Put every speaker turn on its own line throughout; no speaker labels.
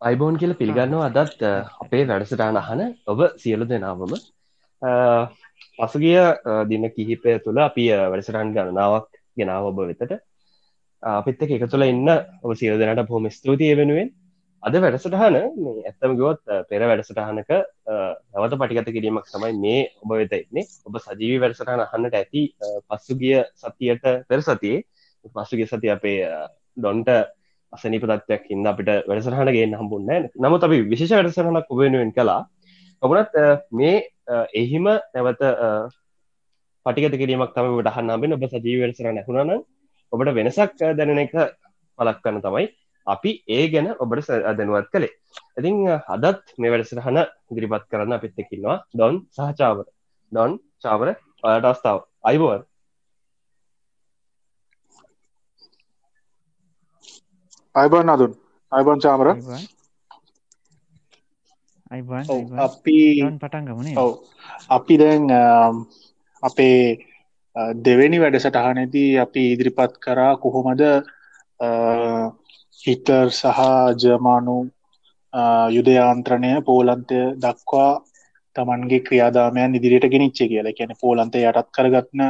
අයිබෝන් කියල පිළිගන්නවා. අදත් අපේ වැඩසටාන අහන ඔබ සියලු දෙනාවම. පසුගිය දින කිහිපය තුළ අපි වැඩසටන් ගණනාවක් ගෙනාව ඔබ වෙතට. අපිත් එක තුළ ඉන්න ඔබ සියලු දෙනට බොහොම ස්තුතිය වෙනුවෙන්. අද වැඩසටහන ඇත්තම ගොත් පෙර වැඩසටහනක නවත පටිගත කිරීමක් තමයි මේ ඔබ වෙත එන්නේ ඔබ සජීවි වැඩසටහන අහන්නට ඇති පස්සුගිය සතියට පෙර සතියේ පස්සුගිය සති අපේ ඩොන්ට අසනි පදත්වයක් ඉන්න අපිට වැඩසරහන ගේ හම්බුන්න නමුත් අපි විශේෂ වැඩසරහනක් ඔබෙනුවෙන් කලා ඔබනත් මේ එහිම නැවත පටිගත කිරීමක් තම ටහන්නාබෙන් ඔබ සජී වැඩසර නැහුණන ඔබට වෙනසක් දැනෙන එක පලක් කන්න තමයි අපි ඒ ගැන ඔබට දැනුවත් කළේ. ඉතිං අදත් මේ වැඩසරහන ඉදිරිපත් කරන්න අපිත් එකින්නවා ඩොන් සහචාවර. ඩොන් චාවර ඔයාට අවස්ථාව. අයිබෝවන්.
අයිබන් අදුන්. අයිබන් චාමර. අපි
පටන්ගමන
ඔව. අපි දැන් අපේ දෙවෙනි වැඩසටහනදී අපි ඉදිරිපත් කරා කොහොමද හිටර් සහ ජර්මානු යුදයාන්ත්‍රණය පෝලන්තය දක්වා තමන්ගේ ක්‍රියාදාමයන් ඉදිරියට ගෙනනිච්චේ කියලා. කියන පෝලන්තය යටත් කරගත්න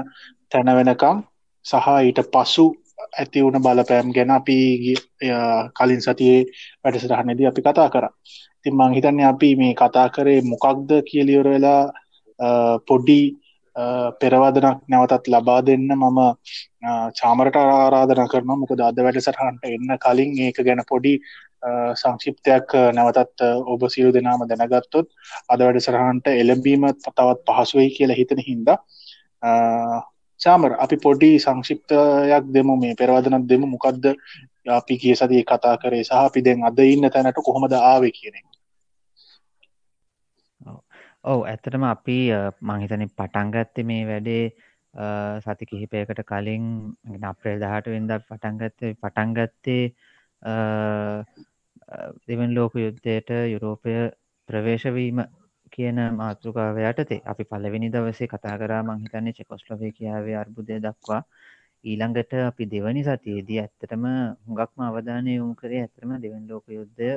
තැන වෙනකම් සහ ඊට පසු ඇති වුණ බලපෑම් ගැන අපි කලින් සතියේ වැඩසටහනදී අපි කතා කර. තින් මං හිතන්නේ අපි මේ කතා කරේ මොකක්ද කියලියොර වෙලා පොඩි පෙරවදනක් නැවතත් ලබා දෙන්න මම චාමරට ආරාධන කරන මොකද අද වැඩසටහන්ට එන්න කලින් ඒක ගැන පොඩි සංක්ෂිප්තයක් නැවතත් ඔබ සියලු දෙනාම දැනගත්තොත් අද වැඩසරහන්ට එළඹීම තවත් පහසුවයි කියලා හිතන හින්දා චාමර අපි පොඩි සංක්ෂිප්තයක් දෙමු මේ පෙරවදනක් දෙමු. මොකක්ද අපි කිය සතිය කතා කරේ? සහ අපි දැන් අද ඉන්න තැනට කොහොමද ආවේ කියන
ඔව. ඇත්තටම අපි මංහිතන පටන්ගත්තේ මේ වැඩේ සති කිහිපයකට කලින් අප්‍රේල් දහට වෙන්ද පටන්ගත්තේ පටන්ගත්තේ දෙවන් ලෝක යුද්ධයට යුරෝපය ප්‍රවේශවීම කියන මාතෘකාව යටතේ. අපි පලවෙනි දවසේ කතා කරා මංහිතන්නේ චෙකොස්ලොවේ කියාවේ අර්බුදය දක්වා. ඊළඟට අපි දෙවනි සතියේදී ඇත්තටම හුඟක්ම අවධානය යොමු කරේ ඇතරම දෙවන් ලෝක යුද්ධය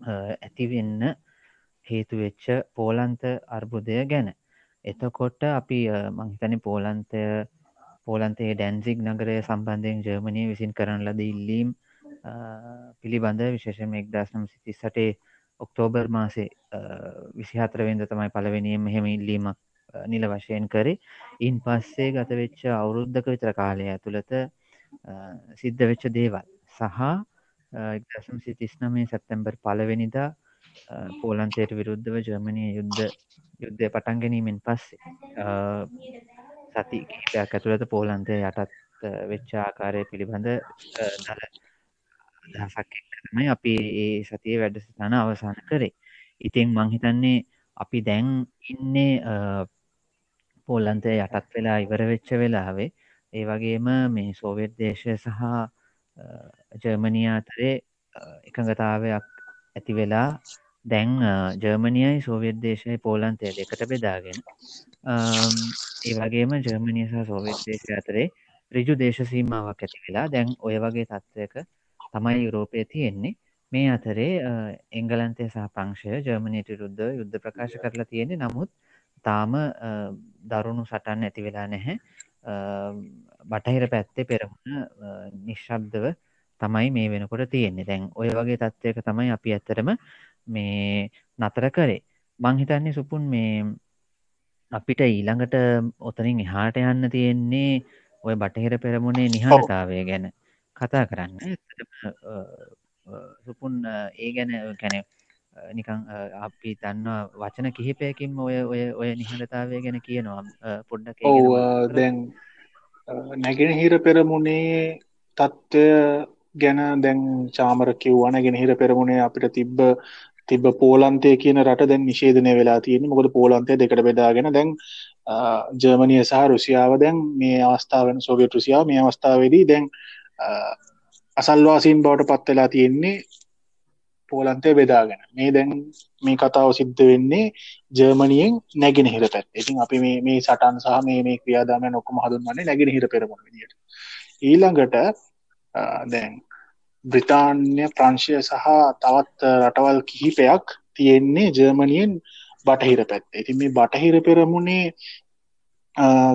ඇතිවෙන්න හේතුවෙච්ච පෝලන්ත අර්බුදය ගැන. එතකොට අපි මංහිතනි පෝලන්තය පෝලන්තේ ඩැන්සික් නගරය සම්බන්ධයෙන් ජර්මණය විසින් කරන ලද ඉල්ලීම් පිළිබඳ විශේෂම එක්දස්නම් සිති සටේ ඔක්තෝබර් මාසේ විසිහතරවෙන්ද තමයි පලවෙනියම් මෙහෙම ඉල්ලීමක් නිල වශයෙන් කරේ. ඉන් පස්සේ ගත වෙච්ච අවුරුද්ධක විතර කාලය ඇතුළත සිද්ධ වෙච්ච දේවල් සහ එක්දසම් සිතිස්නමේ සැප්තැම්බර් පලවෙනිදා පෝලන්තයට විරුද්ධව ජර්මණය යුද්ධ යුද්ධය පටන් ගැනීමෙන් පස්සේ සති කිහිපයක් ඇතුළත පෝලන්තය යටත් වෙච්චා ආකාරය පිළිබඳ දල අදහසක් තමයි අපි ඒ සතිය වැඩසටන අවසාන කරේ. ඉතින් මංහිතන්නේ අපි දැන් ඉන්නේ පෝලන්තය යටත් වෙලා ඉවර වෙච්ච වෙලාවේ. ඒ වගේම මේ සෝවෙට් දේශය සහ ජර්මණය අතරේ එකඟතාවයක් ඇති වෙලා දැන් ජර්මණයයි සෝවියත් දේශය පෝලන්තය දෙකට බෙදාගෙන. ඒ වගේම ජර්මණය සහ සෝවෙත් දේශය අතරේ රිජු දේශ සීමාවක් ඇති වෙලා දැන් ඔය වගේ තත්ත්වයක තමයි යුරෝපය තියෙන්නේ. මේ අතරේ එංගලන්තය සහ පංක්ෂය ජර්මණයට රුද්ධ යුද්ධ ප්‍රකාශ කරලා තියෙන්නේ. නමුත් තාම දරුණු සටන් ඇති වෙලා නැහැ. බටහිර පැත්තේ පෙරමුණ නිශ්ශබ්දව තමයි මේ වෙනකොට තියෙන්නේ. දැන් ඔය වගේ තත්ත්වයක තමයි අපි ඇත්තරම මේ නතර කරේ. මංහිතන්නේ සුපුන් මේ අපිට ඊළඟට ඔතනින් එහාට යන්න තියෙන්නේ ඔය බටහිර පෙරමුණේ නිහාටතාවය ගැන කතා කරන්න. සුපුන් ඒ ගැන කැන නිකං අපි දන්න වචන කිහිපයකින් ඔය ඔය ඔය නිහඬතාවය ගැන කියනවා. පොඩ්ඩක්
දැන් නැගෙන හිර පෙරමුණේ තත්ත්වය ගැන දැන් චාමර කිව්වන ගෙන හිර පෙරමුණේ අපිට තිබ්බ තිබ පෝලන්තය කියන රට දැන් නිශේධනය වෙලා තියෙන මොකද පෝලන්තය දෙකට බෙදාගෙන දැන් ජර්මණය සහ රුසියාව දැන් මේ අවස්ථාවෙන් සෝවියට් රුසියාව මේ අවස්ථාවේදී දැන් අසල්වාසීන් බවට පත් වෙලා තියෙන්නේ පෝලන්තය බෙදාගෙන මේ දැන් මේ කතාව සිද්ධ වෙන්නේ ජර්මණියෙන් නැගෙන හිර පැත් ඉතින් අපි මේ සටන් සහ මේ මේ ක්‍රියාදාමය නොකම හඳුන්වන්නේ නැගෙන හිර පෙරමුණ විදිට ඊළඟට දැන් බ්‍රිතාන්‍ය ප්‍රංශය සහ තවත් රටවල් කිහිපයක් තියෙන්නේ ජර්මනියෙන් බටහිර පැත්තේ. ඉතින් මේ බටහිර පෙරමුණේ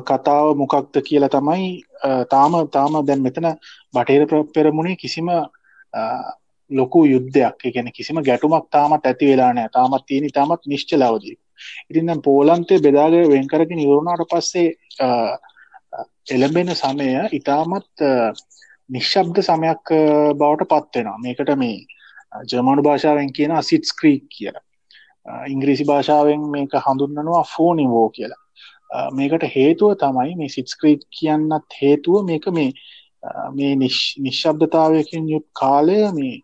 කතාව මොකක්ද කියලා තමයි තාම තාම දැන් මෙතන බටහිර පෙරමුණේ කිසිම ලොකු යුද්ධයක් ගැන කිසිම ගැටුමක් තාමත් ඇති වෙලා නෑ තාමත් තියෙන තාමත් නිශ්චල අවදී ඉතින් දැන් පෝලන්තය බෙදාගෙන වෙන් කරගෙන ඉවරුණාට පස්සේ එළඹෙන සමය ඊටමත් නිශ්ශබ්ද සමයක් බවට පත් වෙනවා. මේකට මේ ජර්මනු භාෂාවෙන් කියන සිට්ස් ක්‍රීක් කියලා. ඉංග්‍රීසි භාෂාවෙන් මේක හඳුන්වනවා ෆෝනිවෝ කියලා. මේකට හේතුව තමයි මේ සිට්ස්ක්‍රීට් කියන්නත් හේතුව මේක මේ මේ නිශ්ශබ්දතාවයකින් යුත් කාලය මේ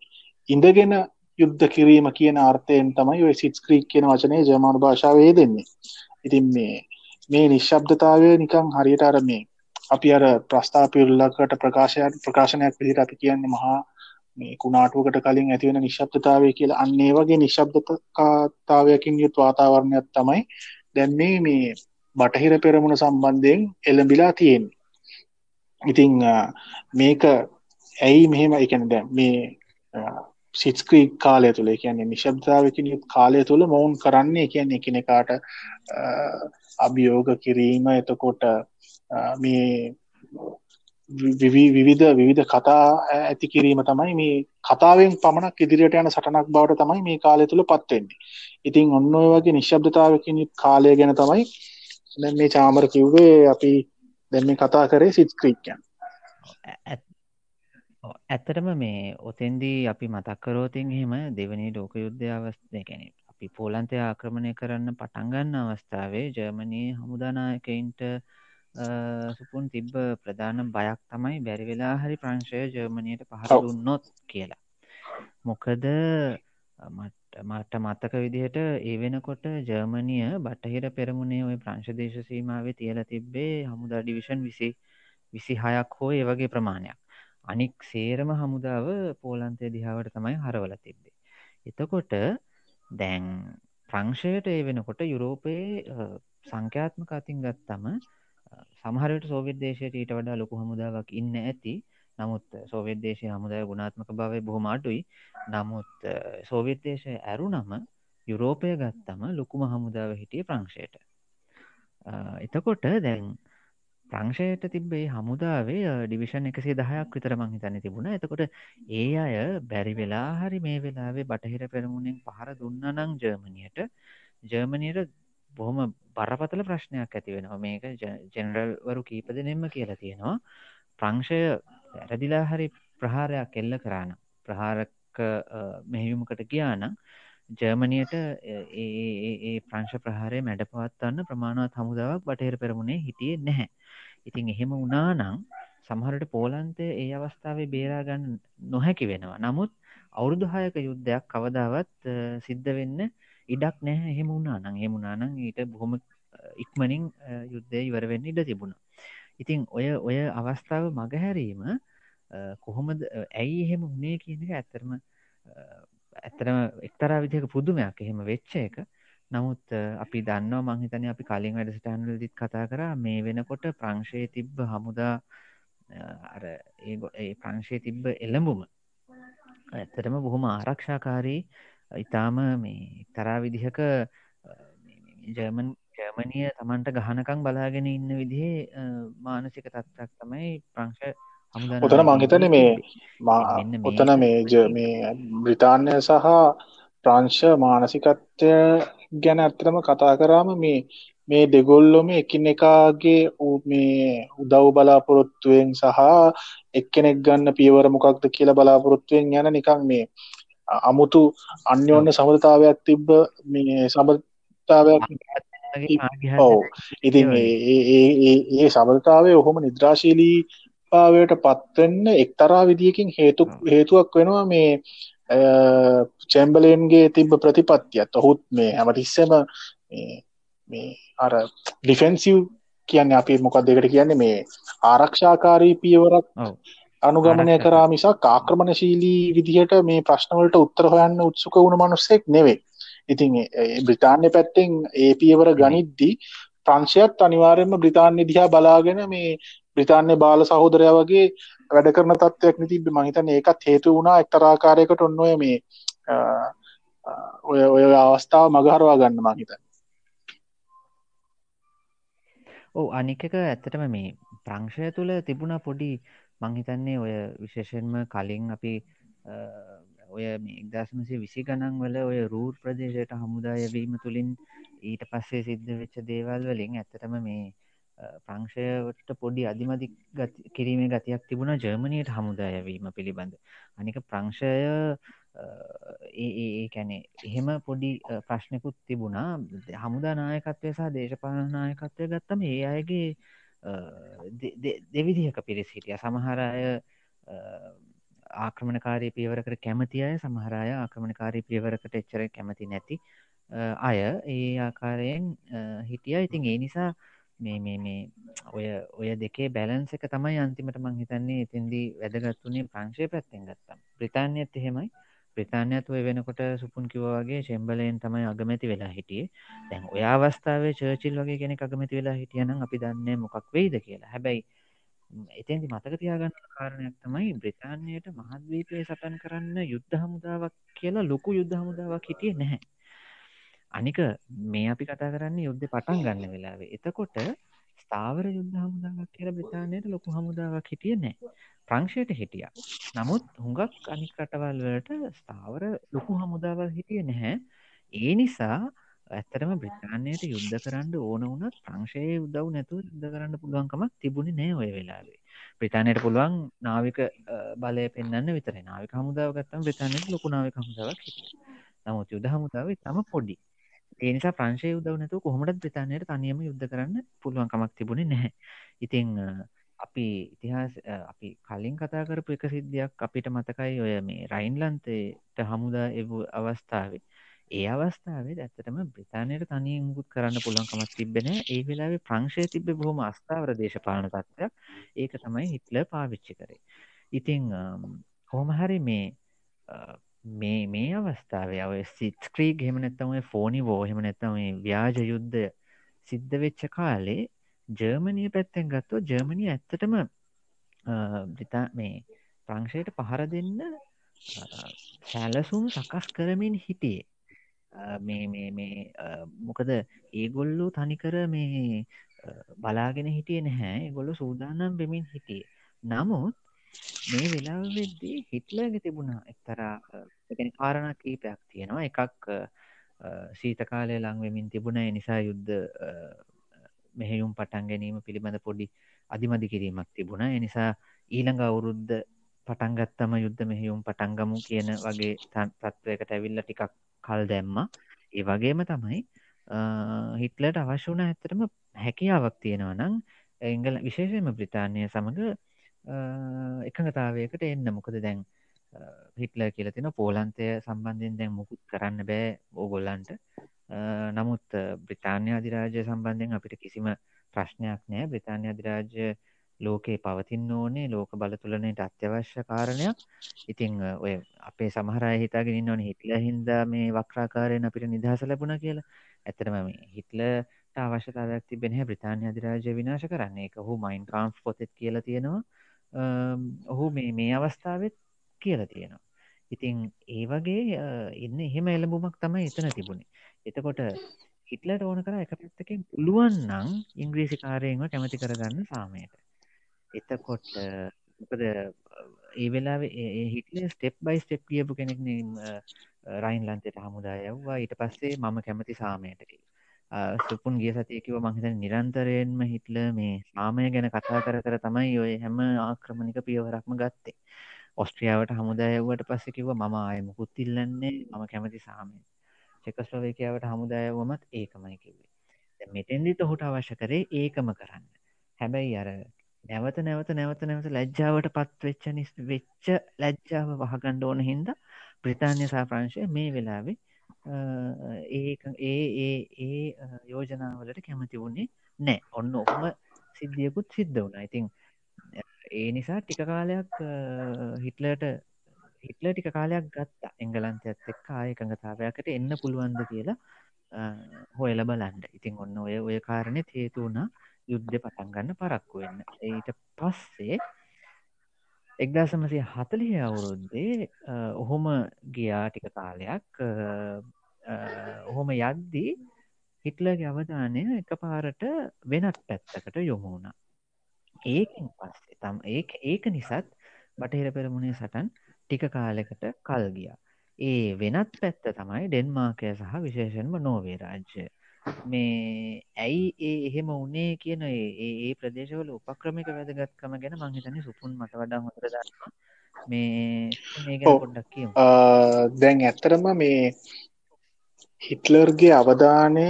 ඉඳගෙන යුද්ධ කිරීම කියන අර්ථයෙන් තමයි ඔය සිට්ස්ක්‍රීක් කියන වචනය ජර්මානු භාෂාවේ දෙන්නේ ඉතින් මේ මේ නිශ්ශබ්දතාවය නිකං හරියට අර මේ අපි අර ප්‍රස්ථාපිරුල්ලකට ප්‍රකාශයක් ප්‍රකාශනයක් විදිහට අපි කියන්නේ මහා මේ කුණාටුවකට කලින් ඇතිවෙන නිශ්ශබ්දතාවය කියලා. අන්න ඒ වගේ නිශ්ශබ්දතාවයකින් යුත් වාතාවරණයක් තමයි දැන් මේ මේ බටහිර පෙරමුණ සම්බන්ධයෙන් එළඹිලා තියෙන්නේ. ඉතින් මේක ඇයි මෙහෙම ඒ කියන්නේ දැන් මේ සිට්ස් ක්‍රීක් කාලය තුළ ඒ කියන්නේ නිශ්ශබ්දතාවයකින් යුත් කාලය තුළ මොවුන් කරන්නේ කියන්නේ එකිනෙකාට අභියෝග කිරීම එතකොට මේ විවිධ විවිධ කතා ඇති කිරීම තමයි මේ කතාවෙන් පමණක් ඉදිරියට යන සටනක් බවට තමයි මේ කාලය තුළ පත්වෙන්නේ ඉතින් ඔන්න ඔය වගේ නිශ්ශබ්දතාවකින් කාලය ගැන තමයි දැන් මේ චාමර කිව්වේ අපි දැන් මේ කතා කරේ සිත් ක්‍රීක්යන්
ඇත්තටම මේ ඔතෙන්දී අපි මතක්කරෝතින් එහෙම දෙවනි ලෝක යුද්ධ අවස්ථය ගැන අපි පෝලන්තය ආක්‍රමණය කරන්න පටන්ගන්න අවස්ථාවේ ජර්මනී හමුදානායකයින්ට සුපුන් තිබ්බ ප්‍රධාන බයක් තමයි බැරි වෙලා හරි ප්‍රංශය ජර්මණයට පහර දුන්නොත් කියලා. මොකද මට මත්තක විදිහට ඒ වෙනකොට ජර්මණිය බටහිර පෙරමුණේ ඔය ප්‍රංශදේශ සීමාවේ තියල තිබ්බේ හමුදා ඩිවිෂන් විසි විසි හයක් හෝ ඒ වගේ ප්‍රමාණයක්. අනික් සේරම හමුදාව පෝලන්තය දිහාවට තමයි හරවල තිබ්බේ. එතකොට දැන් ප්‍රංශයට ඒ වෙනකොට යුරෝපයේ සංඛ්‍යාත්මක අතින් ගත්තම සමහරට සෝවිත් දේශයට ඊට වඩා ලොකු හමුදාවක් ඉන්න ඇති නමුත් සෝවිත් දේශය හමුදාය ගුණාත්මක භාවය බොහොම අඩුයි. නමුත් සෝවිත් දේශය ඇරු නම යුරෝපය ගත්තම ලොකුම හමුදාව හිටිය ප්‍රංශයට. එතකොට දැන් ප්‍රංශයට තිබේ හමුදාවේ ඩිවිෂන් එකසේ දහයක් විතර මං හිතන්න තිබුණ. එතකොට ඒ අය බැරි වෙලා හරි මේ වෙලාවේ බටහිර පෙරමුණෙන් පහර දුන්න නං ජර්මණයට ජර්මණයට බොහොම බරපතල ප්‍රශ්නයක් ඇති වෙනවා. මේක ජෙනරල්වරු කීප දෙනෙම කියලා තියෙනවා. ප්‍රංශය වැරදිලා හරි ප්‍රහාරයක් එල්ල කරාන ප්‍රහාරක මෙහිවීමකට ගියානම් ජර්මණයට ඒ ප්‍රංශ ප්‍රහාරය මැඩ පවත්වන්න ප්‍රමාණවත් හමුදාවක් බටහිර පෙරමුණේ හිටියේ නැහැ. ඉතින් එහෙම වනානං සමහරට පෝලන්තය ඒ අවස්ථාවේ බේරාගන්න නොහැකි වෙනවා. නමුත් අවුරුදුහායක යුද්ධයක් කවදාවත් සිද්ධ වෙන්න ඉඩක් නැහැ. එහෙම වුණා නං හෙමුණා නං ඊට බොහොම ඉක්මනින් යුද්ධය ඉවරවෙන්න ඉඩ තිබුණ. ඉතිං ඔය ඔය අවස්ථාව මගහැරීම කොහොමද ඇයි එහෙම උනේ කියන එක ඇත්තරම ඇත්තරම එක්තරා විදිහක පුදුමයක් එහෙම වෙච්ච එක. නමුත් අපි දන්නවා මංහිතන අපි කලින් වැඩසටහන්වලදිත් කතා කරා මේ වෙනකොට ප්‍රංශය තිබ්බ හමුදා අර ඒ ප්‍රංශය තිබ්බ එළඹුම ඇත්තටම බොහොම ආරක්ෂාකාරී ඉතාම මේ තරා විදිහක ජර්මන් ජර්මණිය තමන්ට ගහනකං බලාගෙන ඉන්න විදිහේ මානසික තත්ත්ක් තමයි ප්‍රංශ
ඔතන මංහිතන මේ ඔතන මේ මේ බ්‍රිතාන්‍ය සහ ප්‍රංශ මානසිකත්වය ගැන ඇත්තරම කතා කරාම මේ මේ දෙගොල්ලොම එකින් එකාගේ මේ උදව් බලාපොරොත්තුවෙන් සහ එක්කෙනෙක් ගන්න පියවර මොකක්ද කියලා බලාපොරොත්තුවෙන් යන නිකං මේ අමුතු අන්‍යෝන්‍ය සමඳතාවයක් තිබ්බ මේ සබතාවයක් ඔව. ඉතින් ඒ සබලතාවය ඔහොම නිද්‍රාශීලී භාවයට පත්වෙන්න එක්තරා විදිකින් හේතු හේතුවක් වෙනවා මේ චැම්බලයන්ගේ තිබ්බ ප්‍රතිපත්තියත්. ඔහුත් මේ හැමටිස්සම මේ අර ඩිෆෙන්සිව් කියන්න අපි මොකක් දෙකට කියන්නේ? මේ ආරක්ෂාකාරී පියවරක් අනුගමනය කරා මිසක් ආක්‍රමණශීලී විදිහට මේ ප්‍රශ්නවලට උත්තර හොයන්න උත්සුක වුණ මනුස්සෙක් නෙවේ ඉතින් බ්‍රිතාන්‍ය පැත්තෙන් ඒ පියවර ගනිද්දී ප්‍රංශයත් අනිවාර්යෙන්ම බ්‍රිතාන්‍ය දිහා බලාගෙන මේ බ්‍රිතාන්‍ය බාල සහෝදරය වගේ වැඩ කරන තත්ත්වයක් තිබ මහිතන ඒකත් හේතු වුණා එක්තරාකාරයකට ඔන්න ඔය මේ ඔය ඔය අවස්ථාව මගහරවා ගන්න මහිතන්
ඕ අනිකක ඇත්තටම මේ ප්‍රංශය තුළ තිබුණ පොඩි මංහිතන්නේ ඔය විශේෂෙන්ම කලින් අපි ඔය එක්දශමසේ විසි ගණන් වල ඔය රූර් ප්‍රදේශයට හමුදායවීම තුළින් ඊට පස්සේ සිද්ධ වෙච්ච දේවල් වලින් ඇත්තටම මේ ප්‍රංශයට පොඩි අධිමදි කිරීමේ ගතියක් තිබුණ ජර්මණයට හමුදායවීම පිළිබඳ. අනික ප්‍රංශය ඒ කැනෙ එහෙම පොඩි ප්‍රශ්නකුත් තිබුණා හමුදා නායකත්වය සහ දේශපාලන නායකත්වය ගත්තම ඒ අයගේ දෙවිදිහක පිරිස් හිටිය සමහර අය ආක්‍රමණකාරී පියවරකට කැමති අය සමහරය ආක්‍රමණකාරී පියවරකට එච්චර කැමති නැති අය ඒ ආකාරයෙන් හිටිය. ඉතින් ඒ නිසා මේ මේ මේ ඔය ඔය දෙකේ බැලන්ස එක තමයි අන්තිමට මං හිතන්නේ එතින්දී වැදගත්තුනේ ප්‍රංශය පැත්තෙන් ගත්තම්. ප්‍රතාානයත් එහෙමයි. ප්‍රතාානයත් ඔය වෙනකොට සුපුන් කිවවාගේ චෙම්බලයෙන් තමයි අගමැති වෙලා හිටියේ. දැන් ඔය අවස්ථාවේ චර්චිල් වගේ කෙනෙ අගමැති වෙලා හිටියනම් අපි දන්නේ මොකක් වෙයිද කියලා. හැබැයි එතැදි මතක තියාගන්න කාරණයක් තමයි බ්‍රතාානයට මහද්වීපය සටන් කරන්න යුද්ධ හමුදාවක් කියලා ලොකු යුද්ධ හමුදාවක් හිටිය නැහැ. අනික මේ අපි කතා කරන්නේ යුද්ධ පටන් ගන්න වෙලාවේ. එතකොට ස්ථාවර යුද්ධ හමුදාවක් කියල බ්‍රතාානයට ලොකු හමුදාවක් හිටිය නෑ ප්‍රංශයට හිටිය. නමුත් හුඟක් අනික් රටවල් වලට ස්ථාවර ලොකු හමුදාවල් හිටිය නැහැ. ඒ නිසා ඇත්තරම බ්‍රතාානයට යුද්ධ කරන්න ඕන වනත් ප්‍රංශයේ උදව් නැතු යුද්ධ කරන්න පුළුවන්කමක් තිබුණ නෑ ඔය වෙලාවේ. ප්‍රතාානයට පුළුවන් නාවික බලය පෙන්න්න විතර නාවික හමුදාව ගත්තම් ප්‍රතාානයට ලොකු නාවික හමුදාවක් හිටිය. නමුත් යුද හමුදාව තම පොඩි. ඒනිසා ප්‍රංශය උදව නැතු කොහොමටත් බ්‍රතාානයට තනියම යුද්ධ කරන්න පුළුවන්කමක් තිබුණේ නැහැ. ඉතිං අපි ඉතිහාස අපි කලින් කතා කරපු එක සිද්ධියක් අපිට මතකයි. ඔය මේ රයින්ලන්තේට හමුදා එව අවස්ථාවේ ඒ අවස්ථාවේ ඇත්තටම බ්‍රතාානයට තනිය මුකුත් කරන්න පුළුවන්කමක් තිබෙන ඒ වෙලාවේ ප්‍රංශය තිබ බොහොම අස්ථාවර දේශපාලන තත්වයක් ඒක තමයි හිටල පාවිච්චි කරේ. ඉතිං හෝමහරි මේ මේ මේ අවස්ථාවේ ඔය සිත්ස්ක්‍රී හෙමනැත්තම ෆෝනි වෝ හෙමනැත්තම ව්‍යාජ යුද්ධ සිද්ධ වෙච්ච කාලේ ජර්මණය පැත්තෙන් ගත්තෝ ජර්මණය ඇත්තටම බ්‍රිතා මේ ප්‍රංශයට පහර දෙන්න සැලසුම් සකස් කරමින් හිටියේ. මේ මේ මේ මොකද ඒගොල්ලු තනිකර මේ බලාගෙන හිටිය නැහැ. ගොල්ලු සූදානම් වෙමින් හිටියේ. නමුත් මේ වෙලා වෙද්දී හිටලගේ තිබුණා එක්තරා කාරණ කීපයක් තියෙනවා. එකක් සීත කාලය ලංවෙමින් තිබුණ. නිසා යුද්ධ මෙහෙයුම් පටන් ගැනීම පිළිබඳ පොඩි අධිමදි කිරීමක් තිබුණ. එනිසා ඊළඟ අවුරුද්ධ පටන්ගත්තම යුද්ධ මෙහෙයුම් පටන්ගමු කියන වගේ තත්ත්වයකට ඇවිල්ල ටිකක් කල් දැම්ම. ඒ වගේම තමයි හිටලට අවශ්‍ය වන ඇතරම හැකියාවක් තියෙනවා නම් එංගල විශේෂයම බ්‍රතාානය සමඟ එකඟතාවයකට එන්න. මොකද දැන් හිටල කියල තින පෝලන්තය සම්බන්ධයෙන් දැන් මුකුත් කරන්න බෑ ඕගොල්ලන්ට. නමුත් බ්‍රතාානය අධිරාජය සම්බන්ධයෙන් අපිට කිසිම ප්‍රශ්නයක් නෑ. බ්‍රතාානය අධිරාජ්‍ය ලෝකයේ පවතින්න ඕනේ ලෝක බලතුලනයට අත්‍යවශ්‍ය කාරණයක්. ඉතිං ඔය අපේ සමහරය හිතාගෙන ඕන හිටල හින්දා මේ වක්්‍රාකාරයෙන් අපිට නිදහස ලැබුණ කියලා. ඇතරම මේ හිටල අවශ්‍යතාවයක් තිබෙන බ්‍රතාානය අධිරාජය විනාශ කරන්නේ. එක හු මයින් කාම්් පොතෙත් කියලා තියෙනවා. ඔහු මේ මේ අවස්ථාවත් කියල තියෙනවා. ඉතිං ඒ වගේ එන්න එහෙම එළඹුමක් තමයි එතන තිබුණේ. එතකොට හිටලට ඕන කර එක පැත්තකින් පුළුවන් නං ඉංග්‍රීසි කාරයෙන්ව කැමති කරගන්න සාමයට. එතකොට මොකද ඒ වෙලා හිටල ස්ටෙප් බයි ස්ටෙප් කියපු කෙනෙක් රයින් ලන්තයට හමුදායව්වා ඊට පස්සේ මම කැමති සාමයට සුපුන් ගිය සතියකිව මහිත නිරන්තරයෙන්ම හිටල මේ සාමය ගැන කතා කර කර තමයි ඔය හැම ආක්‍රමණික පියවරක්ම ගත්තේ. ඔස්ට්‍රියාවට හමුදායව්වට පස්සකිව මම අයමකුත් ඉල්ලන්නේ මම කැමති සාමය. චෙකස්ලොවේකයාවට හමුදායවමත් ඒකමයි කිවේ මෙතෙන්දිත හුට අවශ්‍ය කරේ ඒකම කරන්න. හැබැයි අර නැවත නැවත නැවත නැවත ලැජ්ජාවට පත්වෙච්ච නිස් වෙච්ච ලැජ්ජාව වහගණ්ඩ ඕන හින්ද බ්‍රතාානය සාප්‍රංශය මේ වෙලාවේ ඒ ඒ ඒ ඒ යෝජනාවලට කැමති වුණේ නෑ ඔන්න ඔහම සිද්ධියකුත් සිද්ධ වුණ. ඉතින් ඒ නිසා ටික කාලයක් හිටලට හිටල ටික කාලයක් ගත්තා එංගලන්තයත් එක් ආයකඟතාවයකට එන්න පුළුවන්ද කියලා හොයල බලන්ඩ ඉතින් ඔන්න ඔය ඔය කාරණය හේතු වුණා යුද්ධ පටන්ගන්න පරක්කු වෙන්න. ඊට පස්සේ එක්දා සමසය හතලිය අවුරුද්දේ ඔහොම ගියා ටික කාලයක්. ඔහොම යද්දී හිටලගේ අවධානය එක පාරට වෙනත් පැත්තකට යොමුුණ ඒකින් පස්සේ තම් ඒ ඒක නිසත් බටහිර පෙරමුණේ සටන් ටික කාලෙකට කල් ගියා. ඒ වෙනත් පැත්ත තමයි ඩෙන්මාකය සහ විශේෂෙන්ම නෝවේ රාජ්‍ය මේ ඇයි ඒ එහෙම උනේ කියන ඒ ප්‍රදේශවල උපක්‍රමික වැදගත්කම ගැන මංහිතන සුපුන් මට වඩා හොඳර දන්නවා. මේ මේ ගැන පොඩ්ඩක් කියමු.
දැන් ඇත්තරම මේ හිටලර්ගේ අවධානය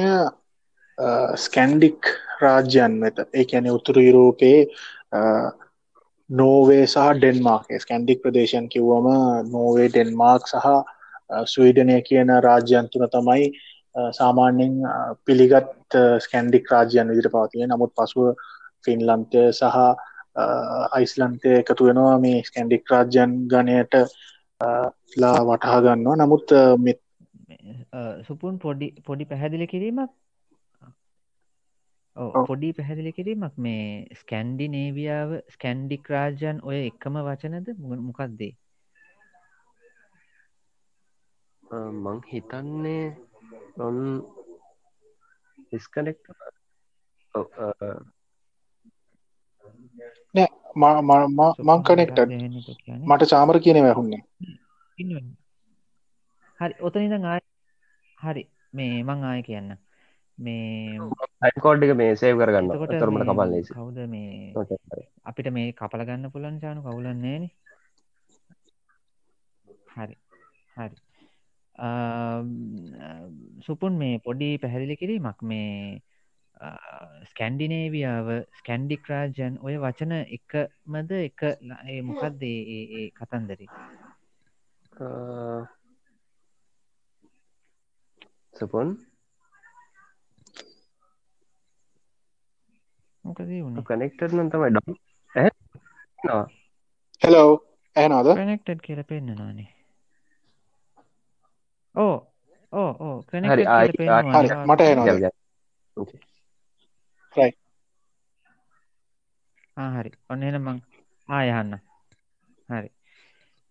ස්කැන්ඩික් රාජ්‍යන් වෙත. ඒ ඇන උතුරු යුරෝපයේ නෝවේ සහ ඩෙන්මාර්ක් ස්කැන්ඩික් ප්‍රදේශන් කිව්වම නෝවේ ඩෙන්මාර්ක් සහ ස්වීඩනය කියන රාජ්‍යන් තුන තමයි සාමාන්‍යෙන් පිළිගත් ස්කැන්ඩික් රාජ්‍යයන් විදිට පවතිය නමුත් පසුව ෆින්ලන්තය සහ අයිස්ලන්තය එකතු වෙනවා මේ ස්කැන්ඩික් රාජ්‍යන් ගණයට ලා වටහා ගන්නවා. නමුත් මෙත්
සුපුන් පොඩි පොඩි පැහැදිලි කිරීමක්? පොඩි පැහැදිලි කිරීමක්. මේ ස්කැන්ඩි නේවියාව ස්කැන්ඩික් රාජ්‍යන් ඔය එකම වචනද මොකක්දේ?
මං හිතන්නේ ඔන් ඩිස්කනෙක්්
නෑ මං කනෙක්ට මට චාමර කියන වැැහුන්නේ
හරි ඔතනිද ආය. හරි මේ මං ආය කියන්න. මේ
අයිකෝඩ්ඩික මේ සේව කරගන්න. තොරමට කපල් ලෙස.
කවුද මේ අපිට මේ කපල ගන්න පුලන් චානු කවුලන්නේන හරි හරි සුපුන් මේ පොඩි පැහැදිලි කිරීමක් මේ ස්කැන්ඩිනේවියාව ස්කැන්ඩික් රාජන් ඔය වචන එකමද එක මොකක්ද ඒ කතන්දරි?
සුපුන්?
මොකද වුණ
කනෙක්ට නම් තමයි ඩම්
හෙලෝ ඇනවාද
කනෙක්ටඩ් කියල පෙන්න්නවානේ ඕ ඕ ඕ.
ආයි
හරි මට එනවා.
හරි. ඔන්න එන මං ආයහන්න හරි.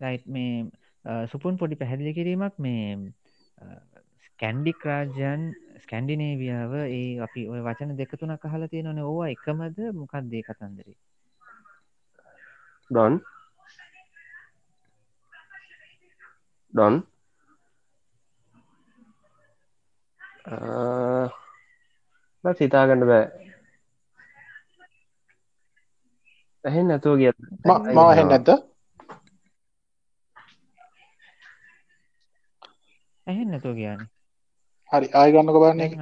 ලයිට් මේ සුපුන් පොඩි පැහැදිලි කිරීමක්. මේ ස්කැන්ඩික් රාජ්‍යන් ස්කැන්ඩිනේවියාව ඒ අපි ඔය වචන දෙකතුන කහල තියෙනවන. ඕවා එකමද මොකක්දේ කතන්දරේ?
ඩොන් ඩොන් සිතාගන්න බෑ. ඇහෙන් නැතුව ගිය
මාහෙන් නැත
ඇහෙන් නැතුව කියන
හරි ආයගන්නක බන්න එක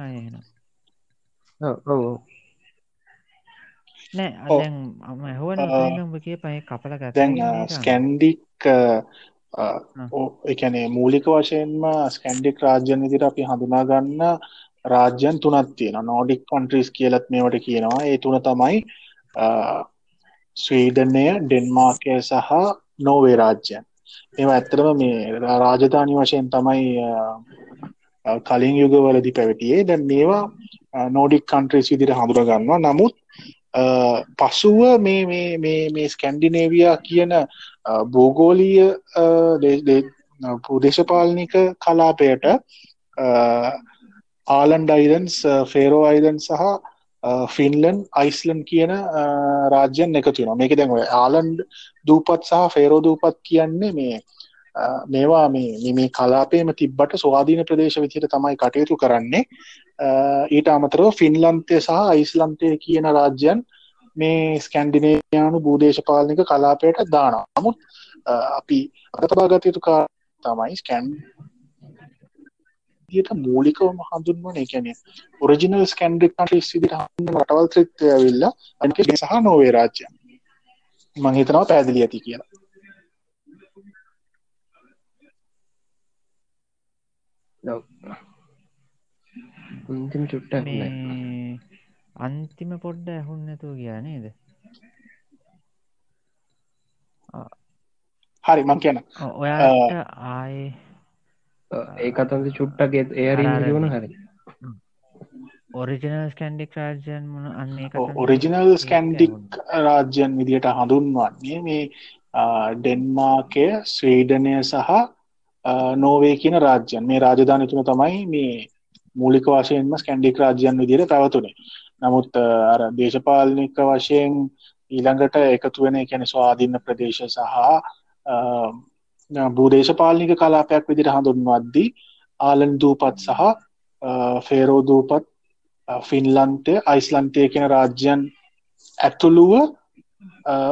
නෑ අදැන් හුවන කිය පයි කපල
දැන් ස්කැන්ඩික් එකනේ මූලික වශයෙන්ම ස්කැන්ඩික් රාජ්‍යන් විදිර අපි හඳුනාගන්න රාජ්‍යන් තුනත් තියෙන නෝඩික් කොන්ට්‍රීස් කියලත් මේවට කියනවා. ඒ තුන තමයි ස්වීඩනය ඩෙන්මාර්කය සහ නෝවේ රාජ්‍යයන්. එම ඇත්තරම මේ රාජධානි වශයෙන් තමයි කලින් යුගවලදි පැවතියේ. දැන් මේවා නෝඩික් කන්ට්‍රීස් විදිර හඳුරගන්නවා නමුත් පසුව මේ මේ ස්කැන්ඩිනේවයා කියන භූගෝලීය පුදේශපාලනික කලාපයට ආලන්ඩ අයිදන්ස් ෆේරෝ අයිදන් සහ ෆින්ලන් අයිස්ලන් කියන රාජ්‍යන් එකතුන මේක දැන් ඔය ආලන්ඩ් දූපත් සහ ෆේරෝ දූපත් කියන්නේ මේ මේවා මේ මේ කලාපේම තිබ්බට ස්වාධීන ප්‍රදේශ විදිහට තමයි කටයුතු කරන්නේ. ඊට අමතරව ෆින්ලන්තය සහ අයිස්ලන්තය කියන රාජ්‍යයන් මේ ස්කැන්ඩිනේයානු භූදේශපාලනික කලාපයට දානවා. නමුත් අපි අතබාගත යුතු කා තමයි ස්කැන් දිට මූලිකවම හඳුන්වන එකැන ඔරිජිනල් ස්කන්ඩික් ටස් විදිට හඳ රටවල් ත්‍රිත්වය වෙල්ල අනික සහ නොවේ රාජ්‍ය මංහිතනවා පැදිලි ඇති කියලා.
අන්තිම චුට්ට
අන්තිම පොඩ්ඩ ඇහුන්නතුව ගියා නේද?
හරි මං කියන
ඔයාට ආය
ඒ අතන්ද චුට්ටගේ ඒරි වන හරි.
ඔරිජිනල් ස්කන්ඩික් රාජ්‍යන් මොන අන්නේ
ඔරිජිනල් ස්කන්ඩික් රාජ්‍යන් විදියට හඳුන්වන්නේ මේ ඩෙන්මාකය ස්වීඩනය සහ නෝවේ කියන රාජ්‍යන් මේ රාජධාන තුන තමයි මේ මූලික වශයෙන්ම ස්කැන්ඩික් රාජ්‍යන් විදිහට පැවතුනේ. නමුත් අර දේශපාලනික වශයෙන් ඊළඟට එකතු වෙන කියන ස්වාධීන ප්‍රදේශ සහ භූදේශපාලනික කලාපයක් විදිට හඳුන්වද්දී ආලන් දූපත් සහ ෆේරෝ දූපත් ෆින්ලන්තය අයිස්ලන්තය කියන රාජ්‍යන් ඇතුළුව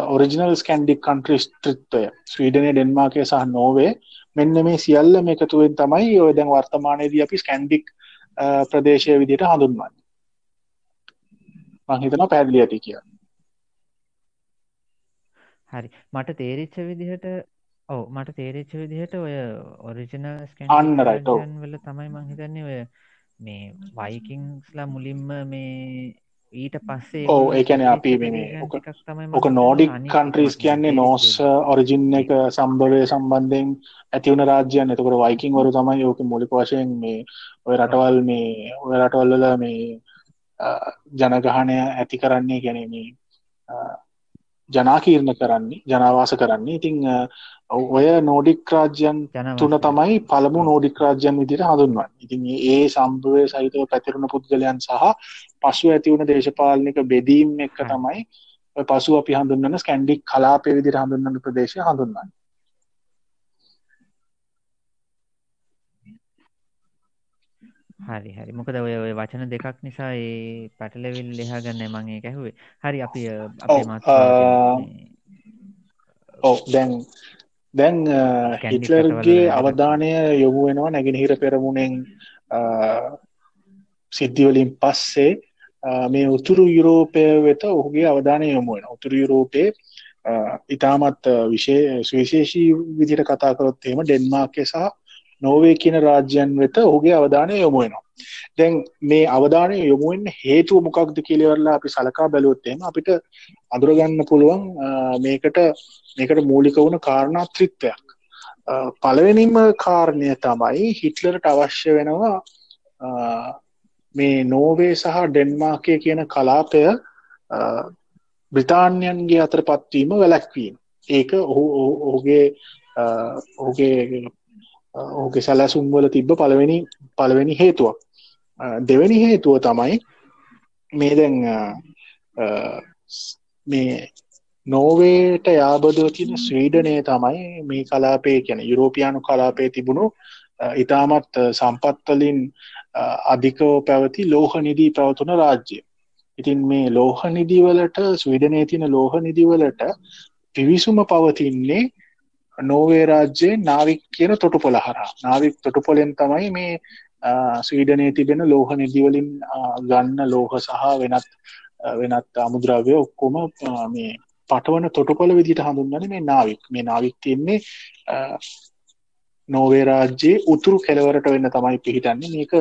ඔරිජිනල් ස්කන්ඩික් කන්ට්‍රි ස්ත්‍රිත්වය ස්වීඩනය ඩෙන්මාකය සහ නෝවේ මෙන්න මේ සියල්ල මේ එකතුවෙන් තමයි ඔය දැන් වර්තමානයේදී අපි ස්කන්ඩික් ප්‍රදේශය විදිට හඳුන්වන්න. මහිතන පැදිලි ඇති කිය
හරි. මට තේරිච්ච විදිහට ඔව මට තේරච්ච විදිහට ඔය ඔරිජිනල්
රයිට
වල තමයි මංහිතන්නේ ඔය මේ වයිකිංස්ලා මුලින්ම මේ ඊට පස්සේ
ඕ ඒකැන අපි ඕක නෝඩික් කන්ට්‍රීස් කියන්නේ නෝස් ඔරිජින් එක සම්භවය සම්බන්ධයෙන් ඇතිවුණ රාජ්‍යයන්. එතකට වයිකින් වරු තමයි ඕක මුලික වශයෙන් මේ ඔය රටවල් මේ ඔය රටවල්ල මේ ජනගහනය ඇති කරන්නේ ගැනීම ජනාකීර්ණ කරන්නේ ජනවාස කරන්නේ. ඉතිං ඔය නෝඩික් රාජ්‍යන් තුන තමයි පළමු නෝඩික් රාජ්‍යන් විදිට හඳුන්වන් ඉතින් ඒ සම්භවය සහිතව පැතිරුණ පුද්ගලයන් සහ පසු ඇතිවුණ දේශපාලනික බෙදීම් එක තමයි පසු අපි හඳුන්වන්න ස්කැන්ඩික් කලාපය විදිට හඳුන්වන්න ප්‍රදේශය හඳුන්වන්න.
හරි හරි. මොකද ඔය ඔය වචන දෙකක් නිසා ඒ පැටලවිල් ලෙහා ගන්න මගේ ඇැහුවේ. හරි අපි අපේ මත්
ඔව දැන් දැන් හිටලර්ගේ අවධානය යොමු වෙනවා නැගෙනහිර පෙරමුණෙන් සිද්ධිවලින් පස්සේ මේ උතුරු යුරෝපය වෙත ඔහුගේ අවධානය යොමුුවෙන උතුරු යුරෝපයේ ඉතාමත් විශේ සුවිශේෂී විදිට කතා කරොත්තේම ඩෙන්මාර්කය සහ නෝවේ කියන රාජ්‍යන් වෙත ඔහුගේ අවධානය යොමුුවෙනවා දැන් මේ අවධානය යොමුුවෙන් හේතුව මොකක්ද කියලවරලා අපි සලකා බැලුවොත්තේම අපිට අදුරගන්න පුළුවන් මේකට මේකට මූලික වුණ කාරණාත්‍රිත්වයක්. පළවෙනිම කාරණය තමයි හිටලරට අවශ්‍ය වෙනවා මේ නෝවේ සහ ඩෙන්මාකය කියන කලාපය බ්‍රතාන්යන්ගේ අතර පත්වීම වැලැක්වීම ඒක ඔහු ඔහුගේ ඔහුගේ ඕක සැලසුම් වල තිබ්බ පළවෙනි පළවෙනි හේතුවක් දෙවැනි හේතුව තමයි මේ දැන් මේ නෝවේට යාබදව තියෙන ස්වීඩනය තමයි මේ කලාපේ කියන යුරෝපියානු කලාපේ තිබුණු ඉතාමත් සම්පත්වලින් අධිකව පැවති ලෝහ නිදී පැවතුන රාජ්‍ය ඉතින් මේ ලෝහ නිදිවලට ස්විඩනය තියන ලෝහ නිදිවලට පිවිසුම පවතින්නේ නෝවේ රාජ්‍යයේ නාවික් කියන තොටුපොළ හරහා. නාවික් තොටුපොලෙන් තමයි මේ ස්වීඩනයේ තිබෙන ලෝහ නිදිවලින් ගන්න ලෝහ සහ වෙනත් වෙනත් අමුද්‍රව්‍ය ඔක්කොම මේ පටවන තොටුපොළ විදිට හඳුන්වන මේ නාවික්. මේ නාවික් තියන්නේ නෝවේ රාජ්‍යයේ උතුරු කෙලවරට වෙන්න තමයි පිහිටන්නේ. මේක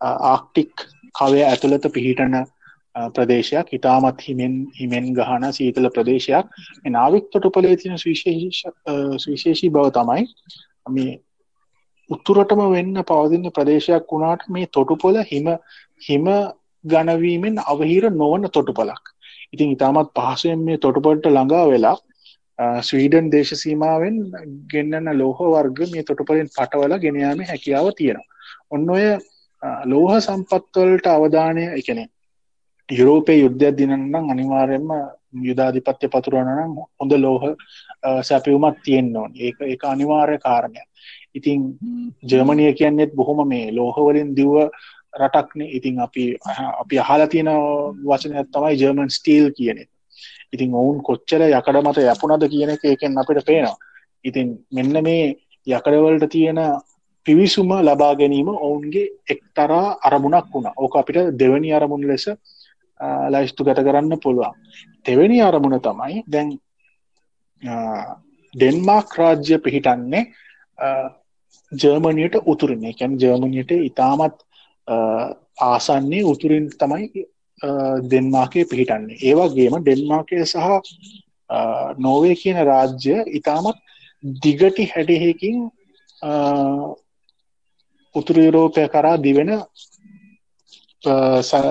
ආක්ටික් කවය ඇතුළත පිහිටන ප්‍රදේශයක්. ඉතාමත් හිමෙන් හිමෙන් ගහන සීතල ප්‍රදේශයක්. නාවික් තොටුපලේ තින සවිශේෂී බව තමයි මේ උත්තුරටම වෙන්න පවදින්න ප්‍රදේශයක් වුණාට මේ තොටුපොල හිම හිම ගණවීමෙන් අවහිර නොවන තොටුපලක් ඉතින් ඉතාමත් පහසුවෙන් මේ තොටුපොලට ළඟා වෙලා ස්වීඩන් දේශසීමාවෙන් ගෙන්න්නන ලෝහ වර්ග මේ තොටුපලින් පටවල ගෙනයාම හැකියාව තියෙනවා. ඔන්න ඔය ලෝහ සම්පත්වලට අවධානය එකනේ යුරෝපය යුද්ධයක් දිනන්නම් අනිවාර්යෙන්ම යුදාධිපත්‍ය පතුරුවනනම් හොඳ ලෝහ සැපියුමත් තියෙන්න්න ඕන්. ඒක එක අනිවාර්ය කාරණය ඉතින් ජර්මණය කියන්නෙත් බොහොම මේ ලෝහවලින් දිව්ව රටක්න. ඉතින් අපි අපි අහල තියෙන වචනයක් තමයි ජර්මන් ස්ටීල් කියනෙ ඉතින් ඔවුන් කොච්චර යකඩ මත යපුනද කියන එක එකෙන් අපිට පේනවා. ඉතින් මෙන්න මේ යකඩවලට තියෙන පිවිසුම ලබා ගැනීම ඔවුන්ගේ එක්තරා අරමුණක් වුණා. ඕක අපිට දෙවැනි අරමුණ ලෙස ලයිස්තු ගත කරන්න පුළුවන්. තෙවෙනි අරමුණ තමයි දැන් ඩෙන්මාක් රාජ්‍ය පිහිටන්නේ ජර්මණයට උතුරන්නේ කැන් ජර්මණයට ඉතාමත් ආසන්නේ උතුරින් තමයි දෙන්මාකය පිහිටන්නේ. ඒවාගේම ඩෙන්මාකය සහ නෝවේ කියන රාජ්‍ය ඉතාමත් දිගටි හැඩහෙකින් උතුරු යුරෝපය කරා දිවෙන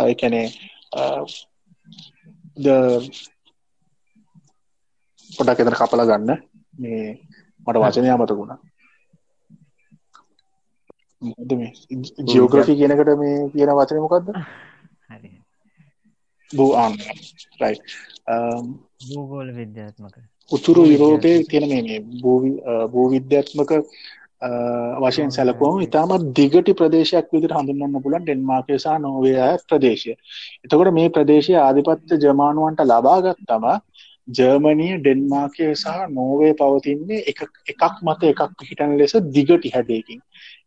එකනේ ද පොඩක් එතන කපල ගන්න. මේ මට වචනය අමතකුණා මේ? ජියෝග්‍රෆි කියනකට මේ කියන වචනය මොකක්ද
හරි.
බූ ආන් රයි
භූගෝල විද්‍යාත්මක.
උතුරු යුරෝපය තියෙන මේ භූවිද්‍යාත්මක වශයෙන් සැලකුවම ඉතාමත් දිගටි ප්‍රදේශයක් විදිර හඳුන්න්න පුලන් ඩෙන්මාර්කසා නොවය ප්‍රදේශය. එතකොට මේ ප්‍රදේශය ආධිපත්්‍ය ජමානුවන්ට ලබාගත්තම ජර්මණය ඩෙන්මාර්කය සහ නෝවේ පවතින්නේ එකක් මත එකක් පිහිටන ලෙස දිගටි හැඩයකින්.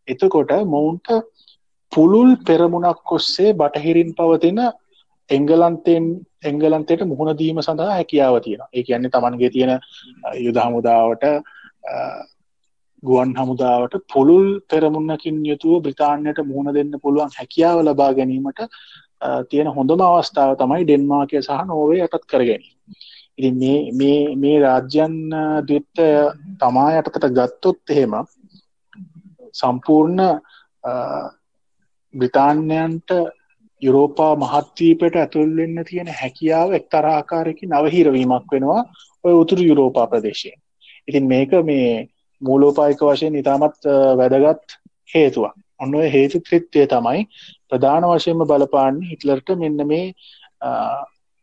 එතකොට මොවුන්ට පුළුල් පෙරමුණක් කොස්සේ බටහිරින් පවතින එංගලන්තයෙන් එංගලන්තයට මුහුණදීම සඳහා හැකියාව තියෙන ඒ කියන්නේ තමන්ගේ තියෙන යුද හමුදාවට ගුවන් හමුදාවට පුළුල් පෙරමුණකින් යුතුව බ්‍රතාන්යට මුහුණ දෙන්න පුළුවන් හැකියාව ලබා ගැනීමට තියෙන හොඳම අවස්ථාව තමයි ඩෙන්මාර්කය සහ නෝවේ යටත් කර ගැනීම. ඉති මේ මේ රාජ්‍යන් දත්ත තමා යටතට ගත්තොත් එහෙම සම්පූර්ණ බ්‍රිතාන්‍යයන්ට යුරෝපා මහත්වීපයට ඇතුල් වෙන්න තියෙන හැකියාව එක්තරාකාරයකි නවහිරවීමක් වෙනවා ඔය උතුරු යුරෝපා ප්‍රදේශයෙන්. ඉතින් මේක මේ මූලෝපායික වශයෙන් ඉතාමත් වැදගත් හේතුවක්. ඔන්න ඔය හේතු ක්‍රිත්වය තමයි ප්‍රධාන වශයෙන්ම බලපාන්න හිටලර්ට මෙන්න මේ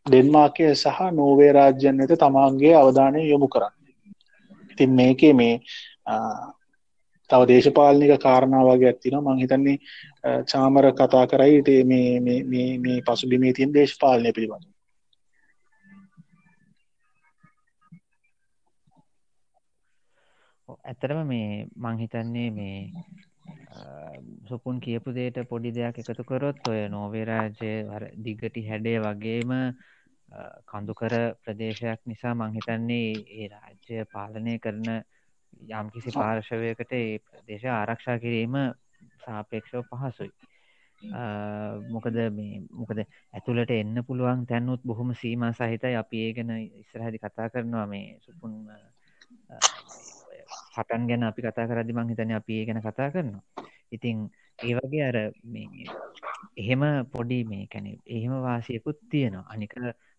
ඩෙන්මාර්කය සහ නෝවේ රාජ්‍යන් වෙත තමාන්ගේ අවධානය යොමු කරන්න. ඉතින් මේකේ මේ තව දේශපාලනික කාරණාවගේ ඇත්තින මං හිතන්නේ චාමර කතා කරයිට මේ පසුබිමේ තින් දේශපාලනය පිළිබඳ
ඇතරම මේ මංහිතන්නේ මේ සුපුන් කියපු දේට පොඩි දෙයක් එකතු කරොත් ඔය නෝවේරාජය දිගටි හැඩේ වගේම කඳුකර ප්‍රදේශයක් නිසා මංහිතන්නේ ඒ රාජ්‍ය පාලනය කරන යම්කිසි පාර්ශවයකට ඒ ප්‍රදේශ ආරක්ෂා කිරීම සාපේක්ෂව පහසුයි. මොකද මේ මොකද ඇතුළට එන්න පුළුවන් තැන්නුත් බොහොම සීම සහිතයි අපි ඒ ගැන ඉස්රහදි කතා කරනවා මේ සුපුන් හටන් ගැන අපි කතා කරදි මං හිතන අපි ඒ ගැන කතා කරනවා. ඉතිං ඒ වගේ අර එහෙම පොඩි මේ කැනෙ එහෙම වාසියකුත් තියෙනවා. අනික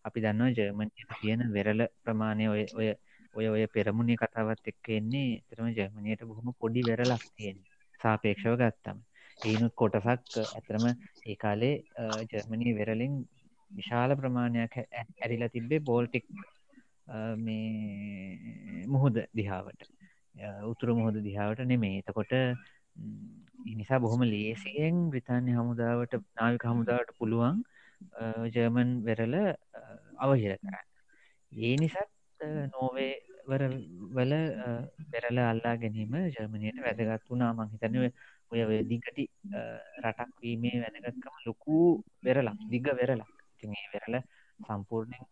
අපි දන්නවා ජර්මණයට තියෙන වෙරල ප්‍රමාණය ඔය ඔය ඔය ඔය පෙරමුණේ කතාවත් එක්ක එන්නේ. තරම ජර්මණයට බොහොම පොඩි වෙරලක් තියෙන සාපේක්ෂව ගත්තම. ඒනුත් කොටසක් ඇතරම ඒ කාලේ ජර්මණී වෙරලින් විශාල ප්‍රමාණයක් ඇරිලා තිබ්බේ බෝල්ටික් මේ මුහුද දිහාවට. උතුරු මුහුද දිහාවට නෙමේ එතකොට නිසා බොහොම ලේසියෙන් බ්‍රතාන්‍ය හමුදාවට නාවික හමුදාවට පුළුවන් ජර්මන් වෙරල අවහිර කරන්න. ඒ නිසාත් නෝවේ වර වල පෙරල අල්ලා ගැනීම ජර්මණයට වැදගත් වුණා. මං හිතනව ඔය වෙදිකට රටක් වීමේ වැදගත්කම ලොකු වෙරලක් දිග වෙරලක් තිේ වෙරල සම්පූර්ණයෙන්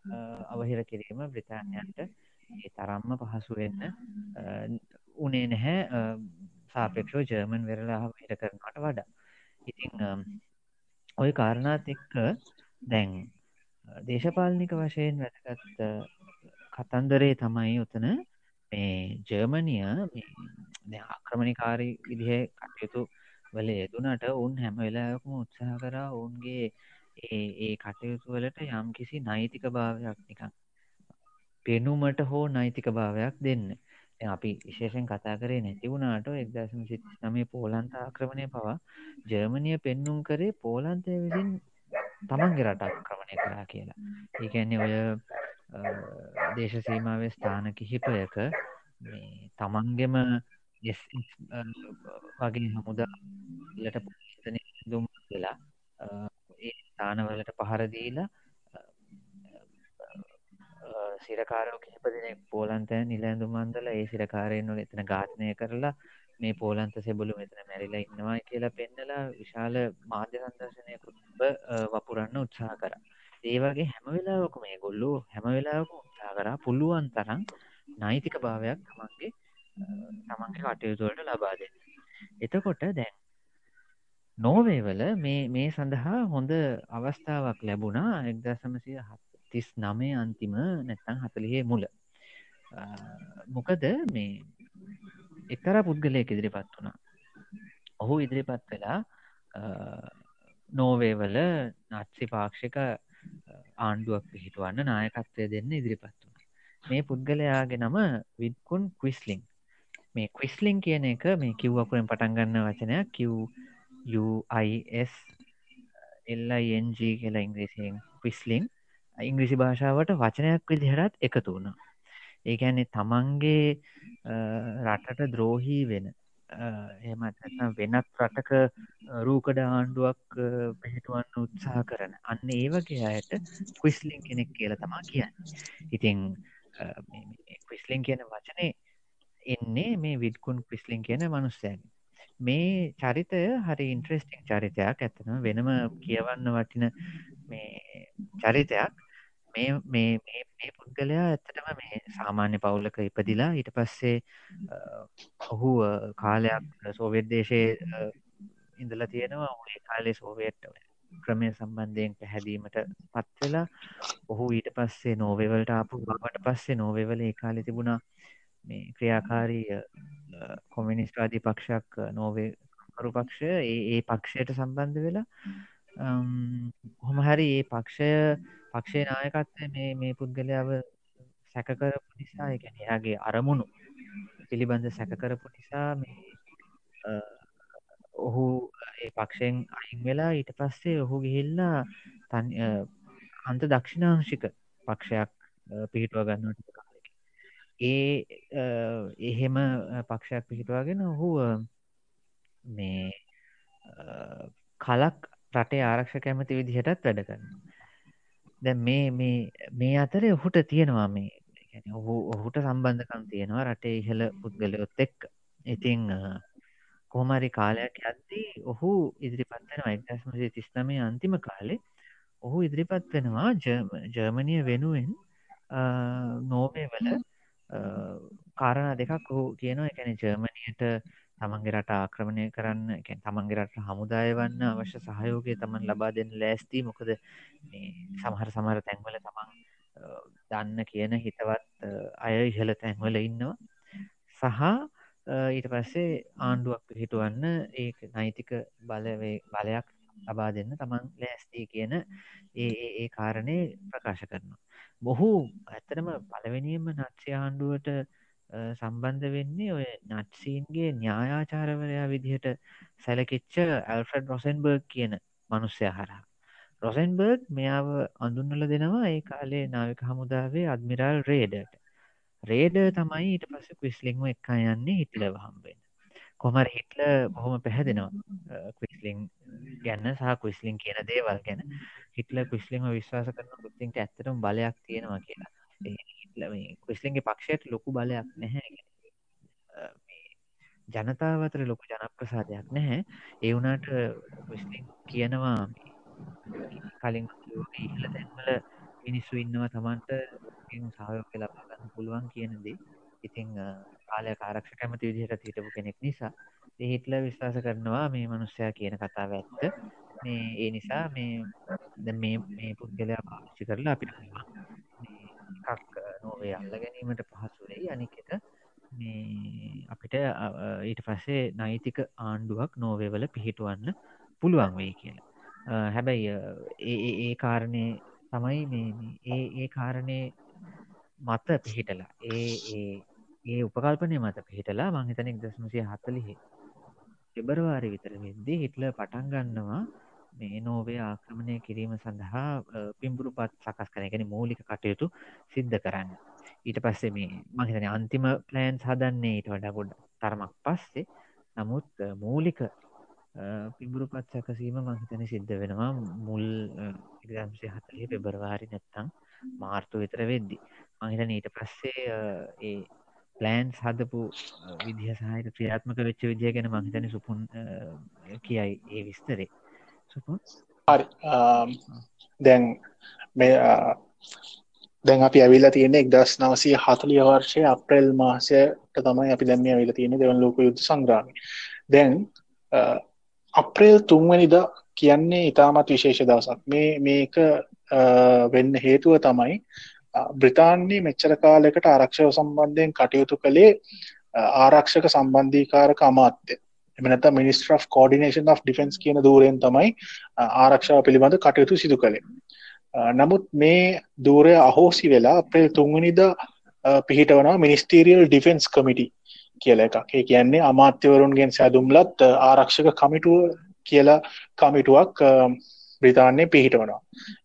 අවහිර කිරීම බ්‍රතාන්යන්ට ඒ තරම්ම පහසු වෙන්න උනේ නැහැ. සාපෙක්ෂෝ ජර්මන් වෙරලා හිර කරනට වඩා. ඉතිං ඔය කාරණාත් එක්ක දැන් දේශපාලනික වශයෙන් වැදගත් කතන්දරේ තමයි උතන මේ ජර්මනිය ආක්‍රමණිකාරී විදිහ කටයුතු වල යෙදුනට ඔවුන් හැම වෙලායකම උත්සාහ කරා ඔවුන්ගේ ඒ ඒ කටයුතු වලට යම් කිසි නෛතික භාවයක් නිකන් පෙනුමට හෝ නෛතික භාවයක් දෙන්න. අපි විශේෂෙන් කතා කරේ නැති වුණාට එක්දසම සිත් නමේ පෝලන්ත ආක්‍රමණය පවා ජර්මණය පෙන්නුම් කරේ පෝලන්තය විසින් තමන්ගේ රට ආක්‍රමණය කරා කියලා. ඒකන්නේ ඔය දේශසීමාවේ ස්ථාන කිහිපයක තමන්ගෙම වගේ හමුදා ලට දුම් වෙලා ඒ ස්ථානවලට පහරදීලා සිරකාරෝ කිහිප දෙනෙක් පෝලන්ත නිලඇඳුමන්දල ඒ සිරකාරයෙන් වල එතන ඝාතනය කරලා මේ පෝලන්ත සෙබුලු මෙතන මැරිලා ඉන්නවා කියලා පෙන්නලා විශාල මාධ්‍ය සංදර්ශනයකුත් වපුරන්න උත්සාහ කර. ඒ වගේ හැම වෙලාවක මේ ගොල්ලු හැම වෙලාවක උත්සා කරා පුළුවන් තරම් නෛතික භාවයක් තමන්ගේ තමන්ගේ කටයුතුවලට ලබා දෙන්න. එතකොට දැන් නෝවේවල මේ මේ සඳහා හොඳ අවස්ථාවක් ලැබුණා. එක්දසමසය තිස් නමේ අන්තිම නැත්තං හතලිහේ මුල. මොකද මේ එක්තර පුද්ගලයක ඉදිරිපත් වුණා. ඔහු ඉදිරිපත් වෙලා නෝවේවල නත්සි පාක්ෂික ආණ්ඩුවක් පිහිටුවන්න නායකත්වය දෙන්න ඉදිරිපත් වුණ. මේ පුද්ගලයාගේ නම විඩ්කුන් ක්විස්ලිං. මේ ක්විස්ලිං කියන එක මේ කිව්වකුරෙන් පටන්ගන්න වචනයක්. QUIS එල්LING කියලා ඉංග්‍රීසියෙන් ක්විස්ලිං. ඉංග්‍රිසි භාෂාවට වචනයක් විදිහටත් එකතු වුණා. ඒකැන්නේ තමන්ගේ රටට ද්‍රෝහී වෙන එහෙමත් වෙනත් රටක රූකඩ ආණ්ඩුවක් පිහිටුවන්න උත්සාහ කරන. අන්න ඒවගේ අයට ක්විස්ලිං කෙනෙක් කියල තමා කියන්න. ඉතිං ක්විස්ලිං කියන වචනේ එන්නේ මේ විඩ්කුන් ක්විස්ලිං කියන මනුස්සයන් මේ චරිතය හරි ඉන්ට්‍රෙස්ටිං චරිතයක් ඇත්තන වෙනම කියවන්න වටින මේ චරිතයක් මේ මේ මේ පුද්ගලයා ඇත්තටම මේ සාමාන්‍ය පවුලක ඉපදිලා ඊට පස්සේ ඔහු කාලයක් සෝවියට් දේශයේ ඉඳලා තියෙනවා. ඔහේ කාලේ සෝවියට් ක්‍රමය සම්බන්ධයෙන් පැහැදීමට පත්වෙලා ඔහු ඊට පස්සේ නෝවවලට ආපු බවට පස්සේ නෝවවල ඒ කාලෙ තිබුණා මේ ක්‍රියාකාරී කොමිනිස්ට්‍රාදී පක්ෂයක් නෝවේ කරු පක්ෂය. ඒ ඒ පක්ෂයට සම්බන්ධ වෙලා හොම හරි ඒ පක්ෂය පක්ෂේ නායකත්වය මේ මේ පුද්ගලයාව සැකකරපු නිසා එකැන එයාගේ අරමුණු පිළිබඳ සැකකරපු නිසා මේ ඔහු ඒ පක්ෂයෙන් අයින් වෙලා ඊට පස්සේ ඔහු ගිහිල්ලා තන් අන්ත දක්ෂිනාංශික පක්ෂයක් පිහිටුව ගන්නට කාලෙක. ඒ එහෙම පක්ෂයක් පිහිටවාගෙන ඔහු මේ කලක් රටේ ආරක්ෂ කැමති විදිහටත් වැඩ කරන්න දැ මේ මේ මේ අතරේ ඔහුට තියෙනවා මේ ඔහු ඔහුට සම්බන්ධකම් තියෙනවා රටේ ඉහළ පුද්ගලයොත් එක් ඉතිං කොහමරි කාලයක් යද්දී ඔහු ඉදිරිපත් වෙනවා. එක්දස්මසේ තිස්නමේ අන්තිම කාලේ ඔහු ඉදිරිපත් වෙනවා ජර්මණය වෙනුවෙන් නෝබේ වල කාරණ දෙකක් ඔහු කියනවා. එකැන ජර්මණයට තමන්ගේ රට ආක්‍රමණය කරන්න එකැන් තමන්ගේ රට හමුදාය වන්න අවශ්‍ය සහයෝගය තමන් ලබා දෙන්න ලෑස්ති මොකද සමහර සමහර තැන්වල තමන් දන්න කියන හිතවත් අය ඉහල තැන්වල ඉන්නවා සහ ඊට පස්සේ ආණ්ඩුවක් හිටුවන්න ඒ නෛතික බලවේ බලයක් ලබා දෙන්න තමන් ලෑස්තිී කියන ඒ ඒ කාරණය ප්‍රකාශ කරනවා. බොහෝ ඇත්තරම පළවෙනියම නත්්‍ය ආණ්ඩුවට සම්බන්ධ වෙන්නේ ඔය නට්සීන්ගේ න්‍යායාචාරවරයා විදිහට සැලකිච්ච ඇල්ෆ්‍රඩ් රොසන්බර්ග් කියන මනුස්්‍යය හරහා. රොසන්බර්ග් මෙයාව අඳුන්නල දෙනවා ඒ කාලේ නාවික හමුදාවේ අත්මිරල් රේඩට රේඩ තමයි ඊට පස්ස ක්විස්ලිංම එක්කා යන්නේ හිටලව හම්බෙන් කොමර හිටල බොහොම පැහැදෙනවා. ක්විස්ලිං ගැන්න සහ ක්විස්ලිං කියන දේවල් ගැන. හිටල ක්විස්ලිංම විශ්වාස කරන පුත්තින්ට ඇත්තරම් බලයක් තියෙනවා කියලා. ක්‍රිස්ලින්ගේ පක්ෂයට ලොකු බලයක් නැහැ. ජනතාව අතර ලොකු ජනප්‍රසාදයක් නැහැ. ඒ වුණාට විස්ලින් කියනවා කලින් ඉහල තැන්වල මිනිස්සු ඉන්නවා තමන්ට සායෝක ලබා ගන්න පුළුවන් කියනදේ ඉතිං කාලය ආරක්ෂ කැමති විදිහට හිටපු කෙනෙක් නිසා හිටල විශ්වාස කරනවා මේ මනුස්සයා කියන කතාව ඇත්ත. මේ ඒ නිසා මේ මේ මේ පුද්ගලයා පාච්චි කරලා අපිට එකක් නොවේ අල්ල ගැනීමට පහසුවෙයි අනිකට මේ අපිට ඊට පස්සේ නෛතික ආණ්ඩුවක් නෝවේවල පිහිටුවන්න පුළුවන් වෙයි කියලා. හැබැයි ඒ ඒ කාරණය තමයි මේ ඒ ඒ කාරණය මත පිහිටලා ඒ ඒ ඒ උපකල්පනය මත පිහිටලා මංහිතනෙක් දස්මසය හත්තලිහි පෙබරවාරි විතර වෙද්දී හිටල පටන් ගන්නවා මේ නෝවේ ආක්‍රමණය කිරීම සඳහා පිම්බුරු පත් සකස් කන ගැන මූලික කටයුතු සිද්ධ කරන්න. ඊට පස්සේ මේ මහිතන අන්තිම ප්ලෑන් හදන්නේ ඊට වඩා ගොඩ තරමක් පස්සේ. නමුත් මූලික පිබුරු පත් සැකසීම මහිතන සිද්ධ වෙනවා මුල් ඉගම්සේ හතලේ පෙබරවාරි නැත්තං මාර්තු විතර වෙද්දි. මහිතන ඊට පස්සේ ඒ ප්ලෑන්ස් හදපු විදිහ සහයට ක්‍රියාත්මක වෙච්ච විදිහ ගැන මහිතන සුපුන් කියයි ඒ විස්තරේ.
හරි um, දැන් මේ uh, දැන් අපි ඇවිල්ලා තියෙන්නේ එක්දස් නවසය හතලිය වර්ෂය අප්‍රෙල් මාසයට තමයි අපි දැම්ම ඇවිල තියෙන දෙවන් ලෝක යුද්ධ සංග්‍රාමි දැන් uh, අප්‍රේල් තුන්වැනිද කියන්නේ ඉතාමත් විශේෂ දවසක්. මේ මේක uh, වෙන්න හේතුව තමයි බ්‍රතාන්නේ මෙච්චර කාලෙකට ආරක්ෂව සම්බන්ධයෙන් කටයුතු කළේ ආරක්ෂක සම්බන්ධීකාරක අමාත්‍ය. එමනත minister of coordination of defence කියන දූරයෙන් තමයි ආරක්ෂාව පිළිබඳ කටයුතු සිදු කළේ. නමුත් මේ දූරය අහෝසි වෙලා අපේ තුන්වනිද පිහිටවනවා මිනිස්ටීරියල් ඩිෆෙන්ස් කමිටි කියල එකක්. ඒ කියන්නේ අමාත්‍යවරුන්ගෙන් සැදුම්ලත් ආරක්ෂක කමිටුව කියලා කමිටුවක් බ්‍රිතාන්‍ය පිහිටවනවා.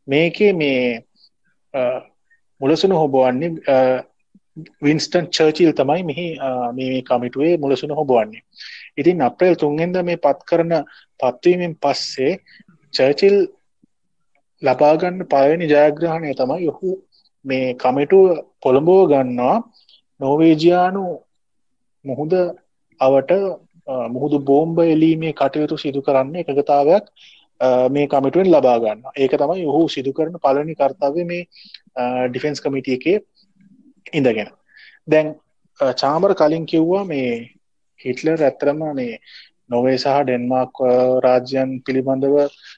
මේකේ මේ මුලසුන හොබවන්නේ වින්ස්ටන් චර්චිල් තමයි මෙහි මේ කමිටුවේ මුලසුන හොබවන්නේ. ඉතින් අප්‍රේල් තුන්ගෙන්ද මේ පත් කරන පත්වීමෙන් පස්සේ චර්චිල් ලබාගන්න පයනි ජයග්‍රහණය තමයි යොහු මේ කමිටුව පොළඹෝ ගන්නවා. නෝවේජයානු මුහුද අවට මුහුදු බෝම්බ එලීමේ කටයුතු සිදු කරන්න එකගතාවයක් මේ කමිටුවෙන් ලබා ගන්න ඒක තමයි ඔහු සිදු කරන පලනි කර්තාව මේ ඩිෆෙන්ස් කමිටිය එකේ ඉඳගෙන. දැන් චාමර කලින් කිව්වා මේ හිටලර් ඇත්තරම මේ නොවේ සහ ඩෙන්මාක් රාජ්‍යන් පිළිබඳව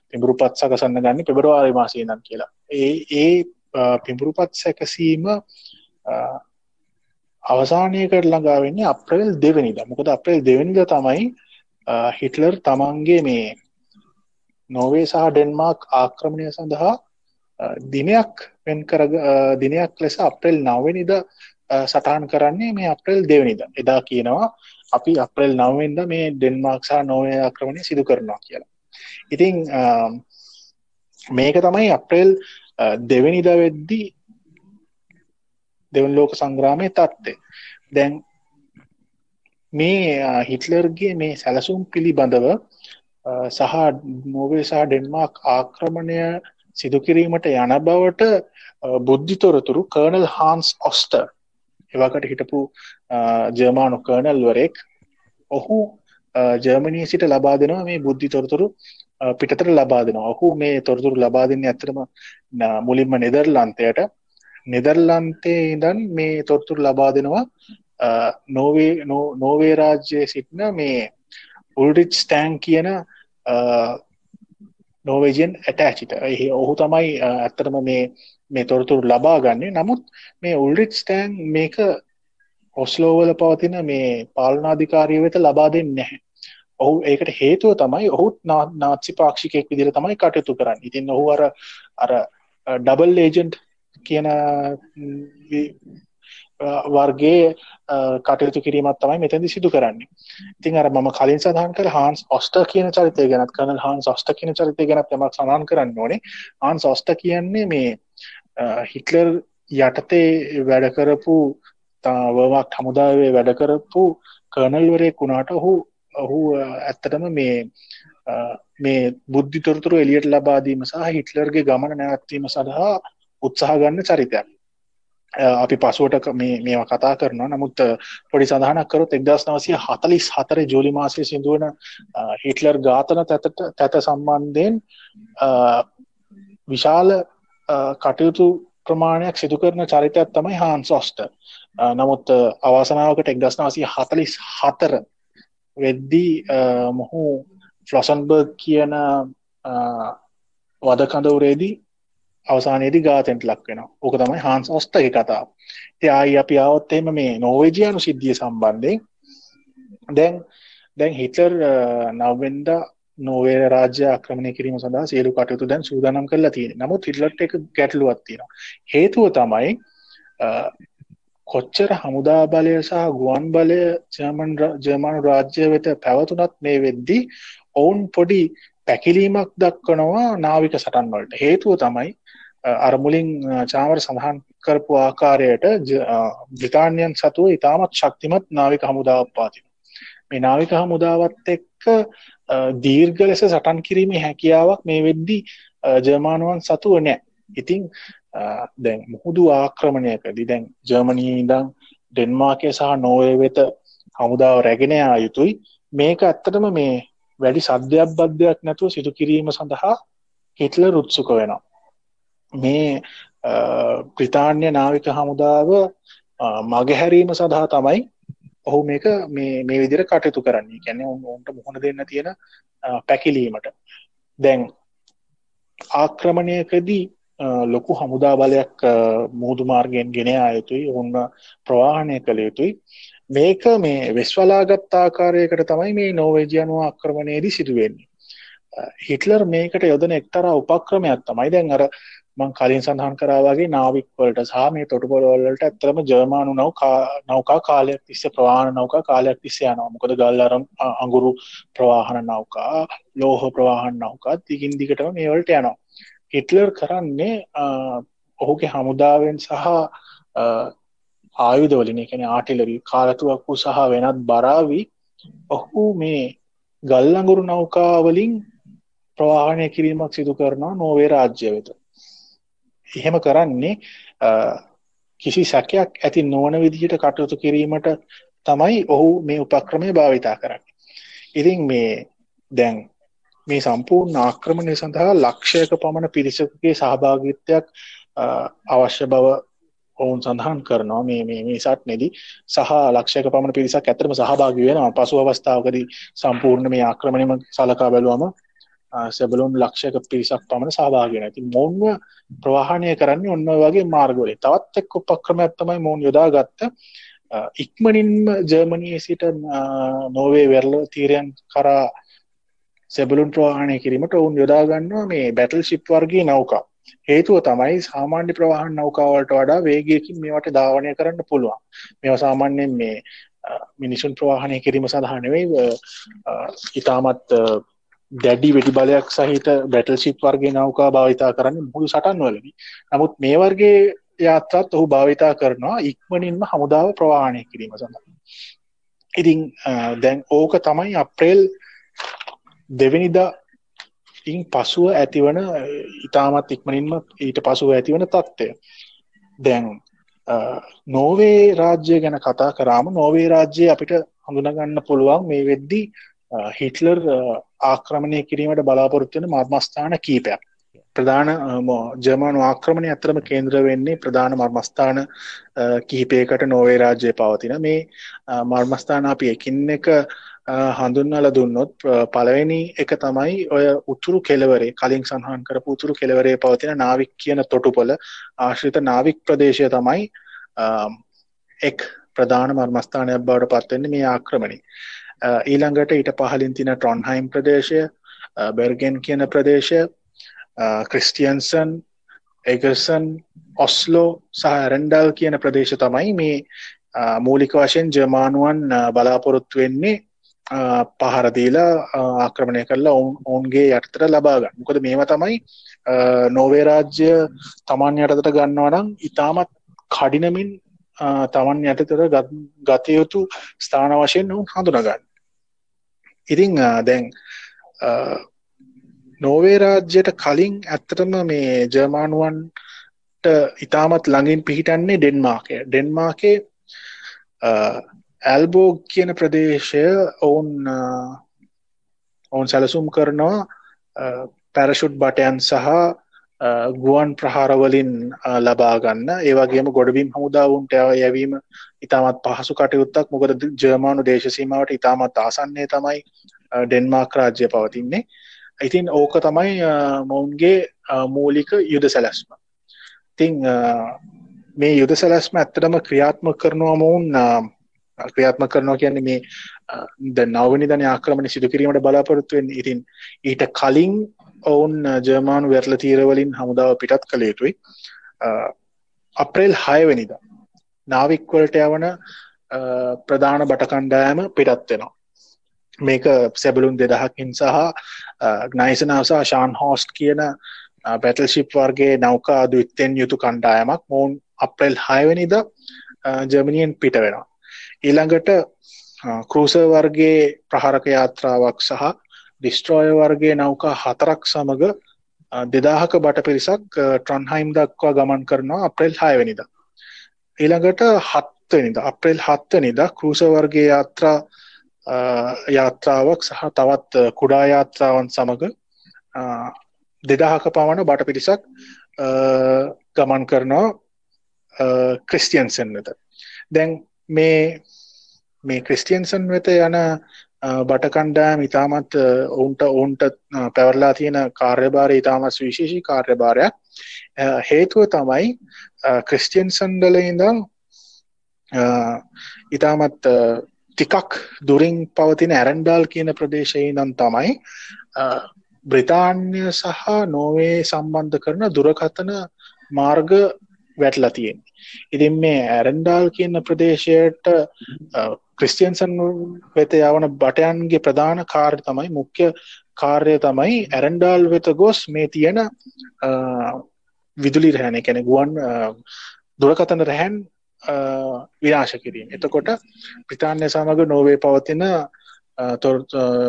පිඹුරුපත් සකසන්න ගන්න පෙබරවාරි මාසීනන් කියලා. ඒ ඒ පිඹුරුපත් සැකසීම අවසානයකට ළඟා වෙන්නේ අප්‍රේල් දෙවනිද මොකද අප්‍රේල් දෙවනිද තමයි හිටලර් තමන්ගේ මේ නොවේ සහ ඩෙන්මාක් ආක්‍රමණය සඳහා දිනයක් වෙන් කර දිනයක් ලෙස අප්‍රේල් නවනිද සටහන් කරන්නේ මේ අප්‍රේල් දෙවනිද එදා කියනවා අපි අප්‍රේල් නවෙන්ද මේ ඩෙන්මාක්සා නොවේ ආක්‍රමණය සිදු කරනවා කියලා. ඉතිං මේක තමයි අප්‍රේල් දෙවනිද වෙද්දී දෙවන් ලෝක සංග්‍රාමය තත්ත්ේ දැන් මේ හිටලර්ගේ මේ සැලසුම් පිළිබඳව සහ නෝවේ සහ ඩෙන්මාක් ආක්‍රමණය සිදුකිරීමට යන බවට බුද්ධිතොරතුරු කර්නල් හාන්ස් ඔස්ට එවකට හිටපු ජර්මානු කර්නල්වරෙක් ඔහු ජර්මනී සිට ලබා දෙනවා මේ බුද්ධි තොරතුරු පිටතර ලබා දෙනවා. ඔහු මේ තොරතුරු ලබා දෙන්න ඇතරම මුලින්ම නෙදර්ලන්තයට. නෙදර්ලන්තේ ඉඳන් මේ තොරතුරු ලබා දෙනවා නෝවේ නෝවේ රාජ්‍යය සිටින මේ උල්ඩිච් ස්ටෑන් කියන නෝවේජන් ඇටෑචිට. එහි ඔහු තමයි ඇත්තටම මේ මේ තොරතුරු ලබා ගන්නේ. නමුත් මේ උල්ඩිච් ස්ටෑන් මේක ඔස්ලෝවල පවතින මේ පාලනාධිකාරය වෙත ලබා දෙන්න නැහැ. ඔහු ඒකට හේතුව තමයි ඔහුත් නාත්සි පාක්ෂිකයෙක් විදිර තමයි කටයුතු කරන්න. ඉතින් ඔහු අර අර ඩබල් ඒජන්ට් කියන වර්ගේ කටයුතු කිරීමත් තමයි මෙතැදි සිදු කරන්නේ. ඉතින් අර මම කලින් සඳහන් කර හාන්ස් ඔස්ට කියන චරිතය ගැනත් කනල් හාන් ඔස්ට කියන චරිතය ගැනත් යමක් සඳහන් කරන්න ඕනේ. ආන් ඔස්ට කියන්නේ මේ හිටලර් යටතේ වැඩ කරපු වවක් හමුදාවේ වැඩ කරපු කර්නල්වරේ කුණාට ඔහු ඔහු ඇත්තටම මේ මේ බුද්ධි තොරතුරු එලියට ලබාදීම සහ හිටලර්ගේ ගමන නැවත්වීම සඳහා උත්සාහ ගන්න චරිතයක්. අපි පසුවට මේ මේවා කතා කරනවා. නමුත් පොඩි සඳහනක් කරොත් එක්දස් නවසය හතලිස් හතර ජෝලි මාසය සිදුවන හිටලර් ඝාතන තැතට තැත සම්බන්ධයෙන් විශාල කටයුතු ප්‍රමාණයක් සිදු කරන චරිතයක් තමයි හාන් සොස්ට නමුත් අවාසනාවකට එක්දස් නවසය හතලිස් හතර වෙද්දී මොහු ෆ්ලොසන්බර්ග් කියන වදකඳවරේදී අවසානයේදී ගාතෙන්ට ලක් වෙන ඕක තමයි හාන්ස් ඔස්ටගේ කතාව. ති ආයි අපි ආවොත්තේම මේ නෝවේජයානු සිද්ධිය සම්බන්ධයෙන්. දැන් දැන් හිටර් නවවෙන්ද නොවේ රාජ්‍ය ආක්‍රමණය කිරීම සඳහා සියලු කටයුතු දැන් සූදානම් කරලා තියෙන නමුත් හිටලට එක ගැටලුවත් තියෙනවා. හේතුව තමයි කොච්චර හමුදා බලය සහ ගුවන් බලය ජර්මන් ජර්මානු රාජ්‍ය වෙත පැවතුනත් මේ වෙද්දී ඔවුන් පොඩි පැකිලීමක් දක්වනවා නාවික සටන් වලට. හේතුව තමයි අරමුලින් චාමර සඳහන් කරපු ආකාරයට බ්‍රිතාන්යන් සතුව ඉතාමත් ශක්තිමත් නාවික හමුදාවක් පාතින මේ නාවික හමුදාවත් එක්ක දීර්ඝ ලෙස සටන් කිරීමේ හැකියාවක් මේ වෙද්දි ජර්මානුවන් සතුව නෑ. ඉතිං දැන් මුහුදු ආක්‍රමණයකදී දැන් ජර්මනී ඉඳං ඩෙන්මාර්කය සහ නෝය වෙත හමුදාව රැගෙනයා යුතුයි. මේක ඇත්තටම මේ වැඩි සද්ධයක් බද්ධයක් නැතුව සිදු කිරීම සඳහා හිටල රුත්සුක වෙනවා. මේ ප්‍රිතාන්‍ය නාවික හමුදාව මගහැරීම සඳහා තමයි ඔහු මේක මේ විදිර කටයුතු කරන්නේ. කැනෙ ඔවුන්ට මුහුණ දෙන්න තියෙන පැකිලීමට. දැන් ආක්‍රමණයකදී ලොකු හමුදා බලයක් මුහුදු මාර්ගයෙන් ගෙන අයුතුයි ඔවුන්න ප්‍රවාහණය කළ යුතුයි. මේක මේ වෙස්වලාගත් ආකාරයකට තමයි මේ නෝවේජයනුව ආක්‍රමණයේදී සිදුවෙන්නේ. හිටලර් මේකට යොදන එක්තරා උපක්‍රමයක් තමයි දැන් අර මං කලින් සඳහන් කරා වගේ නාවික් වලට සහ මේ තොටුපොළ වලට ඇත්තටම ජර්මානු නව නෞකා කාලයක් තිස්සේ ප්‍රවාහන නෞකා කාලයක් තිස්සේ යනවා. මොකද ගල් අරන් අඟුරු ප්‍රවාහන නෞකා ලෝහ ප්‍රවාහන නෞකා දිගින් දිගටම මේ වලට යනවා. හිට්ලර් කරන්නේ ඔහුගේ හමුදාවෙන් සහ ආයුධවලින් එකන ආටිලරි කාලතුවක්කු සහ වෙනත් බරාවි ඔහු මේ ගල්ලඟුරු නෞකාවලින් ප්‍රවාහනය කිරීමක් සිදු කරනවා නෝවේ රාජ්‍ය වෙත. එහෙම කරන්නේ කිසි සැකයක් ඇති නොවන විදිහට කටයුතු කිරීමට තමයි ඔහු මේ උපක්‍රමය භාවිතා කරන්න. ඉතින් මේ දැන් මේ සම්පූර්ණ ආක්‍රමණය සඳහා ලක්ෂයක පමණ පිරිසකගේ සහභාගිත්වයක් අවශ්‍ය බව ඔවුන් සඳහන් කරනවා. මේ මේ මේ සට්නෙදී සහ ලක්ෂයක පමණ පිරිසක් ඇත්තටම සහභාගී වෙනවා. පසු අවස්ථාවකදී සම්පූර්ණ මේ ආක්‍රමණයම සලකා බැලුවම සැබලුන් ලක්ෂයක පිරිසක් පමණ සහභාගී වෙනවා. ඉතින් මොවුන්ව ප්‍රවාහනය කරන්නේ ඔන්න ඔය වගේ මාර්ගවලින්. තවත් එක් උපක්‍රමයක් තමයි මොවුන් යොදාගත්ත ඉක්මනින්ම ජර්මනියේ සිට නෝර්වේ වෙරළ තීරයන් කරා සැබලුන් ප්‍රවාහනය කිරීමට ඔවුන් යොදා ගන්නවා මේ බැටල් ෂිප් වර්ගයේ නෞකා. හේතුව තමයි සාමාන්‍ය ප්‍රවාහන නෞකාවලට වඩා වේගයකින් මේවට ධාවනය කරන්න පුළුවන් මේවා සාමාන්‍යයෙන් මේ මිනිසුන් ප්‍රවාහනය කිරීම සඳහා නෙවෙයි ඉතාමත් දැඩි වෙඩි බලයක් සහිත බැටල් ශිප් වර්ගේ නෞකා භාවිතා කරන්න මුළු සටන් වලදී. නමුත් මේ වර්ගේ යාත්‍රාත් ඔහු භාවිතා කරනවා ඉක්මනින්ම හමුදාව ප්‍රවාහනය කිරීම සඳහා. ඉතින් දැන් ඕක තමයි අප්‍රේල් දෙවනිදා ඉන් පසුව ඇතිවන ඉතාමත් ඉක්මනින්ම ඊට පසුව ඇතිවන තත්ත්වය. දැන් නෝවේ රාජ්‍ය ගැන කතා කරාම නෝවේ රාජ්‍යය අපිට හඳුනගන්න පුළුවන් මේ වෙද්දි හිටලර් ආක්‍රමණය කිරීමට බලාපොරොත්තුවන මර්මස්ථාන කීපයක්. ප්‍රධාන ජර්මානු ආක්‍රමණය අතරම කේන්ද්‍ර වෙන්නේ ප්‍රධාන මර්මස්ථාන කිහිපයකට නෝවේ රාජ්‍යය පවතින. මේ මර්මස්ථාන අපි එකින් එක හඳුන්වල දුන්නොත් පළවෙනි එක තමයි ඔය උතුරු කෙලවරේ කලින් සඳහන් කරපු උතුරු කෙලවරේ පවතින නාවික් කියන තොටුපොළ ආශ්‍රිත නාවික් ප්‍රදේශය තමයි එක් ප්‍රධාන මර්මස්ථානයක් බවට පත්වෙන්නේ මේ ආක්‍රමණි. ඊළඟට ඊට පහලින් තින ට්‍රොන්හයිම් ප්‍රදේශය බෙර්ගෙන් කියන ප්‍රදේශය ක්‍රිස්ටියන්සන් ඒගසන් ඔස්ලෝ සහ ඇරන්ඩල් කියන ප්‍රදේශ තමයි මේ මූලික වශයෙන් ජර්මානුවන් බලාපොරොත්තු වෙන්නේ පහර දීලා ආක්‍රමණය කරලා ඔවුන්ගේ යටතට ලබා ගන්න. මොකද මේවා තමයි නෝවේ රාජ්‍ය තමන් යටතට ගන්නවා නම් ඉතාමත් කඩිනමින් තමන් යටතට ගත යුතු ස්ථාන වශයෙන් ඔවුන් හඳුනගන්න. ඉතින් දැන් නෝවේ රාජ්‍යයට කලින් ඇත්තටම මේ ජර්මානුවන්ට ඉතාමත් ළඟින් පිහිටන්නේ ඩෙන්මාර්කය. ඩෙන්මාර්කේ ඇල්බෝග් කියන ප්‍රදේශය ඔවුන් ඔවුන් සැලසුම් කරනවා පැරෂුට් බටයන් සහ ගුවන් ප්‍රහාරවලින් ලබාගන්න ඒවගේම ගොඩබිම් හමුදාවුන්ට යැවීම ඉතාමත් පහසු කටයුත්තක්. මොකද ජර්මානු දේශසීමාවට ඉතාමත් ආසන්නේ තමයි ඩෙන්මාක් රාජ්‍ය පවතින්නේ. ඉතින් ඕක තමයි මොවුන්ගේ මූලික යුද සැලැස්ම. තිං මේ යුද සැලැස්ම ඇත්තටම ක්‍රියාත්ම කරනවා මොවුන් ක්‍රියාත්ම කරනවා කියන්නේ මේ ද නවනි දන ආක්‍රමණ සිදු කිරීමට බලාපොරොත්තුවෙන් ඉතින් ඊට කලින් ඔවුන් ජර්මානු වැරල තීරවලින් හමුදාව පිටත් කළ යුතුයි. අප්‍රේල් හයවැනිද නාවික්වලට යවන ප්‍රධාන බටකණ්ඩායම පිටත් වෙනවා. මේක සැබලුන් දෙදහකින් සහ ග්නයිසනාවසා ශාන් හෝස්ට් කියන බැටල් ශිප් වර්ගේ නෞකා දුත්තෙන් යුතු කණ්ඩායමක් මොවුන් අප්‍රේල් හයවැනිද ජර්මනියෙන් පිට වෙනවා. ඊළඟට කෘස වර්ගේ ප්‍රහරක යාත්‍රාවක් සහ ඩිස්ට්‍රෝය වර්ගේ නෞකා හතරක් සමඟ දෙදාහක බට පිරිසක් ට්‍රන්හයිම් දක්වා ගමන් කරනවා අප්‍රේල් හයවැනිද. ඊළඟට හත්වනිද අප්‍රේල් හත්වනිද කෘස වර්ගේ යාත්‍රා යාත්‍රාවක් සහ තවත් කුඩා යාත්‍රාවන් සමඟ දෙදාහක පවන බට පිරිසක් ගමන් කරනවා ක්‍රිස්ටියන්සන් වෙත දැන් මේ මේ ක්‍රිස්ටියන්සන් වෙත යන බටකණ්ඩායම ඉතාමත් ඔවුන්ට ඔවුන්ට පැවරලා තියෙන කාර්යභාරය ඉතාමත් විශේෂී කාර්යභාරයක් හේතුව තමයි ක්‍රිස්ටියන්සන්ඩල ඉඳම් ඉතාමත් ටිකක් දුරින් පවතින ඇරන්ඩාල් කියන ප්‍රදේශය නම් තමයි බ්‍රිතාන්‍ය සහ නෝවේ සම්බන්ධ කරන දුරකථන මාර්ග වැටලා තියෙන්නේ. ඉතින් මේ ඇරන්ඩාල් කියන ප්‍රදේශයට ක්‍රිස්ටියන්සන් වෙත යවන බටයන්ගේ ප්‍රධාන කාර්ය තමයි මුඛ්‍ය කාර්ය තමයි ඇරන්ඩාල් වෙත ගොස් මේ තියෙන විදුලි රැහැන කැන ගුවන් දුරකතන රැහැන් විනාශ කිරීම. එතකොට ප්‍රිතාන්‍ය සමඟ නෝවේ පවතින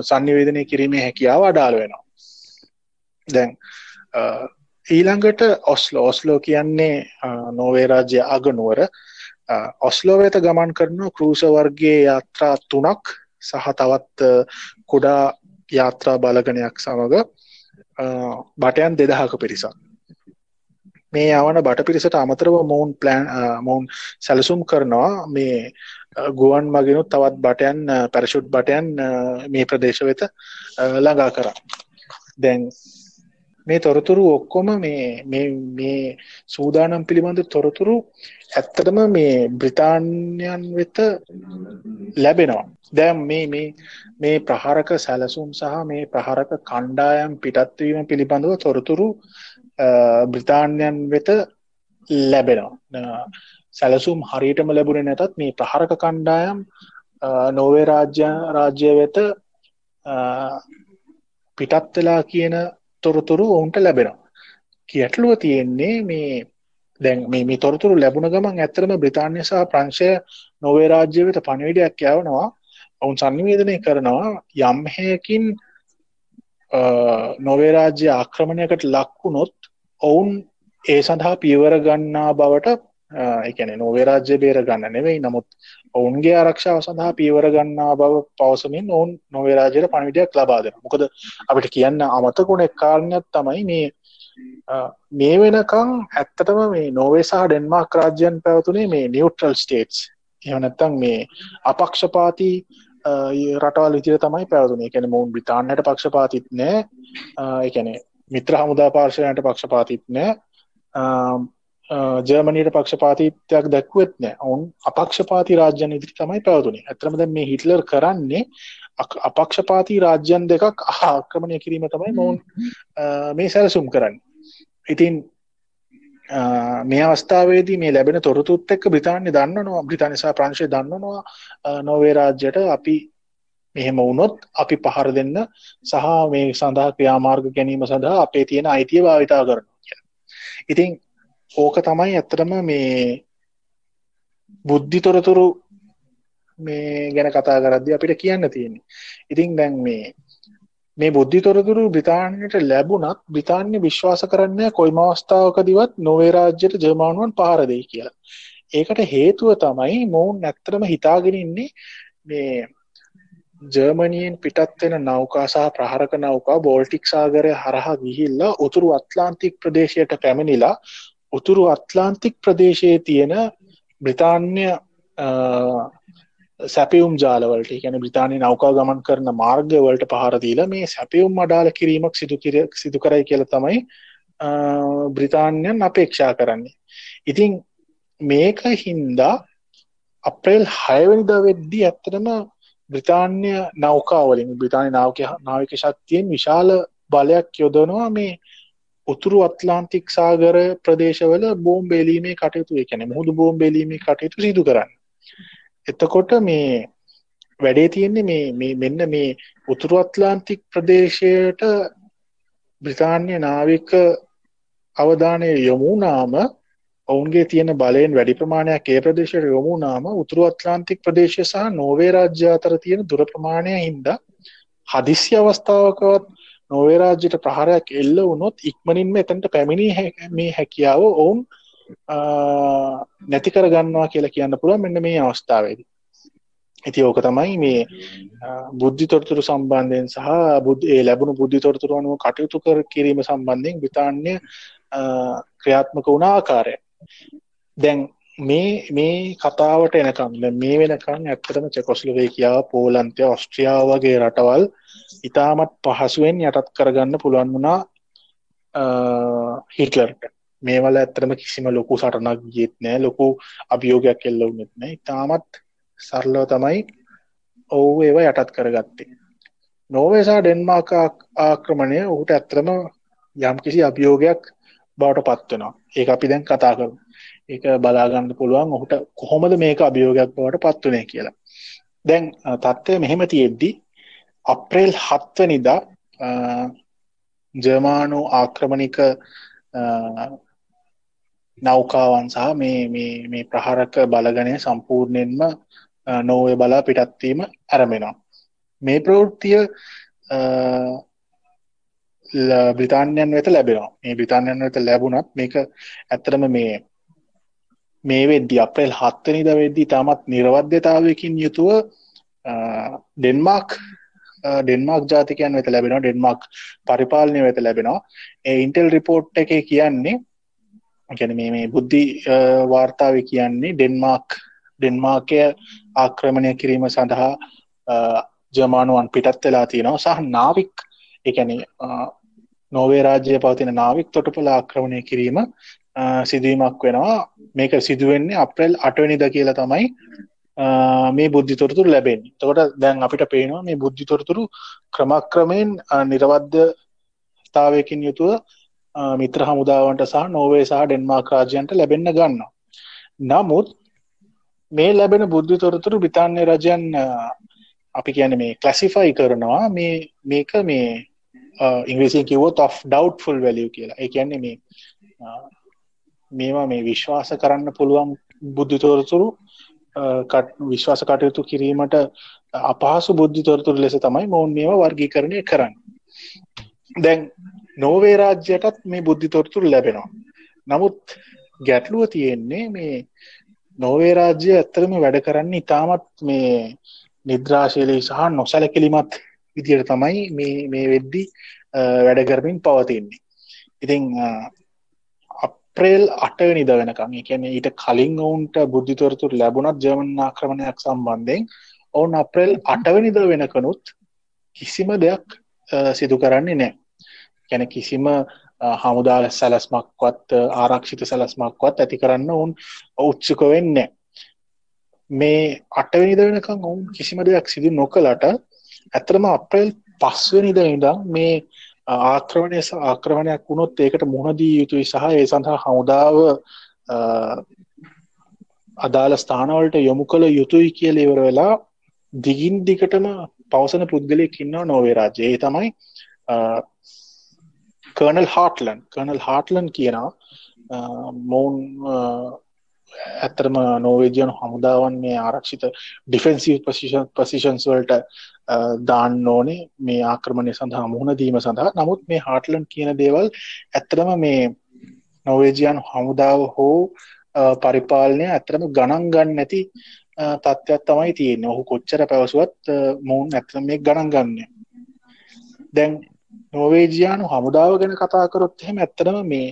සංනිවේදනය කිරීමේ හැකියාව අඩාල වෙනවා. දැන් ඊළඟට ඔස්ලෝ ඔස්ලෝ කියන්නේ නෝවේ රාජ්‍ය අගනුවර. ඔස්ලෝ වෙත ගමන් කරන කරූස වර්ගයේ යාත්‍රා තුනක් සහ තවත් කුඩා යාත්‍රා බලගනයක් සමඟ බටයන් දෙදහක පිරිසක්. මේ යවන බට පිරිසට අමතරව මොවුන් ප්ලෑන් මොවුන් සැලසුම් කරනවා මේ ගුවන් මගෙනුත් තවත් බටයන් පැරෂුට් බටයන් මේ ප්‍රදේශ වෙත ළඟා කරා. දැන් මේ තොරතුරු ඔක්කොම මේ මේ සූදානම් පිළිබඳ තොරතුරු ඇත්තටම මේ බ්‍රිතාන්යන් වෙත ලැබෙනවා. දැම් මේ මේ මේ ප්‍රහාරක සැලසුම් සහ මේ ප්‍රහාරක කණ්ඩායම් පිටත්වීම පිළිබඳව තොරතුරු බ්‍රිතාන්යන් වෙත ලැබෙනවා. සැලසුම් හරියටම ලැබුණ නැතත් මේ ප්‍රහරක කණ්ඩායම් නොවේ රාජ්‍ය රාජ්‍ය වෙත පිටත් වෙලා කියන තොරතුරු ඔවුන්ට ලැබෙනවා. කියටලුව තියෙන්නේ මේ දැන් මේ තොරතුරු ලැබුණ ගමන් ඇත්තරම බ්‍රතාන්‍ය සහ ප්‍රංශය නොවේ රාජ්‍ය වෙත පණවිඩයක් යවනවා. ඔවුන් සංනිවේදනය කරනවා යම්හයකින් නොවේ රාජ්‍ය ආක්‍රමණයකට ලක්වුණොත් ඔවුන් ඒ සඳහා පියවර ගන්නා බවට එකන නොවේ රාජ්‍ය බේර ගන්න නෙවෙයි. නමුත් ඔවුන්ගේ ආරක්ෂාව සඳහා පියවර ගන්නා බව පවසමින් ඔවුන් නොවේ රාජයට පණවිඩයක් ලබාද මොකද අපිට කියන්න අමතකුණ එක්කාරණයක් තමයි මේ මේ වෙනකං ඇත්තටම මේ නොවේ සහ ඩෙන්මාර්ක් රාජ්‍යයන් පැවතුනේ මේ නිියවට්‍රල් ස්ටේටස් එහනත්තං මේ අපක්ෂපාති රටවල් විතිර තමයි පැවතුනේ. එකැන මොවුන් බ්‍රතාන්නයට පක්ෂපාතිත් නෑ. එකැන මිත්‍ර හමුදා පාර්ශවයන්ට පක්ෂපාතිත් නෑ. ජර්මනයට පක්ෂපාතිත්වයක් දැක්වත් නෑ. ඔවුන් අපක්ෂපාති රාජ්‍යන් ඉදිරි තමයි පැවතුනේ. ඇතරමද මේ හිටලර් කරන්නේ අපක්ෂපාති රාජ්‍යන් දෙකක් ආක්‍රමණය කිරීම තමයි මොවුන් මේ සැලසුම් කරන්න. ඉතින් මේ අවස්ථාවේදී මේ ලැබෙන තොරතුත් එක්ක බ්‍රිතාන්‍ය දන්නනවා බ්‍රිතානිසා ප්‍රංශය දන්නනවා නොවේ රාජ්‍යයට අපි මෙහෙම වුණොත් අපි පහර දෙන්න සහ මේ සඳහා ක්‍රියාමාර්ග ගැනීම සඳහා අපේ තියෙන අයිතිය භාවිතා කරනවා. ඉතින් ඕක තමයි ඇත්තටම මේ බුද්ධි තොරතුරු මේ ගැන කතා කරද්දි අපිට කියන්න තියෙන්නේ. ඉතින් දැන් මේ මේ බුද්ධි තොරතුරු බ්‍රිතාන්‍යයට ලැබුණත් බ්‍රිතාන්‍ය විශ්වාස කරන්නේ කොයිම අවස්ථාවකදීවත් නොවේ රාජ්‍යයට ජර්මානුවන් පහර දෙයි කියලා. ඒකට හේතුව තමයි මොවුන් ඇත්තටම හිතාගෙන ඉන්නේ මේ ජර්මනියෙන් පිටත් වෙන නෞකා සහ ප්‍රහරක නෞකා බෝල්ටික් සාගරය හරහා ගිහිල්ලා උතුරු අත්ලාන්තික් ප්‍රදේශයට පැමිණිලා උතුරු අත්ලාන්තික් ප්‍රදේශයේ තියෙන බ්‍රිතාන්‍ය සැපියුම් ජාලවලට ගැන බ්‍රතාානය නෞකා ගමන් කරන මාර්ගවලට පහරදීල මේ සැපියුම් අඩාල කිරීමක් සිදු සිදු කරයි කියල තමයි බ්‍රතාන්යන් අපේක්ෂා කරන්නේ. ඉතිං මේක හින්දා අප්‍රේල් හයවනිද වෙද්දි ඇත්තටම බ්‍රතාන්‍ය නෞකාවලින් බ්‍රතාානය නාවක නාවික ශක්තියෙන් විශාල බලයක් යොදනවා මේ උතුරු අත්ලාන්තික් සාගර ප්‍රදේශවල බෝම් බේලීමේ කටයුතු එකැන මුහුදු බෝම් බේලීමේ කටයුතු සිදු කරන්න. එතකොට මේ වැඩේ තියෙන්නේ මේ මෙන්න මේ උතුරු අත්ලාන්තික් ප්‍රදේශයට බ්‍රිතාන්‍ය නාවික අවධානය යොමුනාම ඔවුන්ගේ තියෙන බලයෙන් වැඩි ප්‍රමාණයක් ඒ ප්‍රදේශයට යොමුනාම උතුරු අත්ලාන්තික් ප්‍රදේශය සහ නෝවේ රාජ්‍ය අතර තියෙන දුර ප්‍රමාණය හින්දා හදිසි අවස්ථාවකවත් නෝවේ රාජ්‍යයට ප්‍රහාරයක් එල්ල වුණොත් ඉක්මනින්ම එතනට පැමිණි මේ හැකියාව ඔවුන් නැති කර ගන්නවා කියලා කියන්න පුළුවන් මෙන්න මේ අවස්ථාවේදී. ඉතින් ඕක තමයි මේ බුද්ධි තොරතුරු සම්බන්ධයෙන් සහ බුද්ධ ඒ ලැබුණු බුද්ධි තොරතුරු අනුව කටයුතු කර කිරීම සම්බන්ධයෙන් බ්‍රිතාන්‍ය ක්‍රියාත්මක වුණ ආකාරය. දැන් මේ මේ කතාවට එනකම් මේ වෙනකම් ඇත්තටම චෙකොස්ලොවේකියාව පෝලන්තය ඔස්ට්‍රියාව වගේ රටවල් ඉතාමත් පහසුවෙන් යටත් කරගන්න පුළුවන් වුණා හිටලර්ට. මේවල ඇත්තරම කිසිම ලොකු සටනක් ගියත් නෑ ලොකු අභියෝගයක් එල්ලවුනෙත් නෑ. ඉතාමත් සරලව තමයි ඔවු ඒවා යටත් කරගත්තේ. නෝවේ සහ ඩෙන්මාර්ක් ආක්‍රමණය ඔහුට ඇත්තරම යම් කිසි අභියෝගයක් බවට පත්වෙනවා ඒ අපි දැන් කතා කරමු. ඒක බලාගන්න පුළුවන්. ඔහුට කොහොමද මේක අභියෝගයක් බවට පත්වනේ කියලා. දැන් තත්ත්වය මෙහෙම තියෙද්දි අප්‍රේල් හත්වනිදා ජර්මානු ආක්‍රමණික නෞකාවන් සහ මේ මේ ප්‍රහාරක බලගනය සම්පූර්ණයෙන්ම නෝවය බලා පිටත්වීම ඇරමෙනවා මේ ප්‍රවෘත්තිය බ්‍රිතාන්යන් වෙත ලැබෙනවා. මේ බ්‍රිතාන්යන් වෙත ලැබුණත් මේක ඇත්තරම මේ මේ වෙද්දි අප්‍රේල් හත්වනිද වෙද්දි තමත් නිර්වද්‍යතාවයකින් යුතුව ඩෙන්මාර්ක් ඩෙන්මාර්ක් ජාතිකයන් වෙත ලැබෙනවා ඩෙන්මාර්ක් පරිපාලනය වෙත ලැබෙනවා. ඒ ඉන්ටෙල් රිපෝට් එක කියන්නේ ගැන මේ බුද්ධි වාර්තාව කියන්නේ ඩෙන්මාර්ක් ඩෙන්මාර්කය ආක්‍රමණය කිරීම සඳහා ජමානුවන් පිටත් වෙලා තියෙනවා. සහ නාවික් එකැන නෝවේ රාජ්‍ය පවතින නාවික් තොටපල ආක්‍රමණය කිරීම සිදුවීමක් වෙනවා. මේක සිදුවෙන්නේ අප්‍රෙල් අටවනිද කියලා තමයි මේ බුද්ධිතොරතුරු ලැබෙන් තොට දැන් අපිට පේනවා මේ බුද්ධිතොරතුරු ක්‍රමක්‍රමයෙන් නිරවද්‍යතාවයකින් යුතුව මිත්‍ර හමුදාවන්ට සහ නෝවේ සහ ඩෙන්මාර්ක් රාජයන්ට ලැබෙන්න ගන්න නමුත් මේ ලැබෙන බුද්ධි තොරතුරු බිතාන්‍ය රජයන් අපි කියන මේ කලසිෆයි කරනවා මේ මේක මේ ඉංග්‍රීසි කිවොත් of ඩව්ෆුල් වැලිය කියලා. ඒ කියන්නේ මේ මේවා මේ විශ්වාස කරන්න පුළුවන් බුද්ධි තොරතුරු විශ්වාස කටයුතු කිරීමට අපහසු බුද්ධි තොරතුරු ලෙස තමයි මොවුන් මේවා වර්ගීකරණය කරන්න. දැන් නෝවේ රාජ්‍යයටත් මේ බුද්ධි තොරතුරු ලැබෙනවා. නමුත් ගැටලුව තියෙන්නේ මේ නෝවේ රාජ්‍ය ඇත්තරම වැඩ කරන්න ඉතාමත් මේ නිද්‍රාශීලී සහ නොසැලකිලිමත් විදියට තමයි මේ වෙද්දි වැඩ කරමින් පවතින්නේ. ඉතිං අප්‍රේල් අටවනිද වෙනකම් එකන ඊට කලින් ඔවුන්ට බුද්ධිතොරතුර ලැබුණත් ජර්මන් ආක්‍රමණයක් සම්බන්ධයෙන් ඔවුන් අප්‍රේල් අටවනිද වෙනකනුත් කිසිම දෙයක් සිදු කරන්නේ නෑ ගැන කිසිම හමුදා සැලස්මක්වත් ආරක්ෂිත සැලස්මක්වත් ඇති කරන්න ඔවුන් උත්සුක වෙන්න මේ අටවනිද වෙනකම් ඔවුන් කිසිම දෙයක් සිදු නොකලට ඇතරම අප්‍රේල් පස්වනිද ඉඳම් මේ ආක්‍රමණය ආක්‍රමණයක් වුණොත් ඒකට මුහදී යුතුයි සහ ඒ සඳහා හමුදාව අදාළ ස්ථානවලට යොමු කළ යුතුයි කියල ඉවර වෙලා දිගින් දිගටම පවසන පුද්ගලයෙක් ඉන්නවා නෝවේ රාජ්‍යයේ. තමයි කර්නල් හාටලන්. කර්නල් හාටලන් කියනවා මොවුන් ඇත්තරම නෝවේජයන හමුදාවන් මේ ආරක්ෂිත ඩිෆෙන්සිව පසිෂන් පසිෂන්ස් වලට දාන්න ඕනේ මේ ආක්‍රමණය සඳහා මුහුණ දීම සඳහා. නමුත් මේ හාටලන් කියන දේවල් ඇත්තරම මේ නොවේජයන් හමුදාව හෝ පරිපාලනය ඇත්තරම ගණන් ගන්න නැති තත්ත්වයක් තමයි තියෙන්නේ. ඔහු කොච්චර පැවසුවත් මොවුන් ඇත්තරම මේ ගණන් ගන්න දැන් නෝවේජයානු හමුදාව ගැන කතා කරොත් එහෙම ඇත්තනම මේ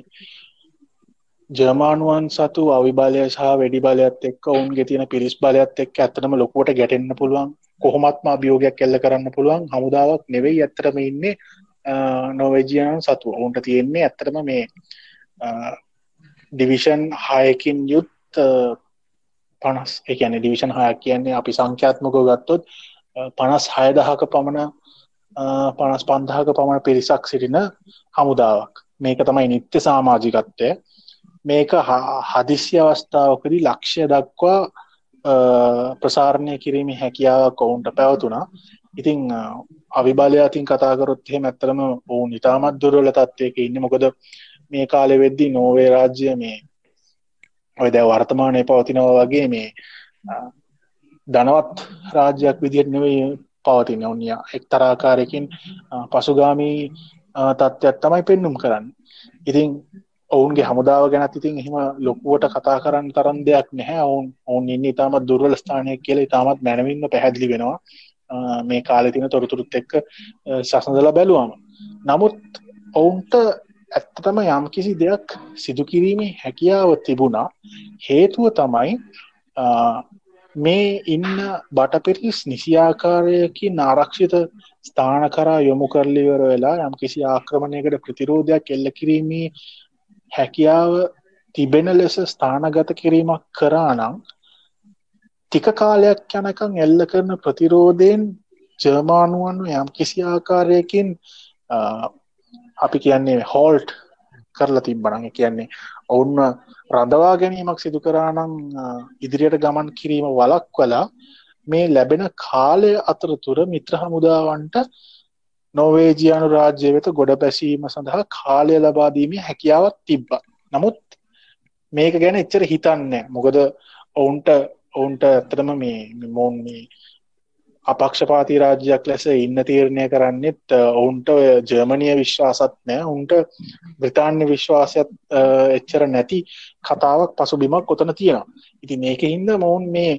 ජර්මානුවන් සතු අවිබලය සහ වැඩි බලයත් එක්ක ඔවුන්ගේ තියෙන පිරිස් බලයත් එක්ක ඇත්තනම ලොකුවට ගැටෙන්න්න පුළුවන්. කොහොමත්ම අභියෝගයක් කෙල්ල කරන්න පුළුවන්. හමුදාවක් නෙවෙයි ඇත්තරම ඉන්නේ නොවේජියන් සතු ඔවුන්ට තියෙන්නේ ඇත්තරම මේ ඩිවිෂන් හයකින් යුත් පනස්. එකන ඩිවිෂන් හයක් කියන්නේ අපි සංඛ්‍යාත්මකෝ ගත්තොත් පනස් හයදහක පමණ පනස් පන්දහක පමණ පිරිසක් සිටින හමුදාවක්. මේක තමයි නිත්‍ය සාමාජිකත්වය. මේක හදිසි අවස්ථාවකදී ලක්ෂය දක්වා ප්‍රසාරණය කිරීම හැකියාවක් ඔවුන්ට පැවතුනා ඉතිං අවිබලය අතින් කතාකරොත් එහෙම ඇත්තරම ඔවුන් ඉතාමත් දුරල තත්වයක ඉන්න. මොකද මේ කාලෙ වෙද්දි නෝවේ රාජ්‍ය මේ ඔය දැ වර්තමානය පවතිනවා වගේ මේ ධනවත් රාජ්‍යයක් විදිහට නෙවෙයි පවතින ඔන්නිය එක්තරාකාරයකින් පසුගාමී තත්ත්වයක් තමයි පෙන්නුම් කරන්න. ඉතින් ඔවුන්ගේ හමුදාව ගැනත් ඉතින් එහෙම ලොකුවට කතා කරන්න තරම් දෙයක් නැහැ. ඔවුන් ඔවුන් ඉන්න ඉතාමත් දුර්වල ස්ථානයක් කියල ඉතාමත් මැනවින්න පැහැදිලි වෙනවා. මේ කාලෙතින තොරතුරුත් එක්ක සසඳල බැලුවම. නමුත් ඔවුන්ට ඇත්තටම යම් කිසි දෙයක් සිදුකිරීමේ හැකියාව තිබුණා. හේතුව තමයි මේ ඉන්න බටපිරිස් නිසියාකාරයකින් ආරක්ෂිත ස්ථාන කරා යොමු කරලිවර වෙලා යම් කිසි ආක්‍රමණයකට ප්‍රතිරෝධයක් එල්ල කිරීමේ හැකියාව තිබෙන ලෙස ස්ථානගත කිරීමක් කරානම් ටික කාලයක් යනකං එල්ල කරන ප්‍රතිරෝධයෙන් ජර්මානුවන් යම් කිසි ආකාරයකින් අපි කියන්නේ හෝල්ට් කරලා තිබ්බනඟ කියන්නේ ඔවුන්ව රඳවා ගැනීමක් සිදු කරානම් ඉදිරියට ගමන් කිරීම වලක් වලා මේ ලැබෙන කාලය අතරතුර මිත්‍ර හමුදාවන්ට නොවේජියනු රාජ්‍ය වෙත ගොඩ බැසීම සඳහා කාලය ලබාදීමේ හැකියාවත් තිබ්බ. නමුත් මේක ගැන එච්චර හිතන්න මොකද ඔවුන්ට ඔවුන්ට ඇත්තටම මේ මොන් මේ අපක්ෂපාති රාජ්‍යයක් ලෙස ඉන්න තීරණය කරන්නෙත් ඔවුන්ට ජර්මණය විශ්වාසත් නෑ උන්ට බ්‍රතාන්‍ය විශ්වාසයක් එච්චර නැති කතාවක් පසුබිමක් කොතන තියෙනවා. ඉති මේක හින්ද මොවුන් මේ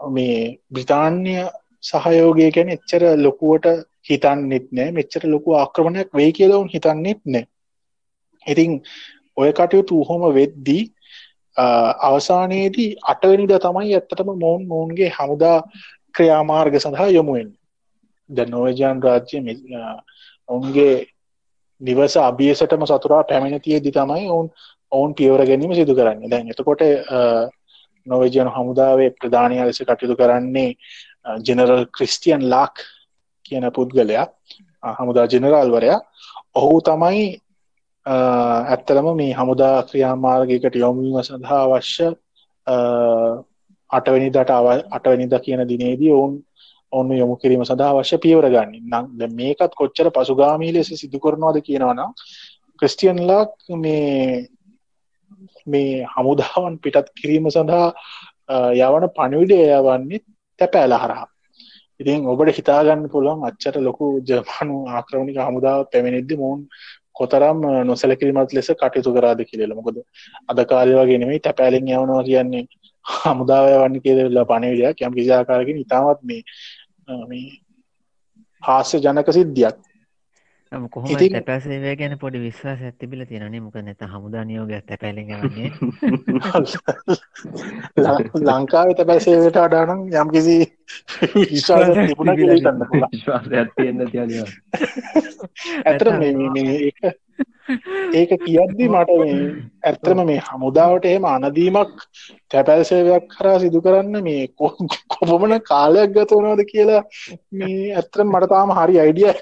මේ බ්‍රතාන්‍ය සහයෝගය ගැන එච්චර ලොකුවට හිතන්නෙත් නෑ. මෙච්චර ලොකු ආක්‍රමණයක් වෙයි කියලවුන් හිතන්නෙත් නෑ. ඉතින් ඔය කටයුතු හොම වෙද්දී අවසානයේදී අටවැනිද තමයි ඇත්තටම මොවුන් මොවුන්ගේ හමුදා ක්‍රියාමාර්ග සඳහා යොමුුවෙන් ද නෝජාන් රාජ්‍ය ඔවුන්ගේ නිවස අභියසටම සතුරා පැමිණතියේදි තමයි ඔවුන් ඔවුන් පියවර ගැනීම සිදු කරන්න. දැන් එතකොට නොවජයන හමුදාවේ ප්‍රධානය ලෙස කටයුතු කරන්නේ ජෙනරල් ක්‍රිස්ටියන් ලාක් කියන පුද්ගලයා uh, හමුදා ජෙනරාල්වරයා ඔහු තමයි uh, ඇත්තරම මේ හමුදා ක්‍රියාමාර්ගයකට යොමුවීම සඳහා අවශ්‍ය uh, අටවැනි දට අව අටවැනිද කියන දිනේදී ඔවුන් ඔන්න යොමු කිරීම සඳහා අවශ්‍ය පියවර ගන්න. නම් මේකත් කොච්චර පසුගාමී ලෙස සිදු කරනවාද කියනවනම් ක්‍රිස්ටියන්ලාක් මේ මේ හමුදාවන් පිටත් කිරීම සඳහා යවන පණවිඩ යවන්නේ තැපෑල හරහා. ඉතින් ඔබට හිතාගන්න පුළුවන් අච්චට ලොකු ජර්මානු ආක්‍රමණික හමුදාව පැමිණෙද්දි මොවුන් කොතරම් නොසැලකිරීමත් ලෙස කටයුතු කරාද කියල. මොකද අද කාලය වගේ නෙමෙයි තැපෑලෙන් යවනවා කියන්නේ හමුදාව වන්න කියදලා පණවිඩයක් යම් කිසිආකාරකින් ඉතාමත් මේ මේ හාස්‍ය ජනක සිද්ධියක්.
කොහොම තැපැසේවය ගැන පොඩි විශ්වාස ඇතිබිල තියෙනනේ මොක නැත හමුදා නියෝගයක් තැපැලිගන්නේ
ලංකාව තැපැසේවට අඩානම් යම් කිසි විශ්වාස තිබුණ කියන්න
විශ්වාසයක් තියන්න තියන
ඇතර මේ ඒක කියද්දි මට ඇත්තම මේ හමුදාවට එහෙම අනදීමක් තැපැල්සේවයක් කරා සිදු කරන්න මේ කොපමන කාලයක් ගත වනවද කියලා මේ ඇත්තම මට තාම හරි අයිඩිය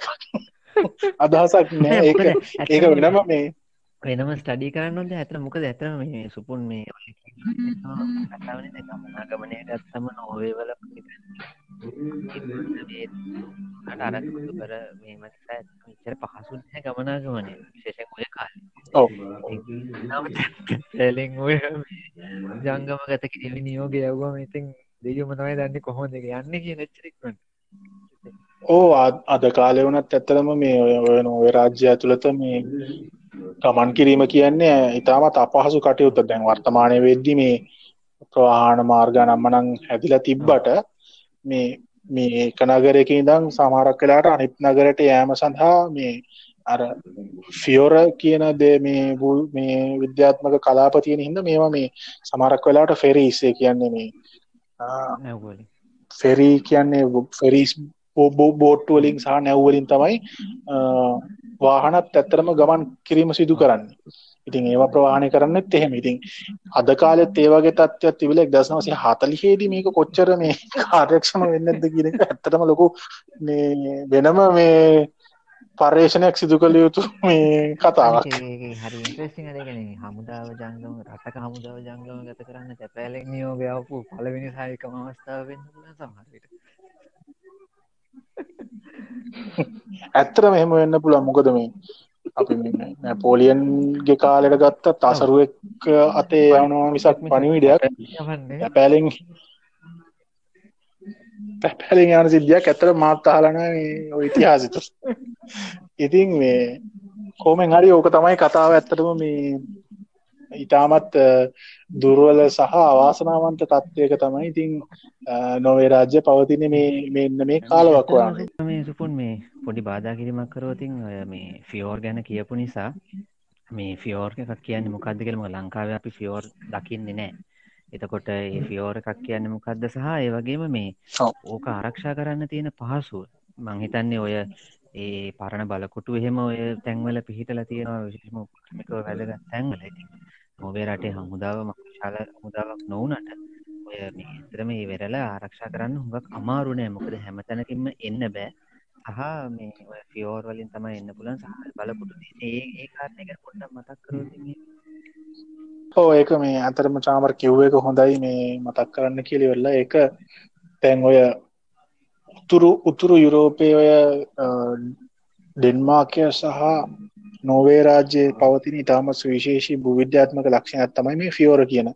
අදහසක් නෑ. ඒක ඒක වෙනම මේ
වෙනම ස්ටඩි කරන්නට ඇතන මොකද ඇතම මේ සුපුන් මේ ගමනය ගත්තම නොවේවල අර කර මේ මත චර පහසුන් ගමනාගමනය විශේෂෙන් ඔය කාල. සැලින් ඔය ජංගම ගත කිරි නියෝග යව්වම ඉතින් දෙයම තමයි දන්නේ කොහොම දෙක යන්න කිය නැච්චරෙක්වන්න
ඕ අද කාලය වනත් ඇත්තරම මේ ඔය නොව රාජ්‍ය ඇතුළත මේ ගමන් කිරීම කියන්නේ ඉතාමත් අපහසු කටයුත්ත. දැන් වර්තමානය වෙද්දි මේ ප්‍රවාහන මාර්ග නම්මනං හැදිලා තිබ්බට මේ මේ එක නගරයක ඉඳං සමහරක් වෙලාට අනිත් නගරට යෑම සඳහා මේ අර ෆියෝර කියන දේ මේ මේ විද්‍යාත්මක කලාපතියන හිද මේවා මේ සමරක් වෙලාට ෆෙරීස්සේ කියන්නේ මේ ෆෙරී කියන්නේ ෆෙරිස් බෝට්ටු වලින් සහ නැව්වලින් තමයි වාහනත් ඇත්තරම ගමන් කිරීම සිදු කරන්න. ඉතින් ඒවා ප්‍රවාණය කරන්නත් එහෙම. ඉතින් අද කාලෙත් ඒවගේ තත්ත්වයක් තිබිලා 1940 හේදී මේක කොච්චර මේ කාර්යක්ෂම වෙන්නේ නැද්ද කියන එක ඇත්තටම ලොකු මේ වෙනම මේ පර්යේෂණයක් සිදු කළ යුතු මේ කතාවක්.
හරි ඉන්ට්‍රෙස්ටිං අර කියන්නේ. හමුදාව ජංගම රටක හමුදාව ජංගම ගත කරන්න තැපෑලෙක් නියෝගය ආපු පළවෙනි සායකම අවස්ථාව වෙන්න පුළුවන් සමහර විට
ඇත්තටම එහෙම වෙන්න පුළුවන්. මොකද මේ අපි පෝලියන්ගේ කාලෙට ගත්තත් අසරුවෙක් අතේ යවනවා මිසක් පණිවිඩයක්. පැලෙන් පැපැලින් යන සිද්ධියක් ඇතර මාත් අහලන ඉතිහාසිත. ඉතින් මේ කෝමෙන් හරි ඕක තමයි කතාව ඇත්තටම මේ ඉතාමත් දුර්වල සහ අවාසනාවන්ත තත්ත්වයක තමයි ඉතින් නොවේ රාජ්‍ය පවතින මේ මෙන්න මේ කාලවක්
මේ සුපුන් මේ පොඩි බාධා කිරීමක් කරෝතින් ඔය මේ ෆියෝර් ගැන කියපු නිසා මේ ෆියෝර් එකක් කියන්නේ මොකක්ද කියලම ලංකාව අපි ෆියෝර් දකින්නේ නෑ. එතකොට ඒ ෆියෝර එකක් කියන්න මොකක්ද සහ ඒ වගේම මේ ඕක ආරක්ෂා කරන්න තියෙන පහසුව. මංහිතන්නේ ඔය ඒ පරණ බලකොටු එහෙම ඔය තැන්වල පිහිටල තියෙනවා විශෂමක වැදගත් තැන්වල ඉතින් නොවේ රටේ හමුදාව මශාල හමුදාවක් නොවනට ඔය මේතර මේ වෙරල ආරක්ෂා කරන්න හුඟක් අමාරුනෑ මොකද හැමතැනකින්ම එන්න බෑ. සහ මේ ෆියෝර් වලින් තමයි එන්න පුලන් සහ බලකුට ඒ ඒ කාරණය පොඩ්ඩ මතක් කර
ඕ ඒක මේ අතරම චාමර කිව්ව එක හොඳයි මේ මතක් කරන්න කියලි. වෙල්ලා ඒක තැන් ඔය උතුරු උතුරු යුරෝපය ඔය ඩෙන්මාකය සහ නොවේ රාජ්‍යයේ පවතින ඉතාම සුවිශේෂී භූවිද්‍යාත්මක ලක්ෂණයක් තමයි මේ ෆියෝර කියන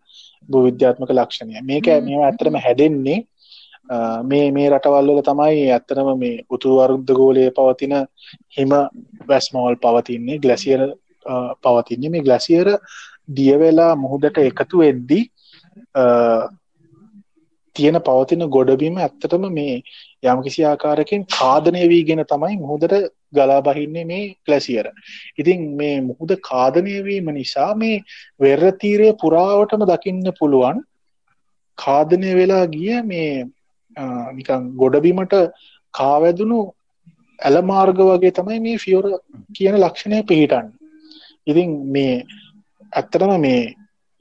භූවිද්‍යාත්මක ලක්ෂණය. මේක මේ ඇතරම හැඩෙන්නේ මේ මේ රටවල්වල තමයි ඇත්තනම මේ උතුරු අරුද්ධ ගෝලය පවතින හිම වැස්මෝල් පවතින්නේ ගලසියර පවතින්නේ. මේ ගලසියර දියවෙලා මුහුදට එකතු වෙද්දී තියෙන පවතින ගොඩබීම ඇත්තටම මේ යම් කිසි ආකාරකින් කාදනය වීගෙන තමයි මුහුදට ගලාබහින්නේ මේ කලසියර ඉතින් මේ මුහුද කාදනයවීම නිසා මේ වෙර්රතීරය පුරාවටම දකින්න පුළුවන් කාදනය වෙලා ගිය මේ නිකං ගොඩබිමට කාවැදුණු ඇලමාර්ග වගේ තමයි මේ ෆියෝර කියන ලක්ෂණය පිහිටන්න. ඉතින් මේ ඇත්තටම මේ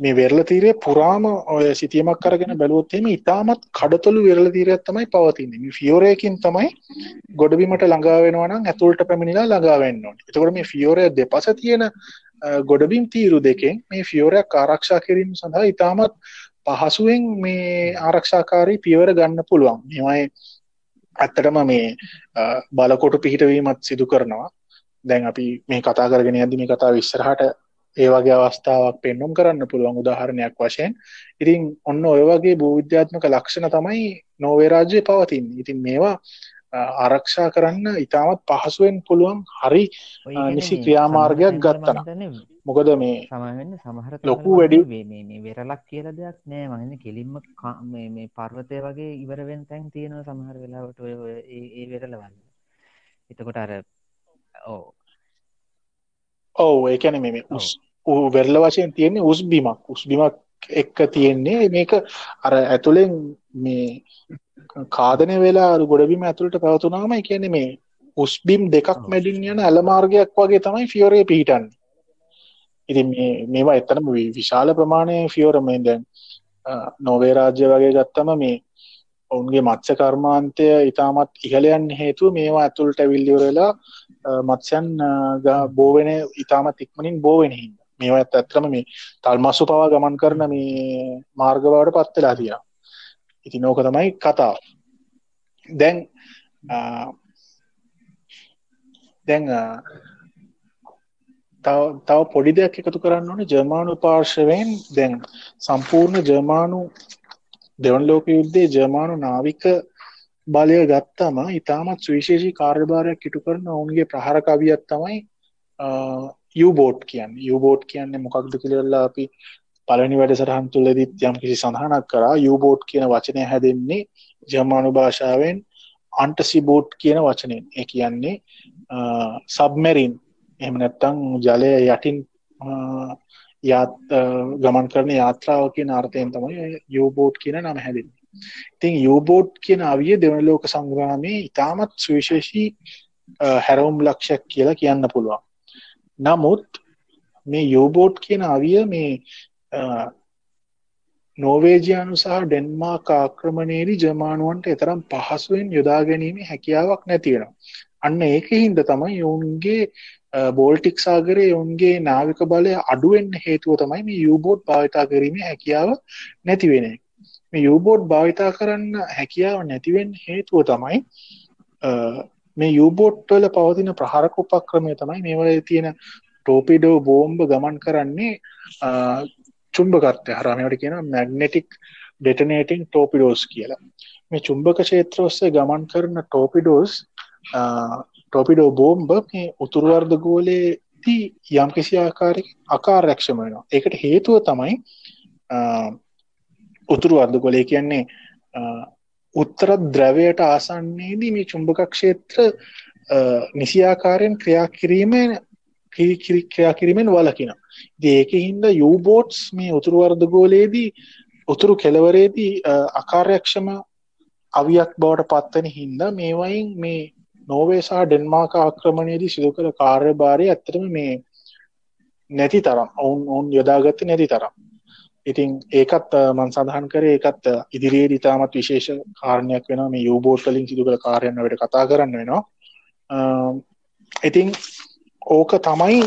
මේ වෙරල තීරය පුරාම ඔය සිතියමක් කරගෙන බැලුවොත්තේම ඉතාමත් කඩතොළු වෙරල තීරයක් තමයි පවතින්නේ. මේ ෆියෝරයකින් තමයි ගොඩබිමට ළඟාවෙනවනම් ඇතුළට පැමිණිලා ළඟාවෙන්න ඕනේ. එතකොට මේ ෆියෝරය දෙපස තියෙන ගොඩබිම් තීරු දෙකෙන් මේ ෆියෝරයක් ආරක්ෂා කිරීම සඳහා ඉතාමත් පහසුවෙන් මේ ආරක්ෂාකාරී පියවර ගන්න පුළුවන්. මෙමයි ඇත්තටම මේ බලකොටු පිහිටවීමත් සිදු කරනවා. දැන් අපි මේ කතා කරගෙන යද්දි මේ කතා විස්සරහට ඒ වගේ අවස්ථාවක් පෙන්නුම් කරන්න පුළුවන් උදාහරණයක් වශයෙන්. ඉතින් ඔන්න ඔය වගේ භූවිද්‍යාත්මක ලක්ෂණ තමයි නෝවේ රාජ්‍යය පවතින් ඉතින් මේවා ආරක්ෂා කරන්න ඉතාමත් පහසුවෙන් පුළුවන් හරි නිසි ක්‍රියාමාර්ගයක් ගත්තන මොකද මේ
සමහන්න සමහර
ලොකු වැඩි
මේ වෙරලක් කියල දෙයක් නෑ. මගන්න කෙලින්ම මේ පර්වතය වගේ ඉවරවෙන් තැන් තියෙනවා සමහර වෙලාවට ඔය ඒ වෙරලවන්න එතකොට අර ඕ
ඔවු ඒකැන මේ උස් වෙරල වශයෙන් තියෙන්නේ උස්බිමක් උස්බිමක් එක්ක තියෙන්නේ මේක අර ඇතුළෙන් මේ කාදනය වෙලා ගොඩබිම ඇතුළට පැවතුනාම කියන මේ උස්බිම් දෙකක් මැඩින් යන ඇලමාර්ගයක් වගේ තමයි ෆියෝරය පිහිටන්න. ඉති මේවා එතනම විශාල ප්‍රමාණය ෆියෝරමෙන් දැන් නොවේ රාජ්‍ය වගේ ගත්තම මේ ඔවුන්ගේ මත්ස්‍ය කර්මාන්තය ඉතාමත් ඉහලයන් හේතුව මේවා ඇතුළට ඇවිල්ලිවරලා මත්ස්‍යන් බෝවෙන ඉතාමත් ඉක්මනින් බෝවෙන හිද මේවා ඇත් ඇත්‍රම මේ තල්මස්සු පවා ගමන් කරන මේ මාර්ගවාවට පත්වෙලා තිය ඉති නෝක තමයි කතාව. දැන් දැන් තව පොඩි දෙයක් එකතු කරන්න ඕන ජර්මානු පාර්ශවයෙන්. දැන් සම්පූර්ණ ජර්මානු දෙවන් ලෝක යුද්ධේ ජර්මානු නාවික බලය ගත්තම ඉතාමත් සුවිශේෂී කාර්යභාරයක් ඉටු කරන ඔවුන්ගේ ප්‍රහරකවියත් තමයි යුබෝට් කියන්න. යුබෝට් කියන්නේ මොකක්ද කියලල්ලා අපි පලනි වැඩසටහන් තුළදිත් යම් කිසි සඳහනක් කරා. යුබෝට් කියන වචනය හැදෙන්නේ ජර්මානු භාෂාවෙන් අන්ටසිබෝට් කියන වචනෙන් ඒ කියන්නේ සබ්මැරින් එහම නැත්තං ජලය යටින් යාත් ගමන් කරන යාත්‍රාව කියන අර්ථයෙන් තමයි යෝබෝට් කියන නම හැදෙන්නේ. ඉතින් යෝබෝට් කියන අවිය දෙවන ලෝක සංග්‍රාමයේ ඉතාමත් සුවිශේෂී හැරවුම් ලක්ෂයක් කියලා කියන්න පුළුවන්. නමුත් මේ යෝබෝට් කියන අවිය මේ නෝවේජයානු සහ ඩෙන්මාක් ආක්‍රමණයේදී ජර්මානුවන්ට එතරම් පහසුවෙන් යොදා ගැනීම හැකියාවක් නැතිවෙනවා අන්න ඒක හින්ද තමයි ඔවුන්ගේ බෝල්ටික් සාගරය ඔවුන්ගේ නාවික බලය අඩුවෙන් හේතුව තමයි මේ යුබෝට් භාවිතා කිරීම හැකියාව නැතිවෙන මේ යුබෝට් භාවිතා කරන්න හැකියාව නැතිවෙන් හේතුව තමයි මේ යුබෝට්වල පවතින ප්‍රහරක උපක්‍රමය තමයි මේවල තියෙන ටෝපිඩෝ බෝම්බ ගමන් කරන්නේ චුම්භකර්තය හරමට කියන මැග්නෙටික් ඩෙටනේටිං ටෝපිඩෝස් කියලා. මේ චුම්භක ක්ෂේත්‍ර ඔස්සේ ගමන් කරන ටෝපිඩෝස් ටොපිඩෝ බෝම්බ මේ උතුරුවර්ධ ගෝලයේදී යම් කිසි ආකාරයක අකාර්යක්ෂම වෙනවා. ඒකට හේතුව තමයි උතුරු අර්ධ ගොලේ කියන්නේ උත්තර ද්‍රවයට ආසන්නේදී මේ චුම්භක ක්ෂේත්‍ර නිසියාකාරයෙන් ක්‍රියා කිරීමෙන් ක්‍රියා කිරීමෙන් වලකින ඒක හින්ද යූබෝට්ස් මේ උතුරු අර්ධ ගෝලයේදී උතුරු කෙලවරේදී අකාර්යක්ෂම අවියක් බවට පත්වන හින්දා මේවයින් මේ නෝවේ සහ ඩෙන්මාක ආක්‍රමණයේදී සිදු කළ කාර්යභාරය ඇත්තටම මේ නැති තරම් ඔවුන් ඔවුන් යොදාගත්තේ නැති තරම්. ඉතින් ඒකත් මන් සඳහන් කරේ ඒකත් ඉදිරියේ ඉතාමත් විශේෂ කාරණයක් වෙනවා. මේ යූබෝට් වලින් සිදු කළ කාර්යයන් වලට කතා කරන්න වෙනවා. ඉතින් ඕක තමයි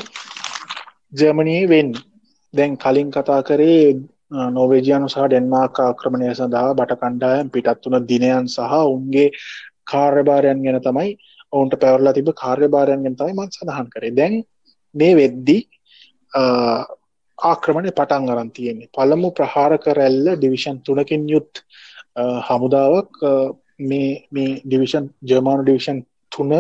ජර්මනයේ වෙන්නේ. දැන් කලින් කතා කරේ නෝවේජියනු සහ ඩෙන්මාර්ක් ආක්‍රමණය සඳහා බට කණ්ඩායම් පිටත් වුණ දිනයන් සහ උන්ගේ කාර්යභාරයන් ගැන තමයි ඔවුන්ට පැවරලා තිබ කාර්යභාරයන් ගැන තමයි මන් සඳහන් කරේ. දැන් මේ වෙද්දි ආක්‍රමණය පටන් අරන් තියෙන්නේ. පළමු ප්‍රහාරක රැල්ල ඩිවිෂන් තුනකින් යුත් හමුදාවක් මේ මේ ඩිවිෂන් ජර්මානු ඩිවිෂන් තුන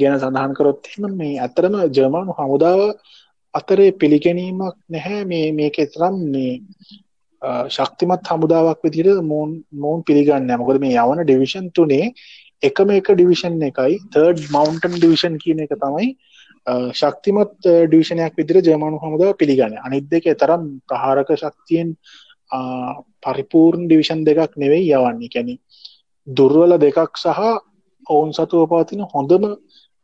ගැන සඳහන් කරොත් එහෙම මේ අතරම ජර්මානු හමුදාව අතරේ පිළිගැනීමක් නැහැ. මේ මේක තරම් මේ ශක්තිමත් හමුදාවක් විදිහට මෝන් මෝන් පිළිගන්නේ මොකද මේ යවන ඩිවිෂන් තුනේ එකම එක ඩිවිෂන් එකයි. තර්ඩ් මවුන්ටන් ඩිවිෂන් කියන එක තමයි ශක්තිමත් ඩිවිෂනයක් විදිහට ජර්මනු හමුදාව පිළිගන්නේ. අනිත් දෙක තරම් ප්‍රහාරක ශක්තියෙන් පරිපූර්ණ ඩිවිෂන් දෙකක් නෙවෙයි යවන්නේ. කියන්නේ දුර්වල දෙකක් සහ ඔවුන් සතුව පවතින හොඳම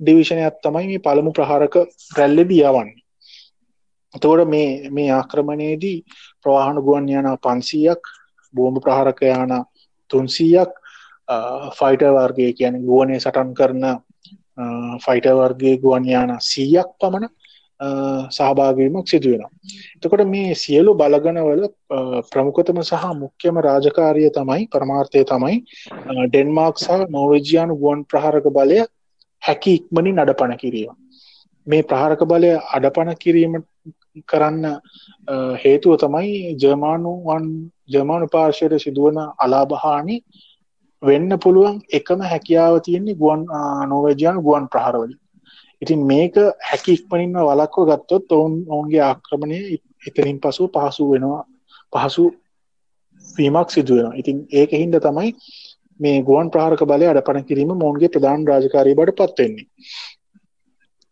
ඩිවිෂනයක් තමයි මේ පළමු ප්‍රහාරක රැල්ලෙදී යවන්නේ. එතකොට මේ මේ ආක්‍රමණයේදී ප්‍රවාහන ගුවන් යාන 500ක් බෝම්බ ප්‍රහාරක යාන 300ක් ෆයිටර් වර්ගයේ කියන්නේ ගුවනේ සටන් කරන ෆයිටර් වර්ගයේ ගුවන් යාන 100ක් පමණ සහභාගීවීමක් සිදු වෙනවා. එතකොට මේ සියලු බලගණවල ප්‍රමුඛතම සහ මුඛ්‍යම රාජකාරිය තමයි පරමාර්ථය තමයි ඩෙන්මාර්ක් සහ නෝර්වේජියානු ගුවන් ප්‍රහාරක බලය හැකි ඉක්මනින් අඩපණ කිරීම. මේ ප්‍රහාරක බලය අඩපණ කිරීම කරන්න හේතුව තමයි ජර්මානුවන් ජර්මානු පාර්ශයට සිදුවන අලාභහානි වෙන්න පුළුවන් එකම හැකියාව තියෙන්නේ ගුවන් නෝවේජයානු ගුවන් ප්‍රහරවලින් ඉතින් මේක හැකි ඉක්මනින්ම වලක්ව ගත්තොත් ඔවුන් ඔවුන්ගේ ආක්‍රමණය එතනින් පසු පහසු වෙනවා. පහසු වීමක් සිදුවෙනවා ඉතින් ඒක හින්ද තමයි මේ ගුවන් ප්‍රහාරක බලය අඩපණ කිරීම මොවුන්ගේ ප්‍රධාන රාජකාරී බට පත්වෙන්නේ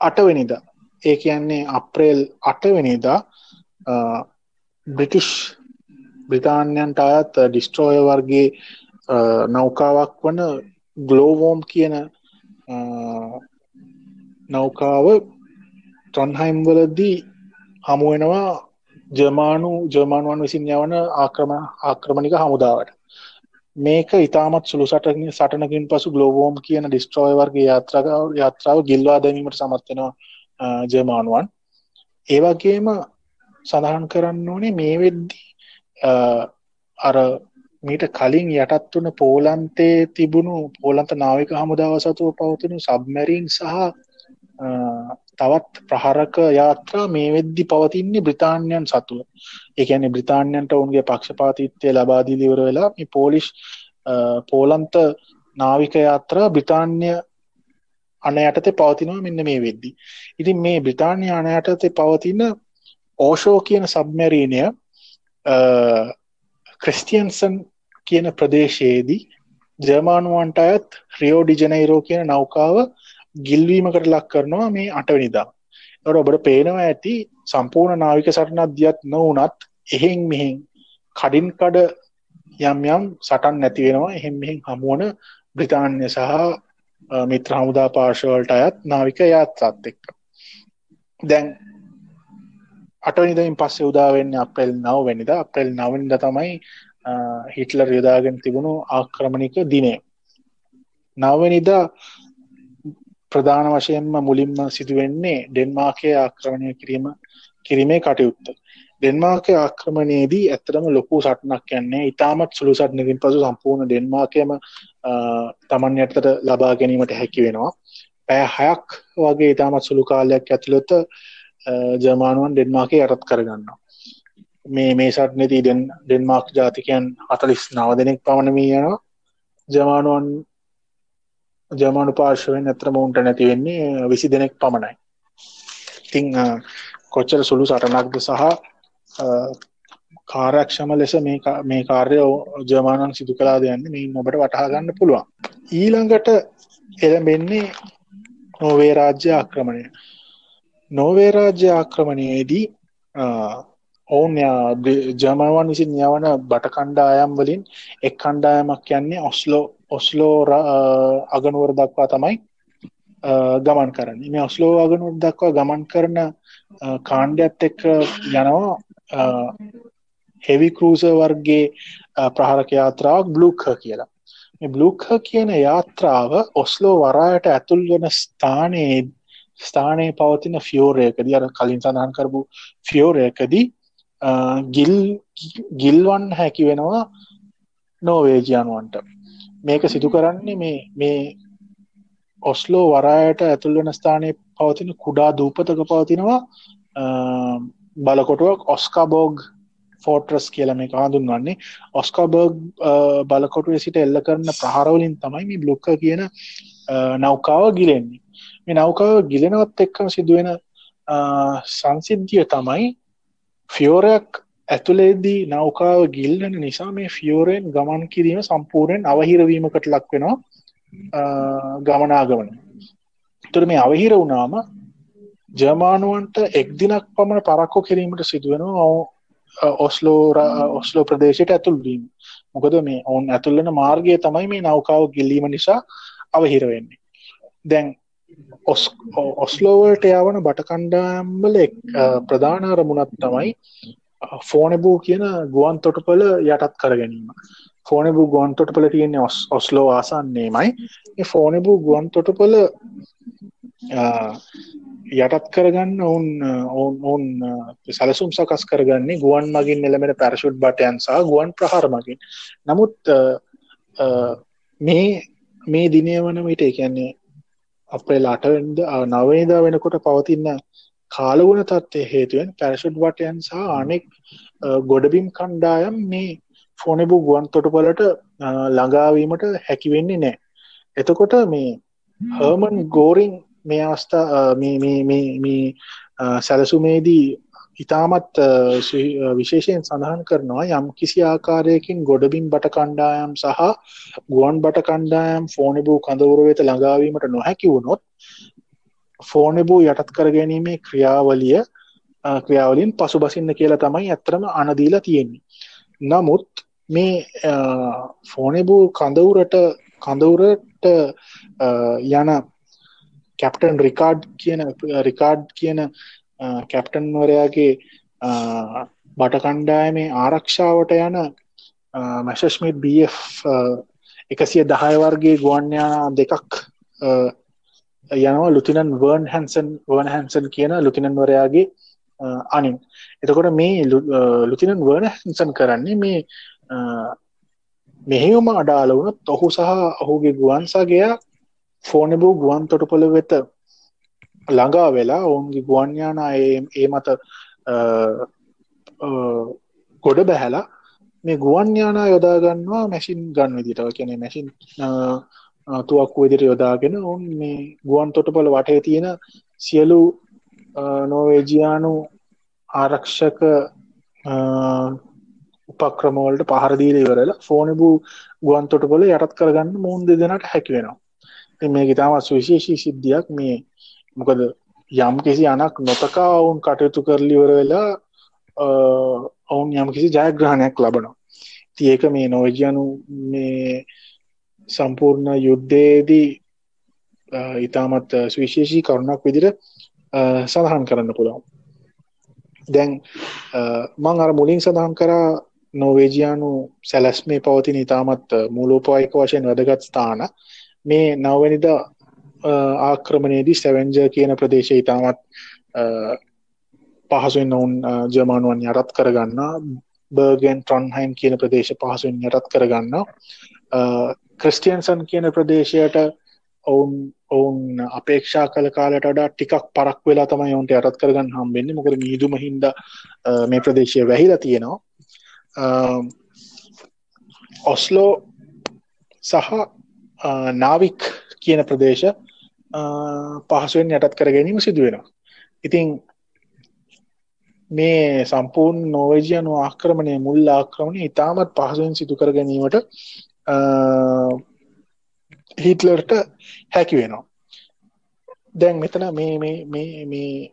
අටවෙනිදා ඒ කියන්නේ අප්‍රේල් අටවෙනිදා බ්‍රිටිෂ් බ්‍රිතාන්යන්ට අයත් ඩිස්ට්‍රෝය වර්ගේ නෞකාවක් වන ගලෝවෝම් කියන නෞකාව ටොන්හයිම් වලදී හමුවෙනවා ජර්මානු ජර්මානුවන් විසින් යවන ආක්‍රම ආක්‍රමණික හමුදාවට. මේක ඉතාමත් සුළු සටකින් සටනකින් පසු ගලෝවෝම් කියන ඩිස්ට්‍රෝය වර්ගේ යාත්‍රාව යාත්‍රාව ගිල්වා දැමීමට සමත්වෙනවා ජර්මානුවන්. ඒවගේම සඳහන් කරන්න ඕනේ මේ වෙද්දි අර මීට කලින් යටත් වන පෝලන්තේ තිබුණු පෝලන්ත නාවික හමුදාව සතුව පවතිනු සබ්මැරීන් සහ තවත් ප්‍රහරක යාත්‍රා මේ වෙද්දි පවතින්නේ බ්‍රිතාන්යන් සතුව එකන බ්‍රිතාන්යන්ට ඔවුන්ගේ පක්ෂපාතිත්වය ලබාදීලිවර වෙලා මේ පෝලිෂ් පෝලන්ත නාවික යාත්‍රා බ්‍රිතාන්‍ය අන යටතේ පවතිනවා මෙන්න මේ වෙද්දි. ඉතින් මේ බ්‍රිතාන්‍ය අන යටතේ පවතින ඕෂෝ කියන සබ්මැරීනය ක්‍රිස්ටියන්සන් කියන ප්‍රදේශයේදී ජර්මානුවන්ට අයත් රියෝ ඩිජනයිරෝ කියන නෞකාව ගිල්වීමකට ලක් කරනවා මේ අටවනිදා. ට ඔබට පේනවා ඇති සම්පූර්ණ නාවික සටනක් දියත් නොවනත් එහෙන් මෙහෙන් කඩින් කඩ යම් යම් සටන් නැති වෙනවා. එහෙම මෙහෙන් හමුවන බ්‍රිතාන්‍ය සහ මිත්‍ර හමුදා පාර්ශවලට අයත් නාවික යාත්‍රාත් එක්ක. දැන් අටනිදමින් පස්සේ උදාවෙන්න අපෙල් නව වැනිද අපෙල් නවනිද තමයි හිටලර් යොදාගෙන තිබුණු ආක්‍රමණික දිනේ නවනිදා ප්‍රධාන වශයෙන්ම මුලින්ම සිදුවෙන්නේ ඩෙන්මාර්කය ආක්‍රමණය කිරීම කිරීමේ කටයුත්ත ඩෙන්මාර්කය ආක්‍රමණයේදී ඇත්තරම ලොකු සටනක් යන්නේ ඉතාමත් සුළු සටනකින් පසු සම්පූර්ණ ඩෙන්මාර්කයම තමන් යටතට ලබා ගැනීමට හැකි වෙනවා පැය හයක් වගේ ඉතාමත් සුළු කාලයක් ඇතුළත ජර්මානුවන් ඩෙන්මාර්කය යටත් කරගන්නවා මේ මේ සටනති ඩෙන් ඩෙන්මාර්ක් ජාතිකයන් හතලිස් නව දෙනෙක් පමණමී යනවා. ජමානුවන් ජමානු පාර්ශවෙන් ඇතර මවුන්ට නැති වෙන්නේ විසි දෙනෙක් පමණයි. ඉතිං කොච්චර සුළු සටනක්ද සහ කාරක්ෂම ලෙස මේ කාර්ය ජමානන් සිදු කලා දෙයන්න මේ ඔබට වටහාගන්න පුළුවන්. ඊළඟට එළඹෙන්නේ නෝවේ රාජ්‍ය ආක්‍රමණය. නෝවේ රාජ්‍ය ආක්‍රමණයේදී ඔවුන් ජර්මනුවන් විසින් යවන බට කණ්ඩායම් වලින් එක් කණ්ඩායමක් යන්නේ ඔස්ලෝ ඔස්ලෝ අගනුවර දක්වා තමයි ගමන් කරන්න. මේ ඔස්ලෝ අගනුවර දක්වා ගමන් කරන කාණ්ඩයක්ත් එක්ක යනවා හෙවි කරූස වර්ගේ ප්‍රහාරක යාත්‍රාවක් බ්ලුක්හ කියලා. මේ බ්ලුක්හ කියන යාත්‍රාව ඔස්ලෝ වරායට ඇතුල් වන ස්ථානයේ ස්ථානයේ පවතින ෆියෝරයකදී අර කලින් සඳහන් කරපු ෆියෝරයකදී ගිල් ගිල්වන් හැකි වෙනවා නෝවේජියනුවන්ට මේක සිදු කරන්නේ මේ මේ ඔස්ලෝ වරායට ඇතුල් වෙන ස්ථානයේ පවතින කුඩා දූපතක පවතිනවා බලකොටුවක් ඔස්කාබෝග් ෆෝට්‍රස් කියල මේ හඳුන්වන්නේ. ඔස්කාබර්ග් බලකොටුව සිට එල්ල කරන ප්‍රහාරවලින් තමයි මේ බ්ලොක්ක කියන නෞකාව ගිලෙන්නේ. මේ නෞකාව ගිලෙනවත් එක්කම සිදුවෙන සංසිද්ධිය තමයි ෆියෝරයක් ඇතුළේදී නෞකාව ගිල්ලන නිසා මේ ෆියෝරෙන් ගමන් කිරීම සම්පූර්ණයෙන් අවහිරවීමකට ලක් වෙනවා ගමනාගමන. තුර මේ අවහිර වුණාම ජර්මානුවන්ට එක් දිනක් පමණ පරක්කෝ කිරීමට සිදුවෙනවා ඔස්ලෝ ඔස්ලෝ ප්‍රදේශයට ඇතුල්වීම මොකද මේ ඔවුන් ඇතුල්ලන මාර්ගය තමයි මේ නෞකාව ගිල්ලීම නිසා අවහිරවෙන්නේ දැන් ඔස්ලෝවලට යවන බට කණ්ඩායම්බල ප්‍රධානාර මුණත් තමයි ෆෝනබූ කියන ගුවන් තොටපල යටත් කර ගැනීම. ෆෝනබූ ගුවන් තොටපල තියෙන්නේ ඔස් ඔස්ලෝ ආසන්නේමයි. ෆෝනබූ ගුවන් තොටපල යටත් කරගන්න ඔවුන් ඔවුන් ඔවුන් සැලසුම් සකස් කරගන්නේ ගුවන් මගින් එළමෙන පැරශුට් බටයන් සහ ගුවන් ප්‍රහාර මගින්. නමුත් මේ මේ දිනය වන විට කියන්නේ අපේ ලටවෙන්ද නවේදා වෙනකොට පවතින්න කාලගුණ තත්ත්වය හේතුවෙන් පැරශුට් වටයන් සහ අනෙක් ගොඩබිම් කණ්ඩායම් මේ ෆෝනෙබු ගුවන් තොටපලට ළඟාවීමට හැකිවෙන්නේ නෑ. එතකොට මේ හර්මන් ගෝරිං මේ අවස්ථා මේ සැලසුමේදී ඉතාමත් විශේෂයෙන් සඳහන් කරනවා යම් කිසි ආකාරයකින් ගොඩබින් බට කණ්ඩායම් සහ ගුවන් බට කණ්ඩායම් ෆෝනෙබූ කඳවුර වෙත ළඟාවීමට නොහැකි වුණොත් ෆෝනෙබූ යටත් කර ගැනීමේ ක්‍රියාවලිය ක්‍රියාවලින් පසු බසින්න කියලා තමයි ඇත්තරම අනදීලා තියෙන්නේ. නමුත් මේ ෆෝනෙබූ කඳවුරට කඳවුරට යන කැප්ටන් රිකාඩ් කියන රිකාඩ් කියන කැප්ටන්වරයාගේ බට කණ්ඩායමේ ආරක්ෂාවට යන මැශස්මිත් BF එකසිය දහය වර්ගේ ගුවන්්‍යා දෙකක් යනවා. ලුතිනන් වර්න් හැන්සන් වර්න හැන්සන් කියන ලුතිනන්වරයාගේ අනින්. එතකොට මේ ලුතිනන් වර්න හැන්සන් කරන්නේ මේ මෙහෙවම අඩාල වුණත් ඔහු සහ ඔහුගේ ගුවන්සාගේයා ෆෝනෙබූ ගුවන් තොටපොළ වෙත ළඟා වෙලා ඔවුන්ගේ ගුවන්යාන ඒ මත ගොඩ බැහැලා මේ ගුවන්යානා යොදාගන්නවා මැසින් ගන්න විදිටව කියන මැසින් තුවක් විදිට යොදාගෙන ඔවුන් මේ ගුවන් තොටපොළ වටේ තියෙන සියලු නෝවේජියානු ආරක්ෂක උපක්‍රමවලට පහරදීල ඉවරලා ෆෝනෙබූ ගුවන් තොටපොළ යටත් කරගන්න මුන් දෙදෙනට හැකි වෙනවා. මේක ඉතාමත් සුවිශේෂී සිද්ධියක්. මේ මොකද යම් කිසි අනක් නොතකා ඔවුන් කටයුතු කරලිවර වෙලා ඔවුන් යම් කිසි ජයග්‍රහණයක් ලබනවා. ති ඒක මේ නොවජයනු මේ සම්පූර්ණ යුද්ධයේදී ඉතාමත් සවිශේෂී කරුණක් විදිර සඳහන් කරන්න පුළුවන්. දැන් මං අර මුලින් සඳහන් කරා නොවේජයානු සැලැස්මේ පවතින ඉතාමත් මූලෝපවායික වශයෙන් වැදගත් ස්ථාන. මේ නවවැනිද ආක්‍රමණයේදී සැවෙන්ජ කියන ප්‍රදේශය ඉතාමත් පහසුවෙන් ඔවුන් ජර්මානුවන් යටත් කරගන්න බර්ගෙන් ට්‍රොන්හයිම් කියන ප්‍රදේශ පහසුවෙන් යටත් කරගන්න. ක්‍රිස්ටියන්සන් කියන ප්‍රදේශයට ඔවුන් ඔවුන් අපේක්ෂා කළ කාලට වඩා ටිකක් පරක් වෙලා තමයි ඔවුන්ට යටත් කරගන්න හම්බෙන්නේ. මොකද මීදුම හින්ද මේ ප්‍රදේශය වැහිලා තියෙනවා. ඔස්ලෝ සහ නාවික් කියන ප්‍රදේශ පහසුවෙන් යටත් කර ගැනීම සිදුවෙනවා. ඉතිං මේ සම්පූර්ණ නෝවජයනු ආක්‍රමණය මුල් ආක්‍රමණය ඉතාමත් පහසුවෙන් සිදු කර ගැනීමට හිටලර්ට හැකි වෙනවා. දැන් මෙතන මේ මේ